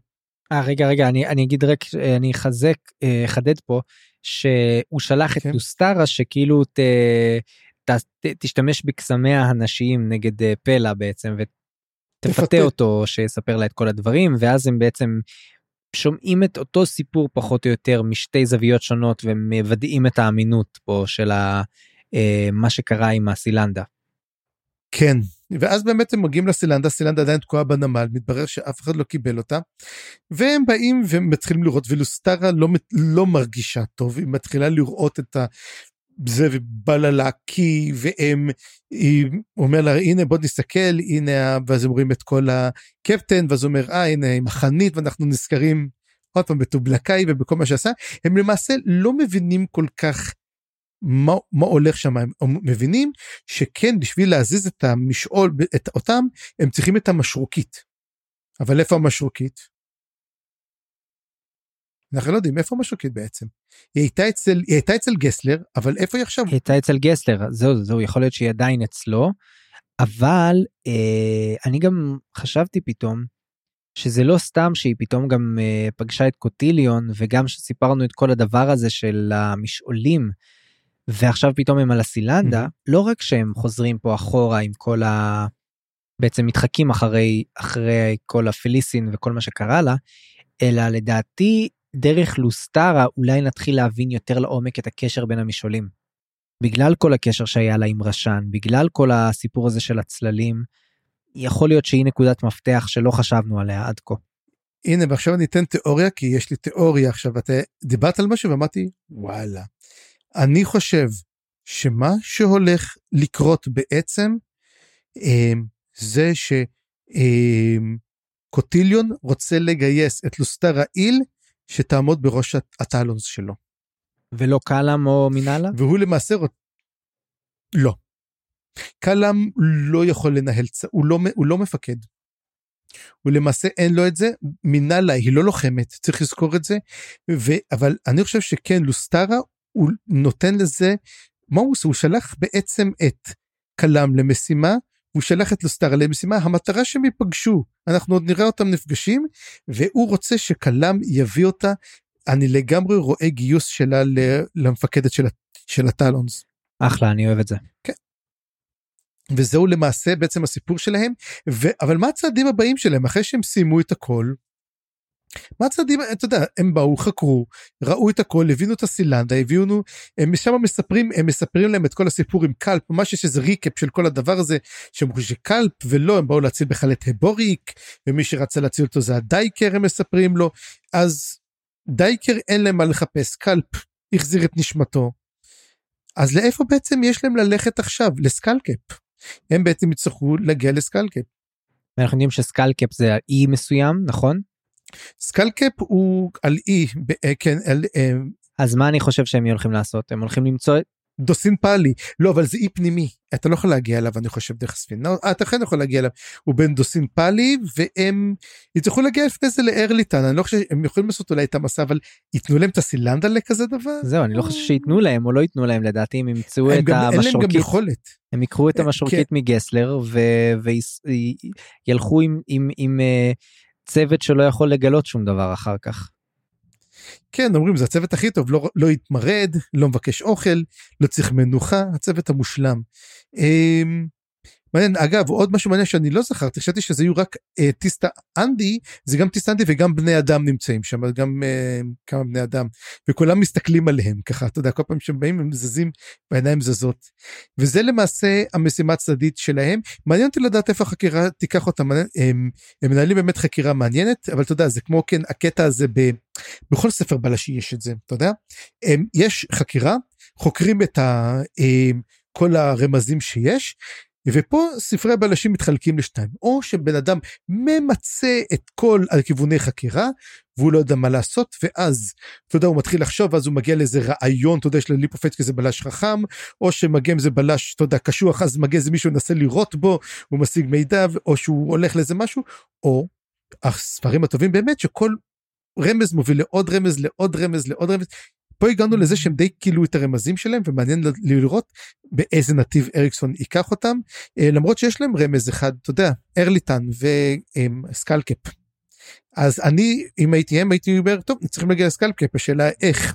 아, רגע רגע אני אני אגיד רק אני אחזק אחדד פה שהוא שלח okay. את דוסטרה כן. שכאילו ת, ת, ת, תשתמש בקסמיה הנשיים נגד אה, פלא בעצם ותפתה אותו שיספר לה את כל הדברים ואז הם בעצם שומעים את אותו סיפור פחות או יותר משתי זוויות שונות ומוודאים את האמינות פה של ה, אה, מה שקרה עם הסילנדה. כן ואז באמת הם מגיעים לסילנדה סילנדה עדיין תקועה בנמל מתברר שאף אחד לא קיבל אותה והם באים ומתחילים לראות ולוסטרה לא לא מרגישה טוב היא מתחילה לראות את ה... זה להקיא והם אומר לה הנה בוא נסתכל הנה ואז הם רואים את כל הקפטן ואז הוא אומר אה הנה עם החנית ואנחנו נזכרים עוד פעם בטובלקאי ובכל מה שעשה הם למעשה לא מבינים כל כך מה, מה הולך שם הם מבינים שכן בשביל להזיז את המשעול את אותם הם צריכים את המשרוקית. אבל איפה המשרוקית? אנחנו לא יודעים איפה המשרוקית בעצם. היא הייתה אצל היא הייתה אצל גסלר אבל איפה היא עכשיו? היא הייתה אצל גסלר זהו זהו יכול להיות שהיא עדיין אצלו אבל אה, אני גם חשבתי פתאום שזה לא סתם שהיא פתאום גם אה, פגשה את קוטיליון וגם שסיפרנו את כל הדבר הזה של המשעולים ועכשיו פתאום הם על הסילנדה mm-hmm. לא רק שהם חוזרים פה אחורה עם כל ה... בעצם מתחקים אחרי אחרי כל הפליסין וכל מה שקרה לה אלא לדעתי דרך לוסטרה אולי נתחיל להבין יותר לעומק את הקשר בין המשעולים. בגלל כל הקשר שהיה לה עם רשן בגלל כל הסיפור הזה של הצללים יכול להיות שהיא נקודת מפתח שלא חשבנו עליה עד כה. הנה ועכשיו אני אתן תיאוריה כי יש לי תיאוריה עכשיו אתה דיברת על משהו ואמרתי וואלה אני חושב שמה שהולך לקרות בעצם אמ, זה שקוטיליון אמ, רוצה לגייס את לוסטרה איל שתעמוד בראש הטלונס שלו. ולא קלאם או מינאלה? והוא למעשה רוצ... לא. קלאם לא יכול לנהל, הוא לא, הוא לא מפקד. הוא למעשה אין לו את זה, מינאלה היא לא לוחמת, צריך לזכור את זה, ו... אבל אני חושב שכן, לוסטרה הוא נותן לזה, מה הוא עושה? הוא שלח בעצם את קלאם למשימה, הוא שלח את לוסטרה למשימה, המטרה שהם ייפגשו, אנחנו עוד נראה אותם נפגשים, והוא רוצה שקלאם יביא אותה, אני לגמרי רואה גיוס שלה למפקדת של, של הטלונס. אחלה, אני אוהב את זה. כן. וזהו למעשה בעצם הסיפור שלהם, ו... אבל מה הצעדים הבאים שלהם אחרי שהם סיימו את הכל? מה הצעדים, אתה יודע, הם באו, חקרו, ראו את הכל, הבינו את הסילנדה, הביאו, הם משם מספרים, הם מספרים להם את כל הסיפור עם קלפ, ממש יש איזה recap של כל הדבר הזה, שהם חושבים שקלפ ולא, הם באו להציל בכלל את הבוריק, ומי שרצה להציל אותו זה הדייקר, הם מספרים לו, אז דייקר אין להם מה לחפש, קלפ החזיר את נשמתו. אז לאיפה בעצם יש להם ללכת עכשיו? לסקלקפ. הם בעצם יצטרכו להגיע לסקלקפ. אנחנו יודעים שסקלקפ זה אי מסוים, נכון? סקלקפ הוא על אי, אה, כן, על, אה, אז מה אני חושב שהם הולכים לעשות? הם הולכים למצוא דוסין פאלי. לא אבל זה אי פנימי. אתה לא יכול להגיע אליו אני חושב דרך ספינה לא, אתה כן יכול להגיע אליו. הוא בין דוסין פאלי והם יצטרכו להגיע לפני זה לארליטן אני לא חושב שהם יכולים לעשות אולי את המסע אבל ייתנו להם את הסילנדה לכזה דבר? זהו אני לא חושב שייתנו להם או לא ייתנו להם לדעתי הם ימצאו את המשרוקית הם יקחו את המשרוקית כן. מגסלר וילכו עם אה, צוות שלא יכול לגלות שום דבר אחר כך. כן אומרים זה הצוות הכי טוב לא לא יתמרד לא מבקש אוכל לא צריך מנוחה הצוות המושלם. אמ, מעניין אגב עוד משהו מעניין שאני לא זכרתי חשבתי שזה יהיו רק אה, טיסטה אנדי זה גם טיסטה אנדי וגם בני אדם נמצאים שם גם אה, כמה בני אדם וכולם מסתכלים עליהם ככה אתה יודע כל פעם שהם באים הם זזים בעיניים זזות וזה למעשה המשימה הצדדית שלהם מעניין אותי לדעת איפה החקירה תיקח אותם הם, הם מנהלים באמת חקירה מעניינת אבל אתה יודע זה כמו כן הקטע הזה ב, בכל ספר בלשי יש את זה אתה יודע הם, יש חקירה חוקרים את ה... הם, כל הרמזים שיש. ופה ספרי הבלשים מתחלקים לשתיים, או שבן אדם ממצה את כל הכיווני חקירה, והוא לא יודע מה לעשות, ואז, אתה יודע, הוא מתחיל לחשוב, ואז הוא מגיע לאיזה רעיון, אתה יודע, של ליפופט כזה בלש חכם, או שמגיע איזה בלש, אתה יודע, קשוח, אז מגיע איזה מישהו מנסה לירות בו, הוא משיג מידע, או שהוא הולך לאיזה משהו, או הספרים הטובים באמת, שכל רמז מוביל לעוד רמז, לעוד רמז, לעוד רמז, פה הגענו לזה שהם די כאילו את הרמזים שלהם ומעניין לראות באיזה נתיב אריקסון ייקח אותם אה, למרות שיש להם רמז אחד אתה יודע ארליטן וסקלקפ. אז אני אם הייתי הם הייתי אומר טוב צריכים להגיע לסקלקפ השאלה איך.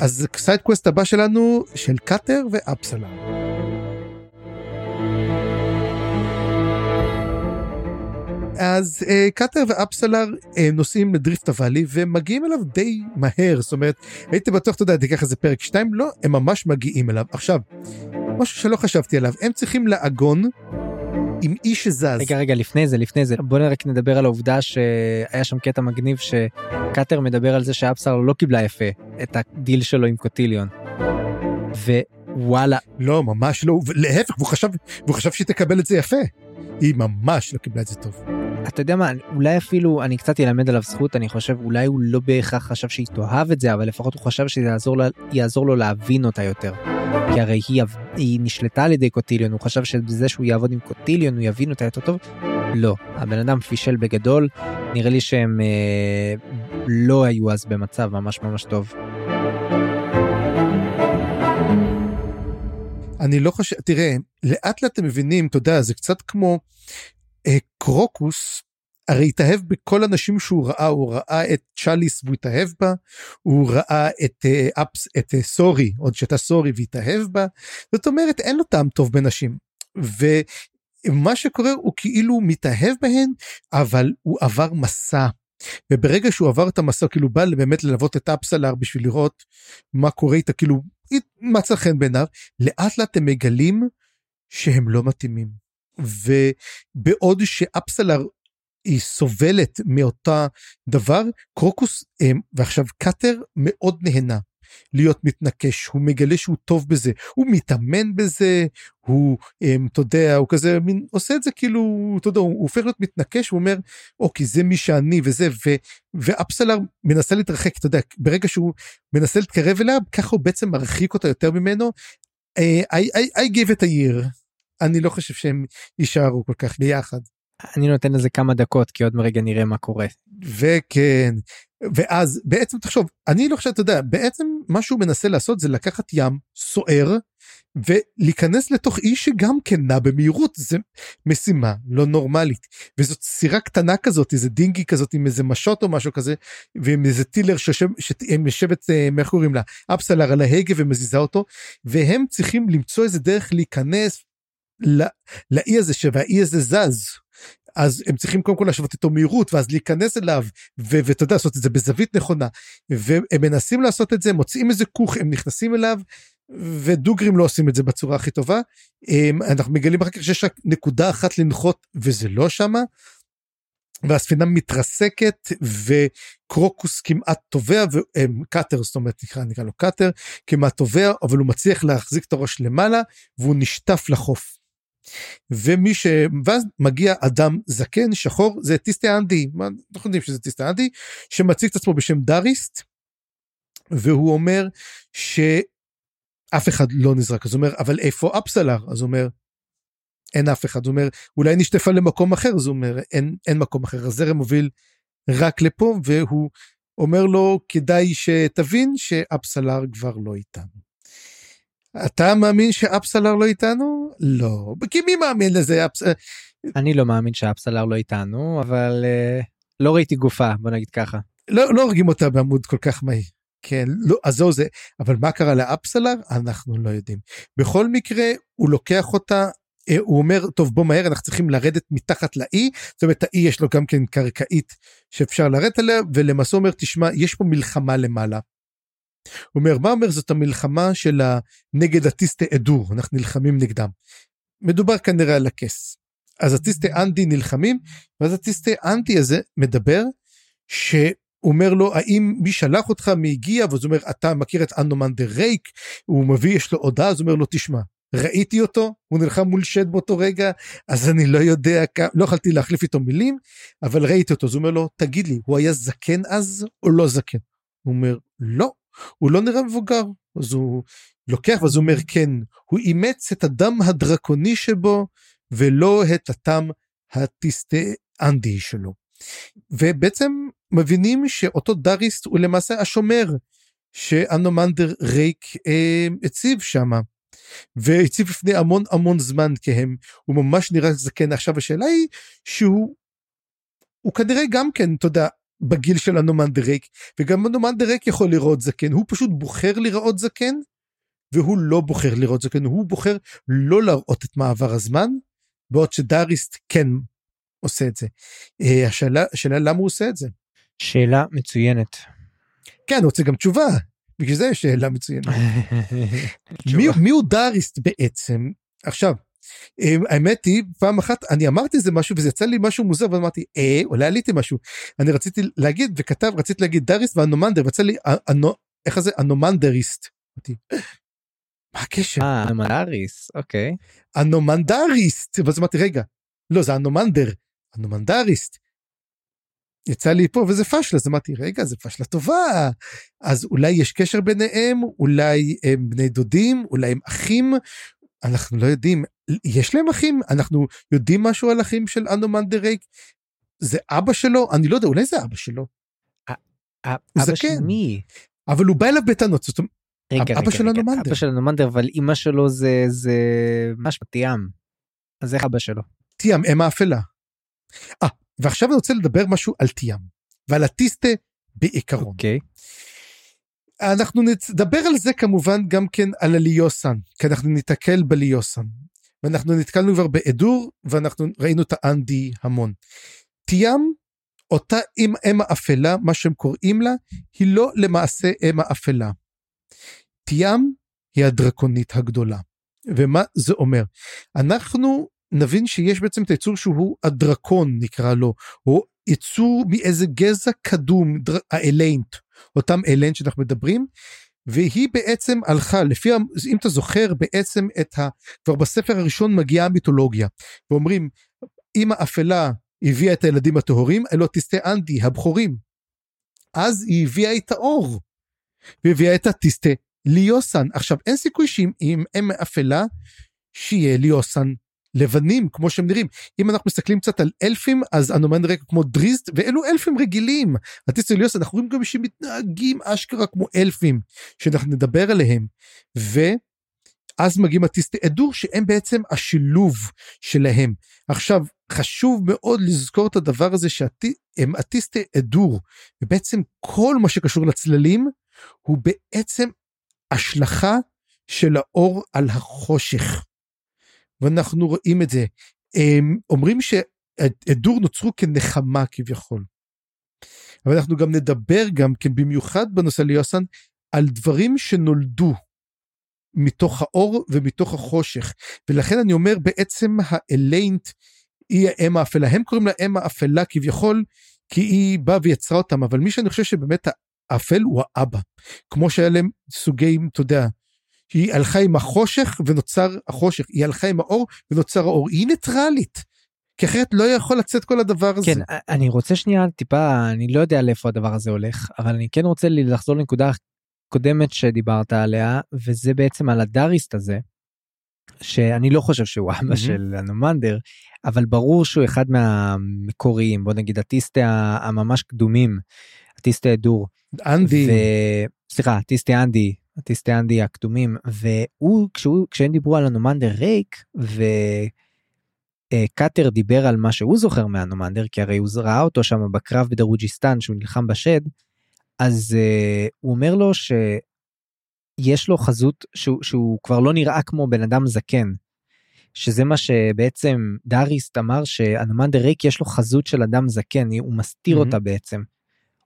אז side quest הבא שלנו של קאטר ואפסלם. אז אה, קאטר ואפסלר אה, נוסעים לדריפט הוואלי ומגיעים אליו די מהר זאת אומרת הייתי בטוח אתה יודע תיקח איזה פרק 2 לא הם ממש מגיעים אליו עכשיו משהו שלא חשבתי עליו הם צריכים לעגון עם אי שזז. רגע רגע לפני זה לפני זה בוא רק נדבר על העובדה שהיה שם קטע מגניב שקאטר מדבר על זה שאפסלר לא קיבלה יפה את הדיל שלו עם קוטיליון. ווואלה לא ממש לא להפך הוא חשב הוא חשב שהיא תקבל את זה יפה. היא ממש לא קיבלה את זה טוב. אתה יודע מה אולי אפילו אני קצת אלמד עליו זכות אני חושב אולי הוא לא בהכרח חשב שהיא תאהב את זה אבל לפחות הוא חשב שזה יעזור, לה, יעזור לו להבין אותה יותר. כי הרי היא, היא נשלטה על ידי קוטיליון הוא חשב שבזה שהוא יעבוד עם קוטיליון הוא יבין אותה יותר טוב. לא הבן אדם פישל בגדול נראה לי שהם אה, לא היו אז במצב ממש ממש טוב. אני לא חושב, תראה, לאט לאט אתם מבינים, אתה יודע, זה קצת כמו קרוקוס, הרי התאהב בכל הנשים שהוא ראה, הוא ראה את צ'אליס והוא התאהב בה, הוא ראה את, אה, אפס, את אה, סורי, עוד שהייתה סורי והתאהב בה, זאת אומרת אין לו טעם טוב בנשים. ומה שקורה הוא כאילו מתאהב בהן, אבל הוא עבר מסע. וברגע שהוא עבר את המסע כאילו בא באמת ללוות את אפסלר בשביל לראות מה קורה איתה כאילו מצא חן בעיניו, לאט לאט הם מגלים שהם לא מתאימים. ובעוד שאפסלר היא סובלת מאותה דבר, קרוקוס, ועכשיו קאטר מאוד נהנה. להיות מתנקש, הוא מגלה שהוא טוב בזה, הוא מתאמן בזה, הוא, אתה יודע, הוא כזה, מין, עושה את זה כאילו, אתה יודע, הוא הופך להיות מתנקש, הוא אומר, אוקיי, זה מי שאני וזה, ו, ואפסלר מנסה להתרחק, אתה יודע, ברגע שהוא מנסה להתקרב אליו, ככה הוא בעצם מרחיק אותה יותר ממנו. I, I, I give it a year. אני לא חושב שהם יישארו כל כך ביחד. אני נותן לזה כמה דקות כי עוד מרגע נראה מה קורה. וכן ואז בעצם תחשוב אני לא חושב אתה יודע בעצם מה שהוא מנסה לעשות זה לקחת ים סוער ולהיכנס לתוך אי שגם כן נע במהירות זה משימה לא נורמלית וזאת סירה קטנה כזאת איזה דינגי כזאת עם איזה משות או משהו כזה ועם איזה טילר שהם יושבת אה, איך קוראים לה אפסלר על ההגה ומזיזה אותו והם צריכים למצוא איזה דרך להיכנס לאי הזה שהאי הזה זז אז הם צריכים קודם כל להשוות איתו מהירות ואז להיכנס אליו ואתה יודע לעשות את זה בזווית נכונה והם מנסים לעשות את זה מוצאים איזה כוך הם נכנסים אליו ודוגרים לא עושים את זה בצורה הכי טובה אנחנו מגלים אחר כך שיש רק נקודה אחת לנחות וזה לא שמה. והספינה מתרסקת וקרוקוס כמעט טובע וקאטר זאת אומרת נקרא נקרא לו קאטר כמעט טובע אבל הוא מצליח להחזיק את הראש למעלה והוא נשטף לחוף. ומי ש... ואז מגיע אדם זקן שחור זה טיסטה אנדי. אנחנו יודעים שזה טיסטה אנדי שמציג את עצמו בשם דאריסט והוא אומר שאף אחד לא נזרק. אז הוא אומר אבל איפה אפסלר? אז הוא אומר אין אף אחד. הוא אומר אולי נשטפה למקום אחר. אז הוא אומר אין אין מקום אחר. הזרם מוביל רק לפה והוא אומר לו כדאי שתבין שאפסלר כבר לא איתנו. אתה מאמין שאפסלר לא איתנו? לא. כי מי מאמין לזה? אפס... אני לא מאמין שאפסלר לא איתנו, אבל uh, לא ראיתי גופה, בוא נגיד ככה. לא, לא הורגים אותה בעמוד כל כך מהיר. כן, לא, אז זהו זה. אבל מה קרה לאפסלר? אנחנו לא יודעים. בכל מקרה, הוא לוקח אותה, אה, הוא אומר, טוב בוא מהר, אנחנו צריכים לרדת מתחת לאי, זאת אומרת האי יש לו גם כן קרקעית שאפשר לרדת עליה, ולמעשה אומר, תשמע, יש פה מלחמה למעלה. הוא אומר, מה אומר זאת המלחמה של נגד הטיסטי אדור, אנחנו נלחמים נגדם. מדובר כנראה על הכס. אז הטיסטי אנטי נלחמים, ואז הטיסטי אנטי הזה מדבר שהוא הוא אומר לו האם מי שלח אותך מי הגיע? ואז הוא אומר אתה מכיר את אנומנדר רייק? הוא מביא יש לו הודעה אז הוא אומר לו תשמע ראיתי אותו הוא נלחם מול שד באותו רגע אז אני לא יודע לא יכולתי להחליף איתו מילים אבל ראיתי אותו. אז הוא אומר לו תגיד לי הוא היה זקן אז או לא זקן? הוא אומר לא הוא לא נראה מבוגר אז הוא לוקח ואז הוא אומר כן הוא אימץ את הדם הדרקוני שבו ולא את הטעם הטיסטאנדי שלו. ובעצם מבינים שאותו דאריסט הוא למעשה השומר שאנומנדר ריק אה, הציב שם. והציב לפני המון המון זמן כהם הוא ממש נראה זקן עכשיו השאלה היא שהוא הוא כנראה גם כן אתה יודע בגיל של אנומנדר ריק וגם אנומנדר ריק יכול לראות זקן הוא פשוט בוחר לראות זקן והוא לא בוחר לראות זקן הוא בוחר לא להראות את מעבר הזמן בעוד שדאריסט כן עושה את זה. אה, השאלה, השאלה למה הוא עושה את זה. שאלה מצוינת. כן, אני רוצה גם תשובה. בגלל זה יש שאלה מצוינת. *laughs* מי, מי הוא דאריסט בעצם? עכשיו, האמת היא פעם אחת אני אמרתי איזה משהו וזה יצא לי משהו מוזר ואמרתי אה אולי עליתי משהו אני רציתי להגיד וכתב רציתי להגיד דאריסט ואנומנדר ויצא לי אנו, איך זה אנומנדריסט. מה הקשר? אה אנומנדריסט אוקיי. אנומנדריסט ואז אמרתי רגע לא זה אנומנדר הנומנדריסט. יצא לי פה וזה פשלה אז אמרתי רגע זה פשלה טובה אז אולי יש קשר ביניהם אולי הם בני דודים אולי הם אחים אנחנו לא יודעים יש להם אחים אנחנו יודעים משהו על אחים של אנומנדרייק זה אבא שלו אני לא יודע אולי זה אבא שלו. אבא של מי? אבל הוא בא אליו בטענות זאת אומרת רגע, אבא של אנומנדר. אבא של אנומנדר אבל אמא שלו זה זה ממש תיאם. אז איך אבא שלו? תיאם אם האפלה. אה, ועכשיו אני רוצה לדבר משהו על תיאם ועל הטיסטה בעיקרון. אוקיי. אנחנו נדבר על זה כמובן גם כן על הליוסן, כי אנחנו ניתקל בליוסן. ואנחנו נתקלנו כבר באדור ואנחנו ראינו את האנדי המון. תיאם, אותה אם אם האפלה, מה שהם קוראים לה, היא לא למעשה אם האפלה. תיאם היא הדרקונית הגדולה. ומה זה אומר? אנחנו נבין שיש בעצם את היצור שהוא הדרקון נקרא לו, הוא יצור מאיזה גזע קדום, דר... האליינט, אותם אליינט שאנחנו מדברים, והיא בעצם הלכה, לפי, אם אתה זוכר בעצם את ה... כבר בספר הראשון מגיעה המיתולוגיה, ואומרים, אמא אפלה הביאה את הילדים הטהורים, אלו תסטי אנדי, הבכורים. אז היא הביאה את האור, והביאה את הטיסטה ליוסן. עכשיו, אין סיכוי שאם אם אפלה, שיהיה ליוסן לבנים כמו שהם נראים אם אנחנו מסתכלים קצת על אלפים אז אנומן רקע כמו דריסט ואלו אלפים רגילים. הטיסטליוס אנחנו רואים גם שמתנהגים אשכרה כמו אלפים שאנחנו נדבר עליהם. ואז מגיעים הטיסטי אדור שהם בעצם השילוב שלהם. עכשיו חשוב מאוד לזכור את הדבר הזה שהם הטיסטי אדור ובעצם כל מה שקשור לצללים הוא בעצם השלכה של האור על החושך. ואנחנו רואים את זה. אומרים שעדור נוצרו כנחמה כביכול. אבל אנחנו גם נדבר גם כן במיוחד בנושא ליוסן על דברים שנולדו מתוך האור ומתוך החושך ולכן אני אומר בעצם האליינט היא האם האפלה הם קוראים לה אם האפלה כביכול כי היא באה ויצרה אותם אבל מי שאני חושב שבאמת האפל הוא האבא כמו שהיה להם סוגי אתה יודע היא הלכה עם החושך ונוצר החושך, היא הלכה עם האור ונוצר האור, היא ניטרלית. כי אחרת לא יכול לצאת כל הדבר הזה. כן, אני רוצה שנייה טיפה, אני לא יודע לאיפה הדבר הזה הולך, אבל אני כן רוצה לחזור לנקודה קודמת שדיברת עליה, וזה בעצם על הדאריסט הזה, שאני לא חושב שהוא אבא mm-hmm. של הנומנדר, אבל ברור שהוא אחד מהמקוריים, בוא נגיד הטיסטי הממש קדומים, הטיסטי דור. אנדי. ו... סליחה, הטיסטי אנדי, הטיסטי אנדי הקדומים והוא כשהוא כשהם דיברו על הנומנדר ריק וקאטר דיבר על מה שהוא זוכר מהנומנדר כי הרי הוא ראה אותו שם בקרב בדרוג'יסטן שהוא נלחם בשד אז uh, הוא אומר לו שיש לו חזות שהוא, שהוא כבר לא נראה כמו בן אדם זקן. שזה מה שבעצם דאריסט אמר שהנומנדר ריק יש לו חזות של אדם זקן הוא מסתיר mm-hmm. אותה בעצם.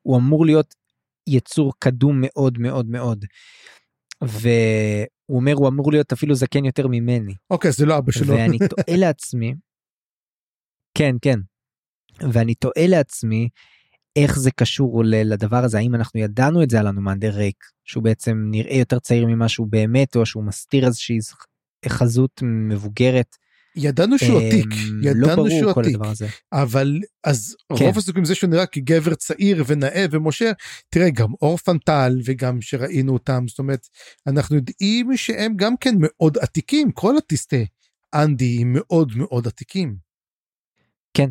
הוא אמור להיות יצור קדום מאוד מאוד מאוד. והוא אומר הוא אמור להיות אפילו זקן יותר ממני. אוקיי זה לא אבא שלו. ואני *laughs* תוהה לעצמי, כן כן, ואני תוהה לעצמי איך זה קשור לדבר הזה האם אנחנו ידענו את זה על הנומנדר ריק שהוא בעצם נראה יותר צעיר ממה שהוא באמת או שהוא מסתיר איזושהי חזות מבוגרת. ידענו שהוא עתיק, לא ידענו שהוא עתיק, אבל אז כן. רוב הסיכויים זה שהוא נראה כגבר צעיר ונאה ומשה, תראה גם אור פנטל וגם שראינו אותם, זאת אומרת, אנחנו יודעים שהם גם כן מאוד עתיקים, כל הטיסטי אנדי הם מאוד מאוד עתיקים. כן,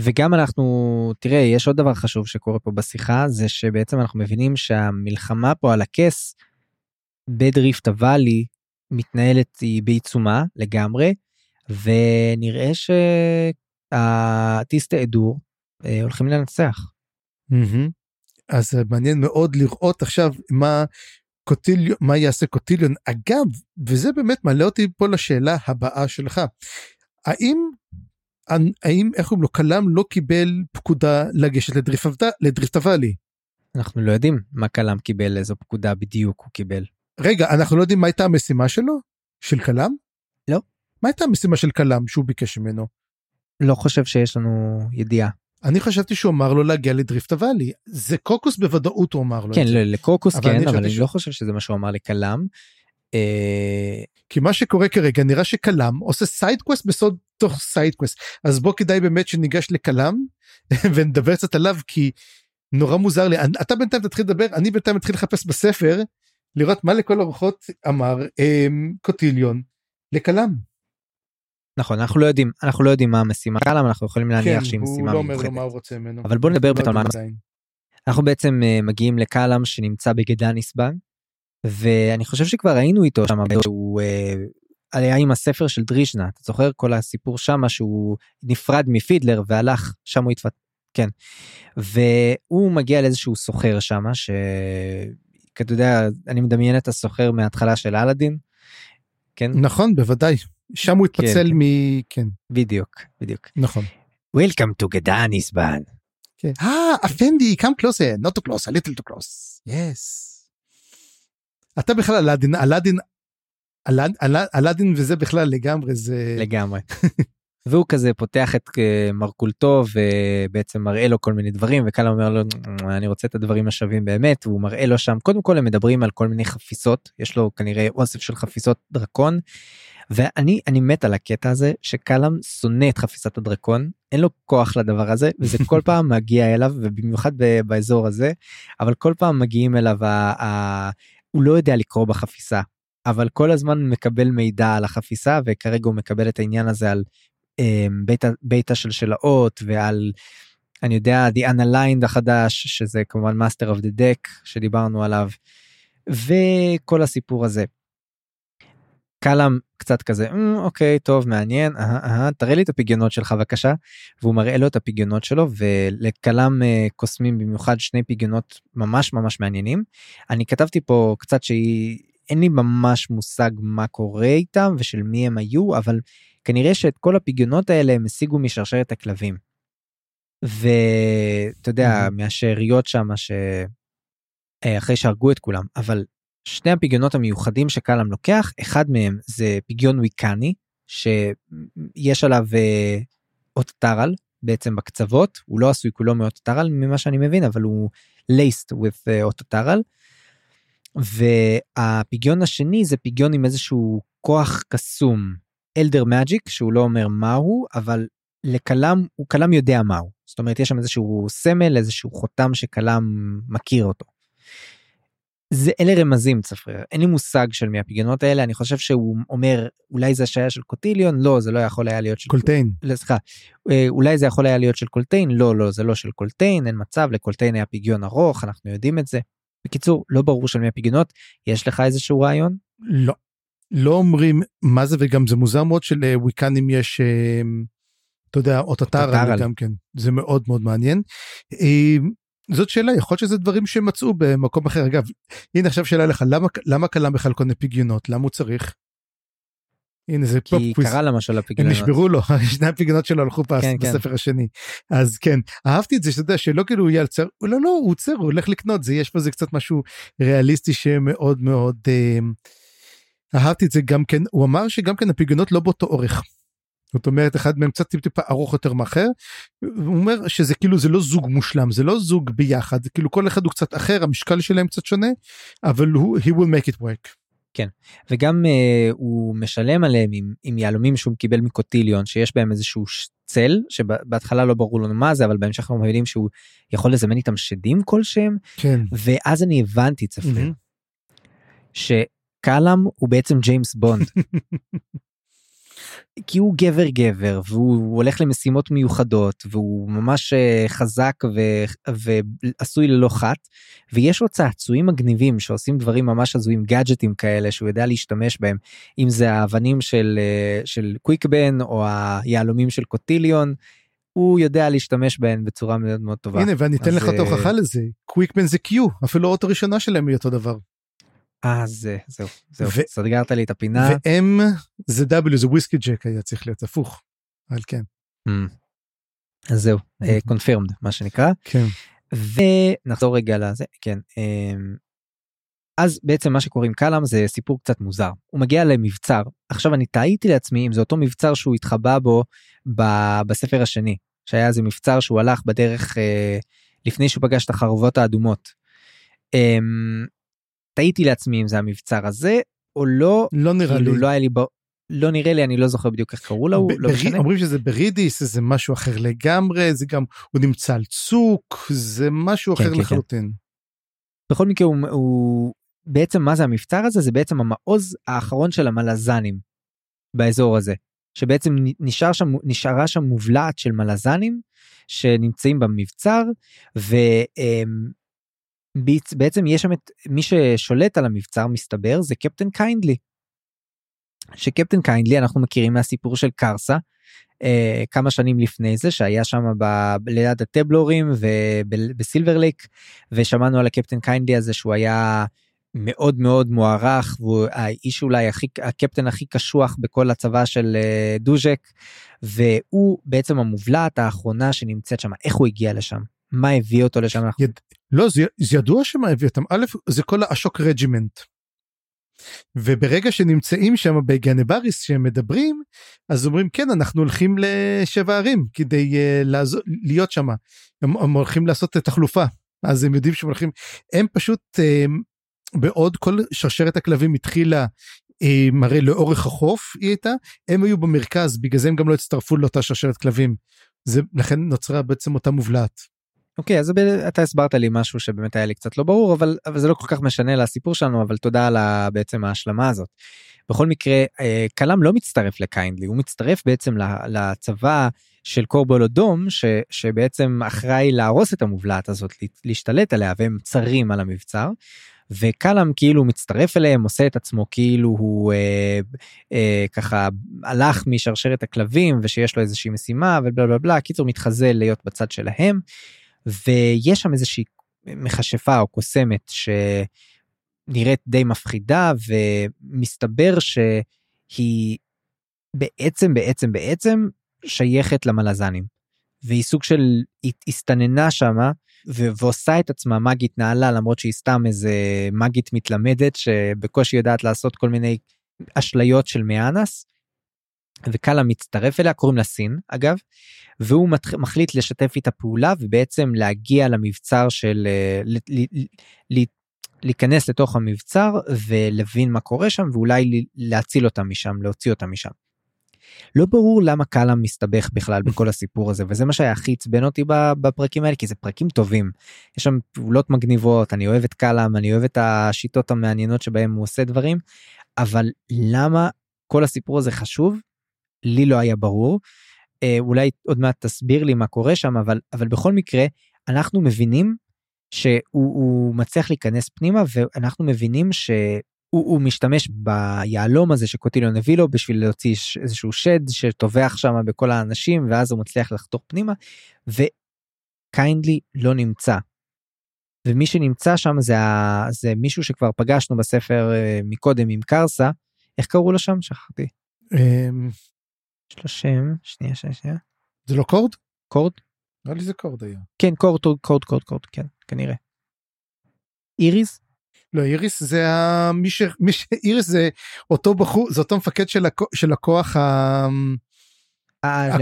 וגם אנחנו, תראה, יש עוד דבר חשוב שקורה פה בשיחה, זה שבעצם אנחנו מבינים שהמלחמה פה על הכס בדריפט הוואלי מתנהלת היא בעיצומה לגמרי, ונראה שהטיסטה אדור אה, הולכים לנצח. אז מעניין מאוד לראות עכשיו מה קוטיליון, מה יעשה קוטיליון. אגב, וזה באמת מעלה אותי פה לשאלה הבאה שלך. האם האם איך קוראים לו קלאם לא קיבל פקודה לגשת לדריפט הוואלי. אנחנו לא יודעים מה קלאם קיבל איזו פקודה בדיוק הוא קיבל. רגע אנחנו לא יודעים מה הייתה המשימה שלו? של קלאם? לא. מה הייתה המשימה של קלאם שהוא ביקש ממנו? לא חושב שיש לנו ידיעה. אני חשבתי שהוא אמר לו להגיע לדריפט הוואלי זה קוקוס בוודאות הוא אמר לו. כן לקוקוס כן אבל אני ש... לא חושב שזה מה שהוא אמר לקלאם. אה, כי מה שקורה כרגע נראה שקלאם עושה side quest בסוד תוך side quest אז בוא כדאי באמת שניגש לקלאם *laughs* ונדבר קצת עליו כי נורא מוזר לי אתה בינתיים תתחיל לדבר אני בינתיים אתחיל לחפש בספר לראות מה לכל הרוחות אמר אמ, קוטיליון לקלאם. נכון אנחנו לא יודעים אנחנו לא יודעים מה המשימה קלאם אנחנו יכולים להניח כן, שהיא משימה לא מיוחדת. אבל בוא נדבר באמת על מה אנחנו בעצם uh, מגיעים לקלאם שנמצא בגדניסבן ואני חושב שכבר היינו איתו שם שהוא uh, היה עם הספר של דרישנה אתה זוכר? כל הסיפור שמה שהוא נפרד מפידלר והלך שם הוא התפת... כן. והוא מגיע לאיזשהו סוחר שמה שאתה יודע אני מדמיין את הסוחר מההתחלה של אלאדין. כן? נכון בוודאי שם הוא התפצל כן, מ... כן. בדיוק בדיוק נכון. Welcome to גדניסבן. כן. אה אפנדי come closer not too close a little too close yes. אתה בכלל אלאדין אלאדין אלאדין וזה בכלל לגמרי זה לגמרי. והוא כזה פותח את אה, מרכולתו ובעצם מראה לו כל מיני דברים וקאלה אומר לו אני רוצה את הדברים השווים באמת והוא מראה לו שם קודם כל הם מדברים על כל מיני חפיסות יש לו כנראה אוסף של חפיסות דרקון. ואני אני מת על הקטע הזה שקלאם שונא את חפיסת הדרקון אין לו כוח לדבר הזה וזה *laughs* כל פעם מגיע אליו ובמיוחד באזור הזה אבל כל פעם מגיעים אליו הוא לא יודע לקרוא בחפיסה אבל כל הזמן מקבל מידע על החפיסה וכרגע הוא מקבל את העניין הזה על um, ביתה, ביתה של שלאות ועל אני יודע the unaligned החדש שזה כמובן master of the deck שדיברנו עליו וכל הסיפור הזה. קלאם קצת כזה mm, אוקיי טוב מעניין אה, אה, תראה לי את הפגיונות שלך בבקשה והוא מראה לו את הפגיונות שלו ולקלאם אה, קוסמים במיוחד שני פגיונות ממש ממש מעניינים. אני כתבתי פה קצת שהיא אין לי ממש מושג מה קורה איתם ושל מי הם היו אבל כנראה שאת כל הפגיונות האלה הם השיגו משרשרת הכלבים. ואתה יודע מהשאריות שם שאחרי שהרגו את כולם אבל שני הפגיונות המיוחדים שקלאם לוקח אחד מהם זה פגיון ויקני שיש עליו אה, אות טרל בעצם בקצוות הוא לא עשוי כולו מאות טרל ממה שאני מבין אבל הוא laced with אה, אות טרל. והפגיון השני זה פגיון עם איזשהו כוח קסום אלדר מג'יק שהוא לא אומר מהו אבל לכלם הוא כלם יודע מהו זאת אומרת יש שם איזשהו סמל איזשהו חותם שכלם מכיר אותו. זה אלה רמזים צפריר. אין לי מושג של מי הפגיונות האלה. אני חושב שהוא אומר אולי זה שהיה של קוטיליון? לא זה לא יכול היה להיות של קולטיין. לא, סליחה. אה, אולי זה יכול היה להיות של קולטיין? לא לא זה לא של קולטיין אין מצב. לקולטיין היה פגיון ארוך אנחנו יודעים את זה. בקיצור לא ברור של מי הפגיונות יש לך איזשהו רעיון? לא. לא אומרים מה זה וגם זה מוזר מאוד שלוויקנים יש אה, אתה יודע אוטטרל גם כן. זה מאוד מאוד מעניין. זאת שאלה יכול להיות שזה דברים שמצאו במקום אחר אגב הנה עכשיו שאלה לך למה למה קלם בכלל קונה פגיונות למה הוא צריך. הנה זה כי קרה למשל הפגיונות. הם נשברו לו *laughs* שני הפגיונות שלו הלכו כן, כן, בספר השני אז כן אהבתי את זה שאתה יודע שלא כאילו הוא יהיה על צר לא לא הוא עוצר הוא הולך לקנות זה יש בזה קצת משהו ריאליסטי שמאוד מאוד אה, אהבתי את זה גם כן הוא אמר שגם כן הפגיונות לא באותו אורך. זאת אומרת אחד מהם קצת טיפ טיפה ארוך יותר מאחר. הוא אומר שזה כאילו זה לא זוג מושלם זה לא זוג ביחד זה כאילו כל אחד הוא קצת אחר המשקל שלהם קצת שונה אבל הוא he will make it work. כן וגם uh, הוא משלם עליהם עם, עם יהלומים שהוא קיבל מקוטיליון שיש בהם איזשהו צל שבהתחלה לא ברור לנו מה זה אבל בהמשך אנחנו מבינים שהוא יכול לזמן איתם שדים כלשהם כן ואז אני הבנתי צפריר mm-hmm. שקלאם הוא בעצם ג'יימס בונד. *laughs* כי הוא גבר גבר והוא הולך למשימות מיוחדות והוא ממש אה, חזק ו... ועשוי ללא חת ויש לו צעצועים מגניבים שעושים דברים ממש הזויים גאדג'טים כאלה שהוא יודע להשתמש בהם אם זה האבנים של אה, של קוויקבן או היהלומים של קוטיליון. הוא יודע להשתמש בהן בצורה מאוד מאוד טובה. הנה ואני אתן לך את ההוכחה אה, לזה קוויקבן זה קיו אפילו האות הראשונה שלהם היא אותו דבר. אה זה זהו זהו ו... סגרת לי את הפינה. והם זה W זה וויסקי ג'ק היה צריך להיות הפוך. אבל כן. Mm. אז זהו קונפירמד uh, מה שנקרא. כן. ונחזור רגע לזה כן. Um, אז בעצם מה שקורה עם קלאם זה סיפור קצת מוזר הוא מגיע למבצר עכשיו אני טעיתי לעצמי אם זה אותו מבצר שהוא התחבא בו ב- בספר השני שהיה איזה מבצר שהוא הלך בדרך uh, לפני שהוא פגש את החרבות האדומות. Um, תהיתי לעצמי אם זה המבצר הזה או לא לא נראה כאילו לי לא היה לי ב... לא נראה לי אני לא זוכר בדיוק איך קראו לו לא משנה. אומרים שזה ברידיס זה משהו אחר לגמרי זה גם הוא נמצא על צוק זה משהו כן, אחר כן, לחלוטין. כן. בכל מקרה הוא, הוא בעצם מה זה המבצר הזה זה בעצם המעוז האחרון של המלזנים באזור הזה שבעצם נשאר שם נשארה שם מובלעת של מלזנים שנמצאים במבצר והם בעצם יש שם את מי ששולט על המבצר מסתבר זה קפטן קיינדלי. שקפטן קיינדלי אנחנו מכירים מהסיפור של קרסה אה, כמה שנים לפני זה שהיה שם ב, ליד הטבלורים ובסילבר לייק ושמענו על הקפטן קיינדלי הזה שהוא היה מאוד מאוד מוערך והוא האיש אולי הכי הקפטן הכי קשוח בכל הצבא של אה, דוז'ק והוא בעצם המובלעת האחרונה שנמצאת שם. איך הוא הגיע לשם? מה הביא אותו לשם? יד... לא זה, זה ידוע שמה הביא אותם. א' זה כל האשוק Regiment. וברגע שנמצאים שם בגנבריס שהם מדברים אז אומרים כן אנחנו הולכים לשבע ערים כדי אה, לעזור, להיות שם הם, הם הולכים לעשות את החלופה. אז הם יודעים שהם הולכים. הם פשוט אה, בעוד כל שרשרת הכלבים התחילה uh, מראה לאורך החוף היא הייתה הם היו במרכז בגלל זה הם גם לא הצטרפו לאותה שרשרת כלבים. זה לכן נוצרה בעצם אותה מובלעת. אוקיי אז אתה הסברת לי משהו שבאמת היה לי קצת לא ברור אבל אבל זה לא כל כך משנה לסיפור שלנו אבל תודה על בעצם ההשלמה הזאת. בכל מקרה אה, קלאם לא מצטרף לקיינדלי הוא מצטרף בעצם לצבא של קורבול אדום ש, שבעצם אחראי להרוס את המובלעת הזאת להשתלט עליה והם צרים על המבצר. וקלאם כאילו מצטרף אליהם עושה את עצמו כאילו הוא אה, אה, ככה הלך משרשרת הכלבים ושיש לו איזושהי משימה ובלה בלה בלה קיצור מתחזה להיות בצד שלהם. ויש שם איזושהי מכשפה או קוסמת שנראית די מפחידה ומסתבר שהיא בעצם בעצם בעצם שייכת למלזנים. והיא סוג של הסתננה שמה ועושה את עצמה מגית נעלה למרות שהיא סתם איזה מגית מתלמדת שבקושי יודעת לעשות כל מיני אשליות של מאנס. וקאלה מצטרף אליה קוראים לה סין אגב והוא מחליט לשתף איתה פעולה ובעצם להגיע למבצר של אה, להיכנס לתוך המבצר ולהבין מה קורה שם ואולי להציל אותם משם להוציא אותם משם. לא ברור למה קאלה מסתבך בכלל בכל הסיפור הזה וזה מה שהיה הכי עצבן אותי בפרקים האלה כי זה פרקים טובים יש שם פעולות מגניבות אני אוהב את קאלאם אני אוהב את השיטות המעניינות שבהם הוא עושה דברים אבל למה כל הסיפור הזה חשוב לי לא היה ברור. אה, אולי עוד מעט תסביר לי מה קורה שם אבל אבל בכל מקרה אנחנו מבינים שהוא מצליח להיכנס פנימה ואנחנו מבינים שהוא משתמש ביהלום הזה שקוטיליון הביא לו בשביל להוציא איזשהו שד שטובח שם בכל האנשים ואז הוא מצליח לחתוך פנימה וקיינדלי לא נמצא. ומי שנמצא שם זה, ה... זה מישהו שכבר פגשנו בספר אה, מקודם עם קרסה איך קראו לו שם שכחתי. אמ, יש לו שם שנייה שנייה שנייה. זה לא קורד? קורד? נראה לי זה קורד היה. כן קורד קורד קורד קורד כן כנראה. איריס? לא איריס זה מי ש... מי ש... איריס זה אותו בחור זה אותו מפקד של, הכ... של הכוח ה... אה.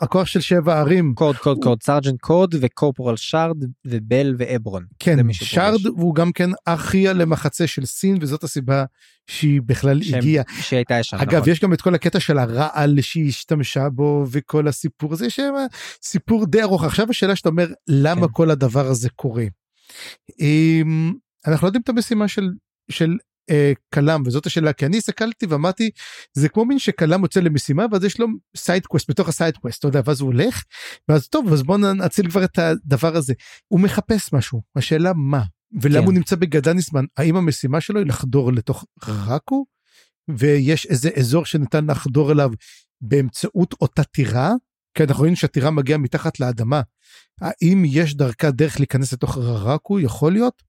הכוח של שבע ערים. קוד קוד קוד סארג'נט קוד וקורפורל שרד ובל ואברון. כן שרד הוא גם כן אחיה למחצה של סין וזאת הסיבה שהיא בכלל הגיעה. שהייתה ישנה. אגב נכון. יש גם את כל הקטע של הרעל שהיא השתמשה בו וכל הסיפור הזה שם סיפור די ארוך עכשיו השאלה שאתה אומר למה כן. כל הדבר הזה קורה. אמ, אנחנו לא יודעים את המשימה של של כלם וזאת השאלה כי אני הסתכלתי ואמרתי זה כמו מין שכלם יוצא למשימה ואז יש לו side quest בתוך ה side quest אתה יודע ואז הוא הולך ואז טוב אז בוא נציל כבר את הדבר הזה. הוא מחפש משהו השאלה מה ולמה כן. הוא נמצא בגדניסמן האם המשימה שלו היא לחדור לתוך ראקו ויש איזה אזור שניתן לחדור אליו באמצעות אותה טירה? כי אנחנו רואים שהטירה מגיעה מתחת לאדמה. האם יש דרכה דרך להיכנס לתוך ראקו יכול להיות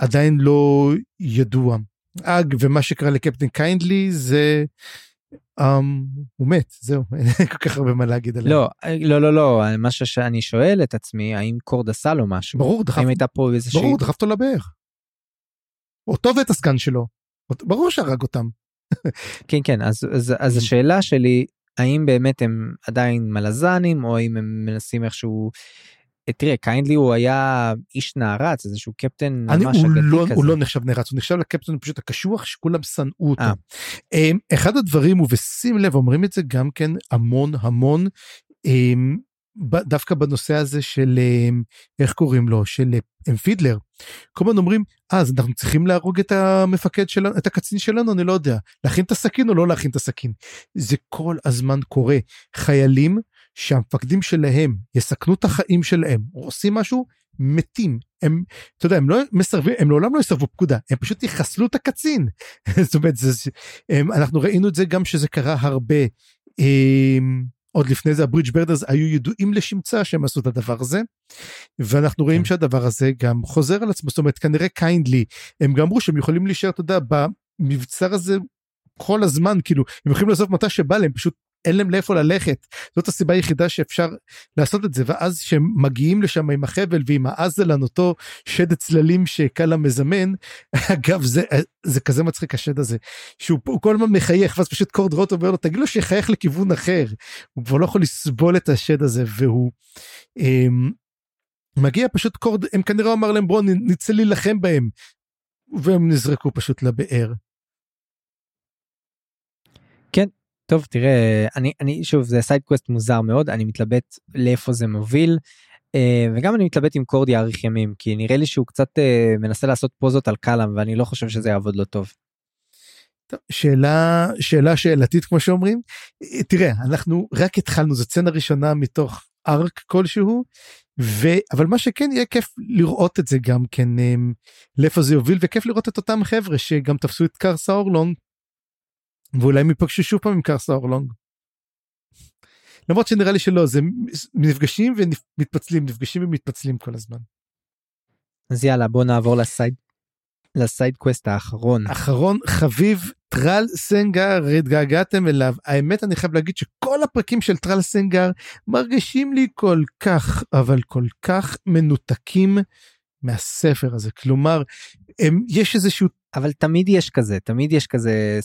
עדיין לא ידוע. אג ומה שקרה לקפטן קיינדלי זה um, הוא מת זהו אין כל כך הרבה מה להגיד עליו. לא לא לא לא מה שאני שואל את עצמי האם קורד עשה לו משהו ברור דחף, האם הייתה פה איזה ברור דחף אותו לבאר. אותו ואת הסגן שלו ברור שהרג אותם. *laughs* כן כן אז אז, אז השאלה שלי האם באמת הם עדיין מלזנים או האם הם מנסים איכשהו תראה קיינדלי הוא היה איש נערץ איזשהו קפטן אני, ממש אגדי לא, כזה. הוא לא נחשב נערץ הוא נחשב לקפטן פשוט הקשוח שכולם שנאו אותו. 아. אה. אמ, אחד הדברים ובשים לב אומרים את זה גם כן המון המון אמ, דווקא בנושא הזה של אמ, איך קוראים לו של פידלר. כל הזמן אומרים אז אנחנו צריכים להרוג את המפקד שלנו את הקצין שלנו אני לא יודע להכין את הסכין או לא להכין את הסכין זה כל הזמן קורה חיילים שהמפקדים שלהם יסכנו את החיים שלהם או עושים משהו מתים. הם אתה יודע הם לא מסרבים הם לעולם לא יסרבו פקודה הם פשוט יחסלו את הקצין. *laughs* זאת אומרת זה, הם, אנחנו ראינו את זה גם שזה קרה הרבה הם, עוד לפני זה הברידג' ברדרס היו ידועים לשמצה שהם עשו את הדבר הזה ואנחנו רואים כן. שהדבר הזה גם חוזר על עצמו. זאת אומרת כנראה קיינדלי הם גם אמרו שהם יכולים להישאר אתה יודע במבצר הזה כל הזמן כאילו הם יכולים לעשות מתי שבא להם פשוט אין להם לאיפה ללכת זאת הסיבה היחידה שאפשר לעשות את זה ואז שהם מגיעים לשם עם החבל ועם האזלן אותו שד צללים שקאלה מזמן *laughs* אגב זה זה כזה מצחיק השד הזה שהוא כל הזמן מחייך ואז פשוט קורד רוט אומר לו תגיד לו שיחייך לכיוון אחר הוא כבר לא יכול לסבול את השד הזה והוא. אמ, מגיע פשוט קורד הם כנראה אמר להם בואו נצא להילחם בהם והם נזרקו פשוט לבאר. כן טוב תראה אני אני שוב זה side quest מוזר מאוד אני מתלבט לאיפה זה מוביל אה, וגם אני מתלבט עם קורד יאריך ימים כי נראה לי שהוא קצת אה, מנסה לעשות פוזות על קלאם ואני לא חושב שזה יעבוד לו טוב. שאלה שאלה שאלתית כמו שאומרים תראה אנחנו רק התחלנו זו סצנה ראשונה מתוך arc כלשהו ו... אבל מה שכן יהיה כיף לראות את זה גם כן אה, לאיפה זה יוביל וכיף לראות את אותם חבר'ה שגם תפסו את קרסה אורלונג ואולי הם ייפגשו שוב פעם עם קרסה אורלונג. למרות שנראה לי שלא זה נפגשים ומתפצלים נפגשים ומתפצלים כל הזמן. אז יאללה בוא נעבור ל side ל side quest האחרון אחרון חביב טרל סנגר התגעגעתם אליו האמת אני חייב להגיד שכל הפרקים של טרל סנגר מרגישים לי כל כך אבל כל כך מנותקים מהספר הזה. כלומר הם, יש איזשהו אבל תמיד יש כזה תמיד יש כזה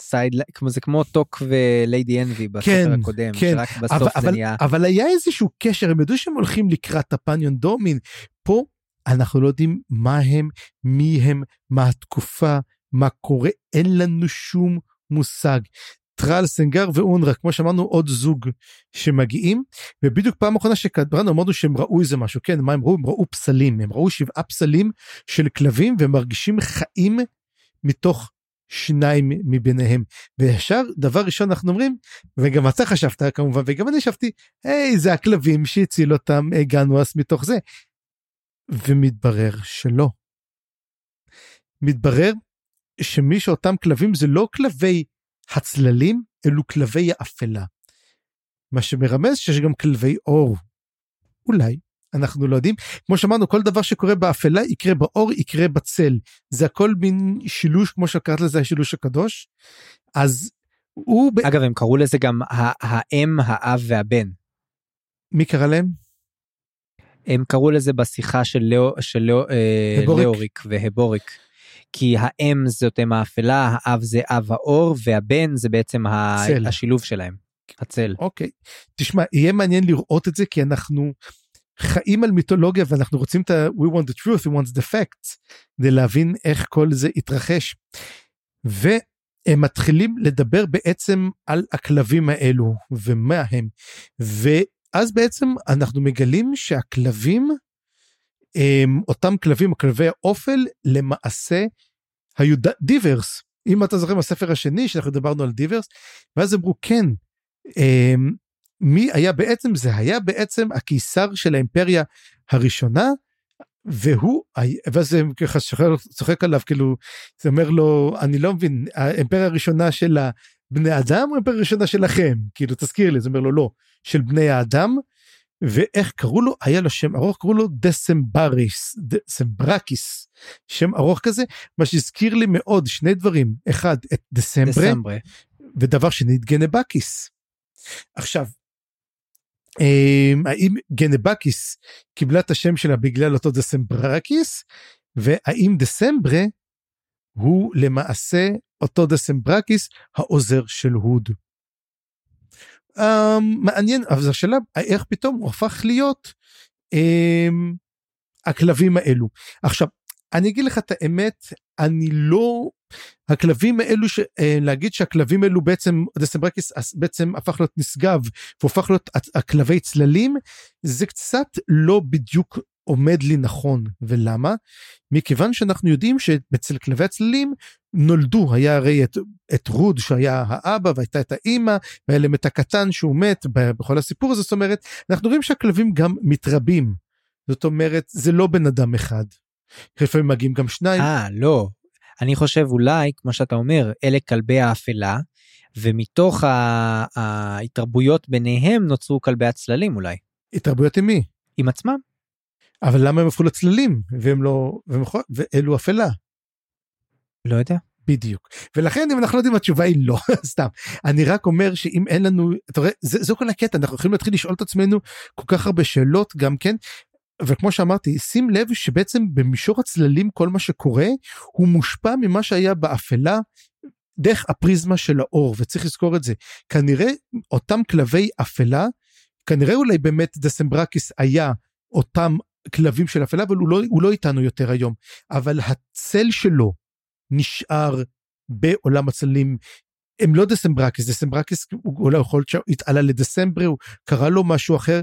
side כמו זה כמו טוק וליידי אנבי בספר כן, הקודם כן, שרק בסוף אבל, זה אבל, נהיה אבל היה איזשהו קשר הם ידעו שהם הולכים לקראת הפניון דומין. פה אנחנו לא יודעים מה הם מי הם מה התקופה מה קורה אין לנו שום מושג טרל סנגר ואונרה כמו שאמרנו עוד זוג שמגיעים. ובדיוק פעם אחרונה שקדרנו אמרנו שהם ראו איזה משהו. כן מה הם ראו? הם ראו פסלים. הם ראו שבעה פסלים של כלבים והם מרגישים חיים מתוך שניים מביניהם. וישר דבר ראשון אנחנו אומרים וגם אתה חשבת כמובן וגם אני חשבתי היי זה הכלבים שהציל אותם הגענו אז מתוך זה. ומתברר שלא. מתברר שמי שאותם כלבים זה לא כלבי הצללים אלו כלבי האפלה. מה שמרמז שיש גם כלבי אור. אולי, אנחנו לא יודעים. כמו שאמרנו, כל דבר שקורה באפלה יקרה באור, יקרה בצל. זה הכל מין שילוש, כמו שקראת לזה השילוש הקדוש. אז הוא... אגב, הם קראו לזה גם האם, האב והבן. מי קרא להם? הם קראו לזה בשיחה של, לאו, של לאו, אה, לאוריק והבוריק. כי האם זאת אם האפלה, האב זה אב האור, והבן זה בעצם צל. השילוב שלהם. הצל. אוקיי. תשמע, יהיה מעניין לראות את זה כי אנחנו חיים על מיתולוגיה ואנחנו רוצים את ה- we want the truth, we want the facts, כדי להבין איך כל זה התרחש. והם מתחילים לדבר בעצם על הכלבים האלו ומה הם. ואז בעצם אנחנו מגלים שהכלבים, אותם כלבים, כלבי האופל, למעשה היו דיברס. אם אתה זוכר מהספר השני שאנחנו דיברנו על דיברס, ואז אמרו כן, הם, מי היה בעצם? זה היה בעצם הקיסר של האימפריה הראשונה והוא ואז זה ככה צוחק עליו כאילו זה אומר לו אני לא מבין האימפריה הראשונה של הבני אדם או האימפריה הראשונה שלכם? כאילו תזכיר לי. זה אומר לו לא של בני האדם ואיך קראו לו היה לו שם ארוך קראו לו דסמבריס דסמברקיס שם ארוך כזה מה שהזכיר לי מאוד שני דברים אחד את דסמברה, דסמברה. ודבר שני את גנבקיס. עכשיו האם גנבקיס קיבלה את השם שלה בגלל אותו דסמברקיס והאם דסמברה הוא למעשה אותו דסמברקיס העוזר של הוד. Um, מעניין אבל השאלה איך פתאום הוא הפך להיות um, הכלבים האלו. עכשיו אני אגיד לך את האמת אני לא הכלבים האלו ש... אה, להגיד שהכלבים האלו בעצם דסמברקיס בעצם הפך להיות נשגב והופך להיות הכלבי צללים זה קצת לא בדיוק עומד לי נכון ולמה מכיוון שאנחנו יודעים שאצל כלבי הצללים נולדו היה הרי את, את רוד שהיה האבא והייתה את האימא והיה להם את הקטן שהוא מת בכל הסיפור הזה זאת אומרת אנחנו רואים שהכלבים גם מתרבים זאת אומרת זה לא בן אדם אחד. לפעמים מגיעים גם שניים. אה לא אני חושב אולי, כמו שאתה אומר, אלה כלבי האפלה, ומתוך ההתרבויות ביניהם נוצרו כלבי הצללים אולי. התרבויות עם מי? עם עצמם. אבל למה הם הפכו לצללים והם לא, ואלו אפלה? לא יודע. בדיוק ולכן אם אנחנו לא יודעים התשובה היא לא *laughs* סתם אני רק אומר שאם אין לנו אתה רואה זה, זה כל הקטע אנחנו יכולים להתחיל לשאול את עצמנו כל כך הרבה שאלות גם כן וכמו שאמרתי שים לב שבעצם במישור הצללים כל מה שקורה הוא מושפע ממה שהיה באפלה דרך הפריזמה של האור וצריך לזכור את זה כנראה אותם כלבי אפלה כנראה אולי באמת דסמברקיס היה אותם כלבים של אפלה אבל הוא לא, הוא לא איתנו יותר היום אבל הצל שלו נשאר בעולם הצללים הם לא דסמברקיס דסמברקיס הוא אולי יכול להיות שהתעלה לדסמבר הוא קרא לו משהו אחר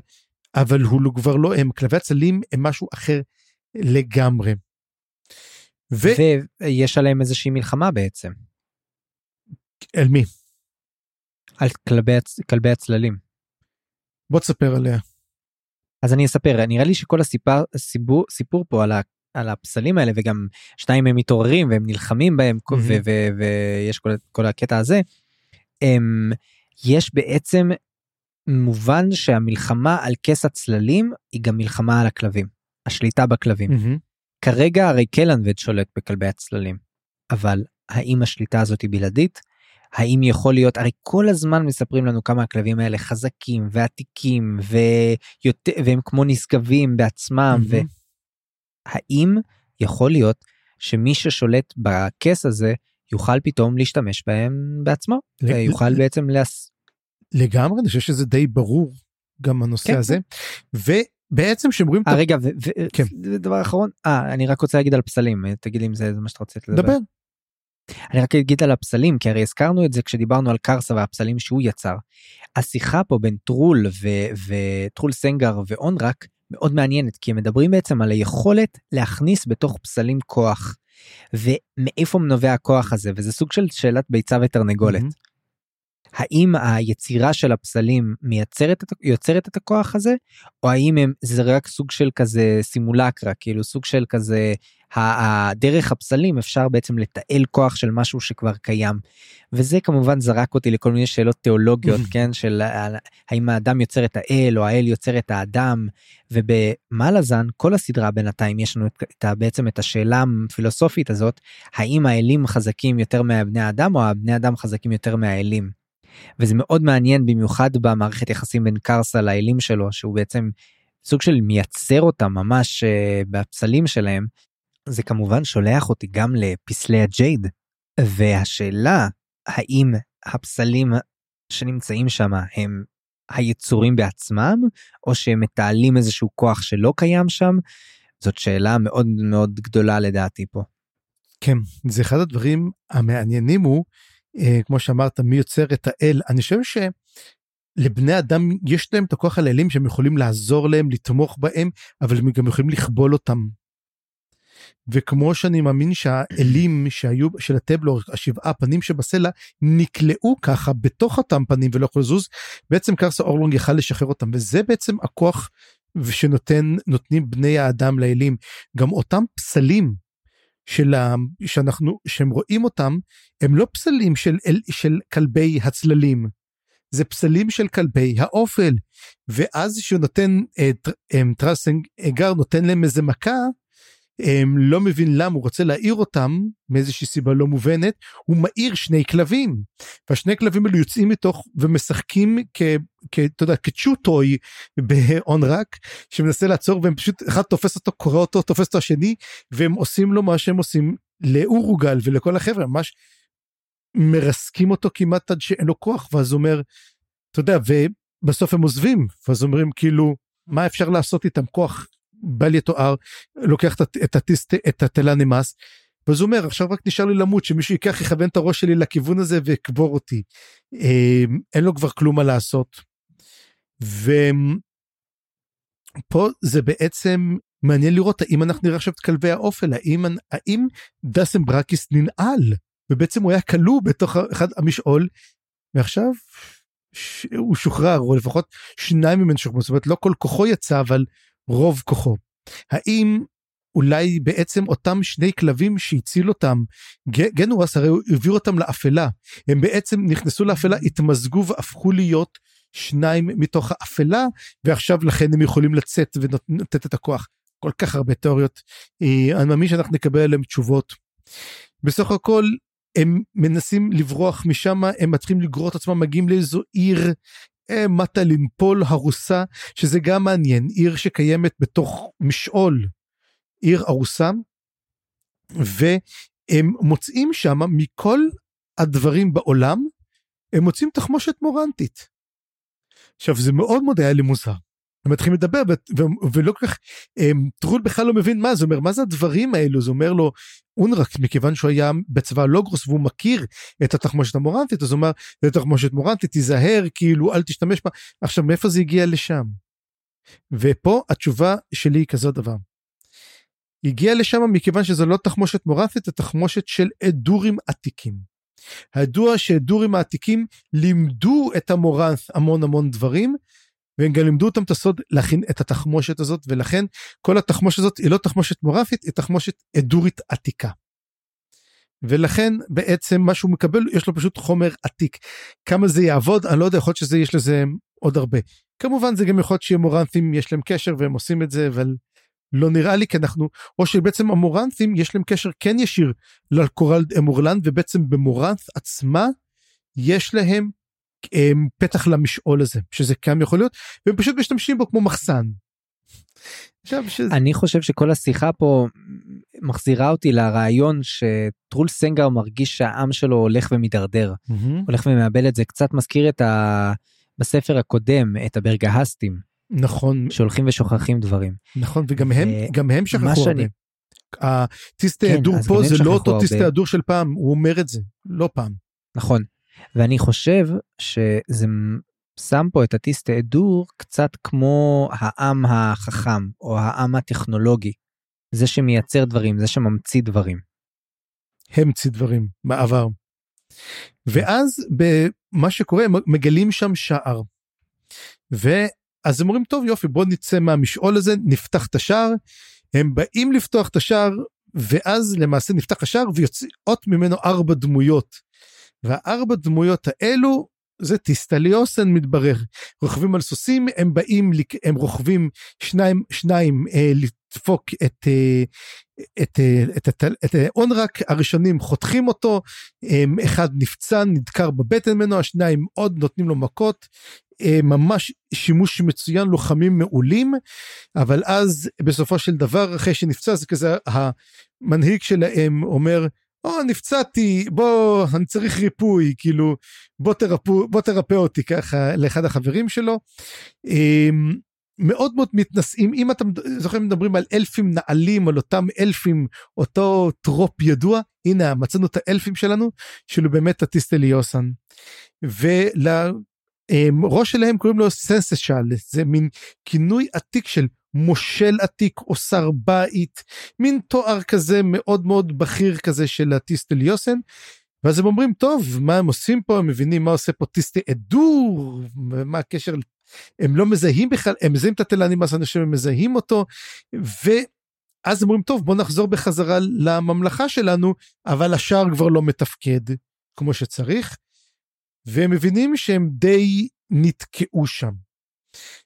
אבל הוא לא, כבר לא הם, כלבי הצלים הם משהו אחר לגמרי. ו... ויש עליהם איזושהי מלחמה בעצם. אל מי? על כלבי. כלבי הצללים. בוא תספר עליה. אז אני אספר, נראה לי שכל הסיפור, הסיפור, סיפור פה על, ה, על הפסלים האלה וגם שניים הם מתעוררים והם נלחמים בהם mm-hmm. ויש כל, כל הקטע הזה. הם, יש בעצם מובן שהמלחמה על כס הצללים היא גם מלחמה על הכלבים, השליטה בכלבים. Mm-hmm. כרגע הרי קלנבד שולט בכלבי הצללים, אבל האם השליטה הזאת היא בלעדית? האם יכול להיות, הרי כל הזמן מספרים לנו כמה הכלבים האלה חזקים ועתיקים ויותר, והם כמו נשגבים בעצמם, mm-hmm. והאם יכול להיות שמי ששולט בכס הזה יוכל פתאום להשתמש בהם בעצמו, יוכל בעצם להס... לגמרי אני חושב שזה די ברור גם הנושא כן. הזה ובעצם שאומרים 아, רגע כן. דבר אחרון אה אני רק רוצה להגיד על פסלים תגיד לי אם זה מה שאתה רוצה לדבר. דבר. אני רק אגיד על הפסלים כי הרי הזכרנו את זה כשדיברנו על קרסה והפסלים שהוא יצר. השיחה פה בין טרול וטרול סנגר ואונרק מאוד מעניינת כי הם מדברים בעצם על היכולת להכניס בתוך פסלים כוח. ומאיפה נובע הכוח הזה וזה סוג של שאלת ביצה ותרנגולת. Mm-hmm. האם היצירה של הפסלים מייצרת את, יוצרת את הכוח הזה או האם הם זה רק סוג של כזה סימולקרה כאילו סוג של כזה הדרך הפסלים אפשר בעצם לתעל כוח של משהו שכבר קיים וזה כמובן זרק אותי לכל מיני שאלות תיאולוגיות *laughs* כן של האם האדם יוצר את האל או האל יוצר את האדם ובמלאזן כל הסדרה בינתיים יש לנו את, את, בעצם את השאלה הפילוסופית הזאת האם האלים חזקים יותר מהבני האדם או הבני אדם חזקים יותר מהאלים. וזה מאוד מעניין במיוחד במערכת יחסים בין קרסה לאלים שלו שהוא בעצם סוג של מייצר אותם ממש uh, בפסלים שלהם. זה כמובן שולח אותי גם לפסלי הג'ייד והשאלה האם הפסלים שנמצאים שם הם היצורים בעצמם, או שהם מתעלים איזשהו כוח שלא קיים שם? זאת שאלה מאוד מאוד גדולה לדעתי פה. כן, זה אחד הדברים המעניינים הוא, אה, כמו שאמרת, מי יוצר את האל. אני חושב שלבני אדם יש להם את הכוח על האלים שהם יכולים לעזור להם, לתמוך בהם, אבל הם גם יכולים לכבול אותם. וכמו שאני מאמין שהאלים שהיו של הטבלו, השבעה פנים שבסלע, נקלעו ככה בתוך אותם פנים ולא יכולו לזוז, בעצם קרסה אורלונג יכל לשחרר אותם, וזה בעצם הכוח שנותן נותנים בני האדם לאלים גם אותם פסלים של ה... שאנחנו שהם רואים אותם הם לא פסלים של של כלבי הצללים. זה פסלים של כלבי האופל. ואז שהוא נותן את אה, טרסנגר נותן להם איזה מכה לא מבין למה הוא רוצה להעיר אותם מאיזושהי סיבה לא מובנת הוא מעיר שני כלבים. והשני כלבים האלו יוצאים מתוך ומשחקים כ... אתה יודע כצ'וטוי באונרק שמנסה לעצור והם פשוט אחד תופס אותו קורא אותו תופס אותו השני והם עושים לו מה שהם עושים לאורוגל ולכל החבר'ה ממש מרסקים אותו כמעט עד שאין לו כוח ואז הוא אומר אתה יודע ובסוף הם עוזבים ואז אומרים כאילו מה אפשר לעשות איתם כוח בל יתואר, לוקח את הטיסט, את התלה נמאס, ואז הוא אומר עכשיו רק נשאר לי למות שמישהו ייקח יכוון את הראש שלי לכיוון הזה ויקבור אותי. אמ, אין לו כבר כלום מה לעשות. ופה זה בעצם מעניין לראות האם אנחנו נראה עכשיו את כלבי האופל האם האם דסם ברקיס ננעל ובעצם הוא היה כלוא בתוך אחד המשעול ועכשיו הוא שוחרר או לפחות שניים ממנו שוחררו זאת אומרת לא כל כוחו יצא אבל רוב כוחו. האם אולי בעצם אותם שני כלבים שהציל אותם, גנורס הרי הוא העביר אותם לאפלה, הם בעצם נכנסו לאפלה, התמזגו והפכו להיות שניים מתוך האפלה, ועכשיו לכן הם יכולים לצאת ולתת את הכוח. כל כך הרבה תיאוריות, אה, אני מאמין שאנחנו נקבל עליהם תשובות. בסך הכל הם מנסים לברוח משם, הם מתחילים לגרור את עצמם, מגיעים לאיזו עיר מטה לנפול הרוסה, שזה גם מעניין, עיר שקיימת בתוך משעול, עיר הרוסה, והם מוצאים שם מכל הדברים בעולם, הם מוצאים תחמושת מורנטית. עכשיו זה מאוד מאוד היה לי מוזר. הם מתחילים לדבר ולא כל כך טרול בכלל לא מבין מה זה אומר מה זה הדברים האלו זה אומר לו אונרק מכיוון שהוא היה בצבא לוגרוס והוא מכיר את התחמושת המורנטית אז הוא אומר זה תחמושת מורנטית תיזהר כאילו אל תשתמש בה עכשיו מאיפה זה הגיע לשם. ופה התשובה שלי היא כזאת דבר. הגיע לשם מכיוון שזה לא תחמושת מורנטית זה תחמושת של אדורים עתיקים. הידוע שאדורים העתיקים לימדו את המורנט המון המון דברים והם גם לימדו אותם את הסוד להכין את התחמושת הזאת ולכן כל התחמושת הזאת היא לא תחמושת מורפית היא תחמושת אדורית עתיקה. ולכן בעצם מה שהוא מקבל יש לו פשוט חומר עתיק כמה זה יעבוד אני לא יודע יכול להיות שזה יש לזה עוד הרבה כמובן זה גם יכול להיות שמורנטים יש להם קשר והם עושים את זה אבל לא נראה לי כי אנחנו או שבעצם המורנטים יש להם קשר כן ישיר לקורל אמורלנד ובעצם במורנט עצמה יש להם פתח למשעול הזה שזה גם יכול להיות והם פשוט משתמשים בו כמו מחסן. שזה... אני חושב שכל השיחה פה מחזירה אותי לרעיון שטרול סנגר מרגיש שהעם שלו הולך ומידרדר mm-hmm. הולך ומאבד את זה קצת מזכיר את ה... בספר הקודם את הברגהסטים נכון שהולכים ושוכחים דברים נכון וגם הם גם הם שכחו הרבה. שאני... הטיסטי כן, הדור פה זה לא אותו טיסטי הדור של פעם הוא אומר את זה לא פעם. נכון ואני חושב שזה שם פה את הטיסטה אדור קצת כמו העם החכם או העם הטכנולוגי. זה שמייצר דברים, זה שממציא דברים. המציא דברים בעבר. ואז במה שקורה מגלים שם שער. ואז הם אומרים טוב יופי בוא נצא מהמשעול הזה נפתח את השער. הם באים לפתוח את השער ואז למעשה נפתח השער ויוצאות ממנו ארבע דמויות והארבע דמויות האלו זה טיסטליוסן מתברר. רוכבים על סוסים הם באים הם רוכבים שניים שניים אה, לדפוק את אה, את, אה, את, את, את אונרק הראשונים חותכים אותו אה, אחד נפצע נדקר בבטן ממנו השניים עוד נותנים לו מכות אה, ממש שימוש מצוין לוחמים מעולים אבל אז בסופו של דבר אחרי שנפצע זה כזה המנהיג שלהם אומר או נפצעתי, בוא, אני צריך ריפוי, כאילו, בוא, תרפו, בוא תרפא אותי ככה לאחד החברים שלו. אמ, מאוד מאוד מתנשאים, אם אתם זוכרים מדברים על אלפים נעלים, על אותם אלפים, אותו trope ידוע, הנה מצאנו את האלפים שלנו, שלו באמת הטיסטליוסן. ולראש שלהם קוראים לו סנסשל, זה מין כינוי עתיק של מושל עתיק או שר בית, מין תואר כזה מאוד מאוד בכיר כזה של הטיסטליוסן. ואז הם אומרים טוב מה הם עושים פה הם מבינים מה עושה פה טיסטי אדור מה הקשר הם לא מזהים בכלל הם מזהים את הטלנימאס אני חושב הם מזהים אותו ואז הם אומרים טוב בוא נחזור בחזרה לממלכה שלנו אבל השער כבר לא מתפקד כמו שצריך. והם מבינים שהם די נתקעו שם.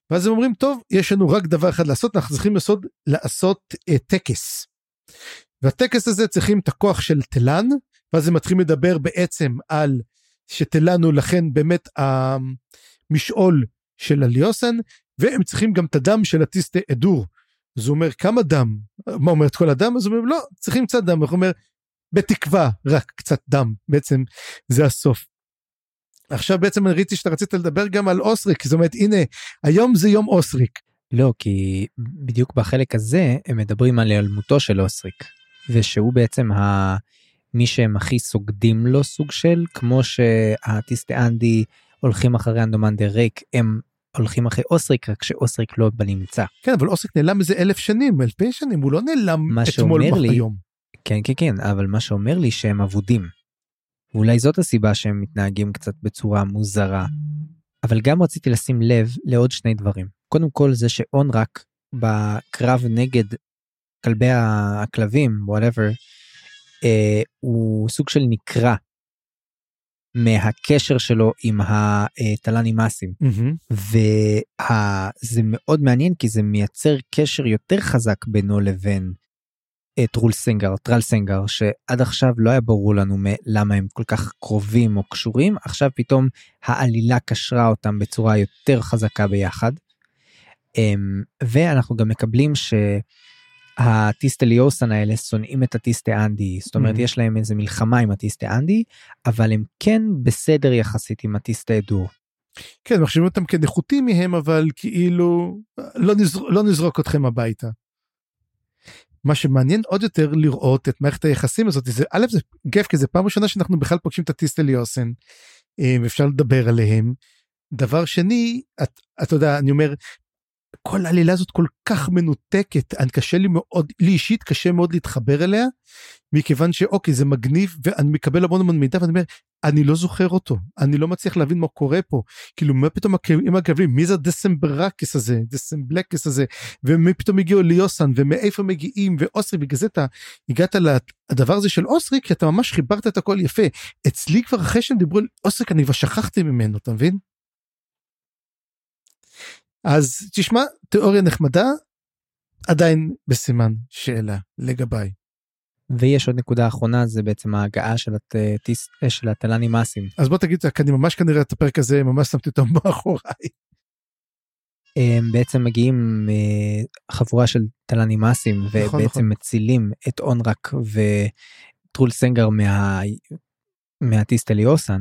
ואז הם אומרים טוב יש לנו רק דבר אחד לעשות אנחנו צריכים לעשות לעשות uh, טקס. והטקס הזה צריכים את הכוח של תלן ואז הם מתחילים לדבר בעצם על שתלן הוא לכן באמת המשעול של הליוסן והם צריכים גם את הדם של הטיסטה אדור. אז הוא אומר כמה דם? מה אומר את כל הדם? אז הוא אומר לא צריכים קצת דם. הוא אומר בתקווה רק קצת דם בעצם זה הסוף. עכשיו בעצם ראיתי שאתה רצית לדבר גם על אוסריק זאת אומרת הנה היום זה יום אוסריק. לא כי בדיוק בחלק הזה הם מדברים על היעלמותו של אוסריק ושהוא בעצם ה... מי שהם הכי סוגדים לו סוג של כמו שהטיסטיאנדי הולכים אחרי אנדומנדר ריק הם הולכים אחרי אוסריק רק שאוסריק לא בנמצא. כן אבל אוסריק נעלם איזה אלף שנים אלפי שנים הוא לא נעלם אתמול היום. כן כן כן אבל מה שאומר לי שהם אבודים. ואולי זאת הסיבה שהם מתנהגים קצת בצורה מוזרה. אבל גם רציתי לשים לב לעוד שני דברים. קודם כל זה שאונרק בקרב נגד כלבי הכלבים, whatever, אה, הוא סוג של נקרע מהקשר שלו עם הטלנימאסים. Mm-hmm. וזה מאוד מעניין כי זה מייצר קשר יותר חזק בינו לבין טרול סנגר, טרל סנגר, שעד עכשיו לא היה ברור לנו למה הם כל כך קרובים או קשורים, עכשיו פתאום העלילה קשרה אותם בצורה יותר חזקה ביחד. אמ, ואנחנו גם מקבלים שהטיסטליוסן האלה שונאים את הטיסטה אנדי, זאת אומרת mm-hmm. יש להם איזה מלחמה עם הטיסטה אנדי, אבל הם כן בסדר יחסית עם הטיסטה אדור. כן, מחשיבים אותם כנחותים מהם, אבל כאילו לא, נזר... לא נזרוק אתכם הביתה. מה שמעניין עוד יותר לראות את מערכת היחסים הזאת זה א' זה כיף כי זה פעם ראשונה שאנחנו בכלל פוגשים את הטיסטליוסן אה, אפשר לדבר עליהם. דבר שני את, אתה יודע אני אומר כל העלילה הזאת כל כך מנותקת אני קשה לי מאוד לי אישית קשה מאוד להתחבר אליה מכיוון שאוקיי זה מגניב ואני מקבל המון המון מידע ואני אומר אני לא זוכר אותו אני לא מצליח להבין מה קורה פה. כאילו מה פתאום עם הכלבים מי זה הדסמברקס הזה? דסמבלקס הזה? ומי פתאום הגיעו ליוסן? ומאיפה מגיעים? ואוסרי בגלל זה אתה הגעת לדבר הזה של אוסרי כי אתה ממש חיברת את הכל יפה. אצלי כבר אחרי שהם דיברו על אוסרי אני כבר שכחתי ממנו אתה מבין. אז תשמע תיאוריה נחמדה עדיין בסימן שאלה לגביי. ויש עוד נקודה אחרונה זה בעצם ההגעה של הטיס של התל"נים מאסים. אז בוא תגיד אני ממש כנראה את הפרק הזה ממש שמתי אותו *laughs* מאחוריי. הם בעצם מגיעים אה, חבורה של תל"נים מאסים נכון, ובעצם נכון. מצילים את אונרק וטרול סנגר מה... מהטיסטליוסן.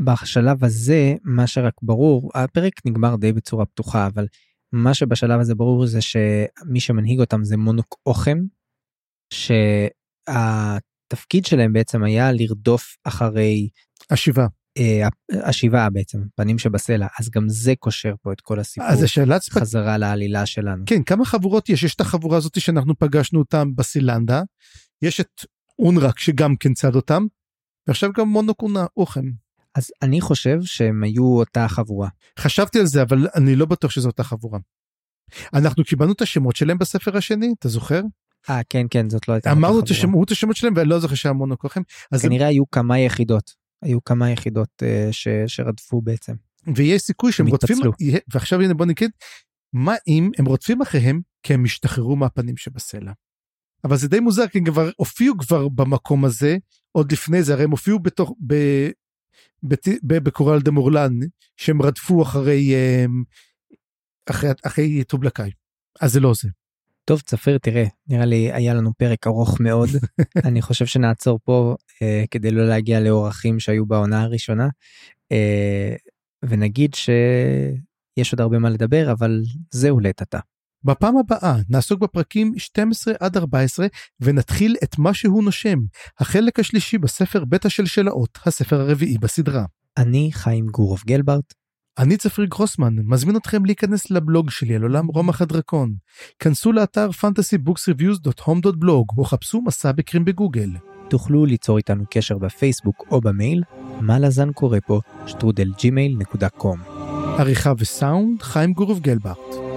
ובשלב הזה מה שרק ברור הפרק נגמר די בצורה פתוחה אבל מה שבשלב הזה ברור זה שמי שמנהיג אותם זה מונוק אוכם שהתפקיד שלהם בעצם היה לרדוף אחרי השיבה. אה, השיבה בעצם פנים שבסלע אז גם זה קושר פה את כל הסיפור אז השאלה חזרה לעלילה שלנו כן כמה חבורות יש יש את החבורה הזאת שאנחנו פגשנו אותם בסילנדה יש את אונרק שגם כן צד אותם ועכשיו גם מונוקונה אוכם. אז אני חושב שהם היו אותה חבורה חשבתי על זה אבל אני לא בטוח שזו אותה חבורה. אנחנו קיבלנו את השמות שלהם בספר השני אתה זוכר? אה כן כן זאת לא הייתה אמרנו תשמעו את השמות שלהם ואני לא זוכר שהיה מונוקוכם אז כנראה הם... היו כמה יחידות היו כמה יחידות uh, ש... שרדפו בעצם. ויש סיכוי שהם רודפים ועכשיו הנה בוא נגיד מה אם הם רודפים אחריהם כי הם השתחררו מהפנים שבסלע. אבל זה די מוזר כי הם כבר הופיעו כבר במקום הזה עוד לפני זה הרי הם הופיעו בתוך ב... בקורל דה מורלן שהם רדפו אחרי אה, אחרי אחרי טובלקאי אז זה לא זה. טוב צפיר תראה נראה לי היה לנו פרק ארוך מאוד *laughs* אני חושב שנעצור פה אה, כדי לא להגיע לאורחים שהיו בעונה הראשונה אה, ונגיד שיש עוד הרבה מה לדבר אבל זהו לעת עתה. בפעם הבאה נעסוק בפרקים 12 עד 14 ונתחיל את מה שהוא נושם, החלק השלישי בספר בית השלשלאות, הספר הרביעי בסדרה. אני חיים גורוב גלברט. אני צפריר גרוסמן, מזמין אתכם להיכנס לבלוג שלי על עולם רומח הדרקון. כנסו לאתר fantasybooksreviews.home.blog או חפשו מסע בקרים בגוגל. תוכלו ליצור איתנו קשר בפייסבוק או במייל, מלאזן קורא פה, שטרודל Gmail.com. עריכה וסאונד, חיים גורוב גלברט.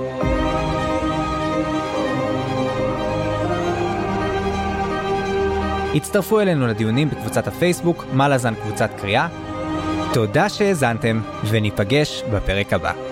הצטרפו אלינו לדיונים בקבוצת הפייסבוק, מלאזן קבוצת קריאה. תודה שהאזנתם, וניפגש בפרק הבא.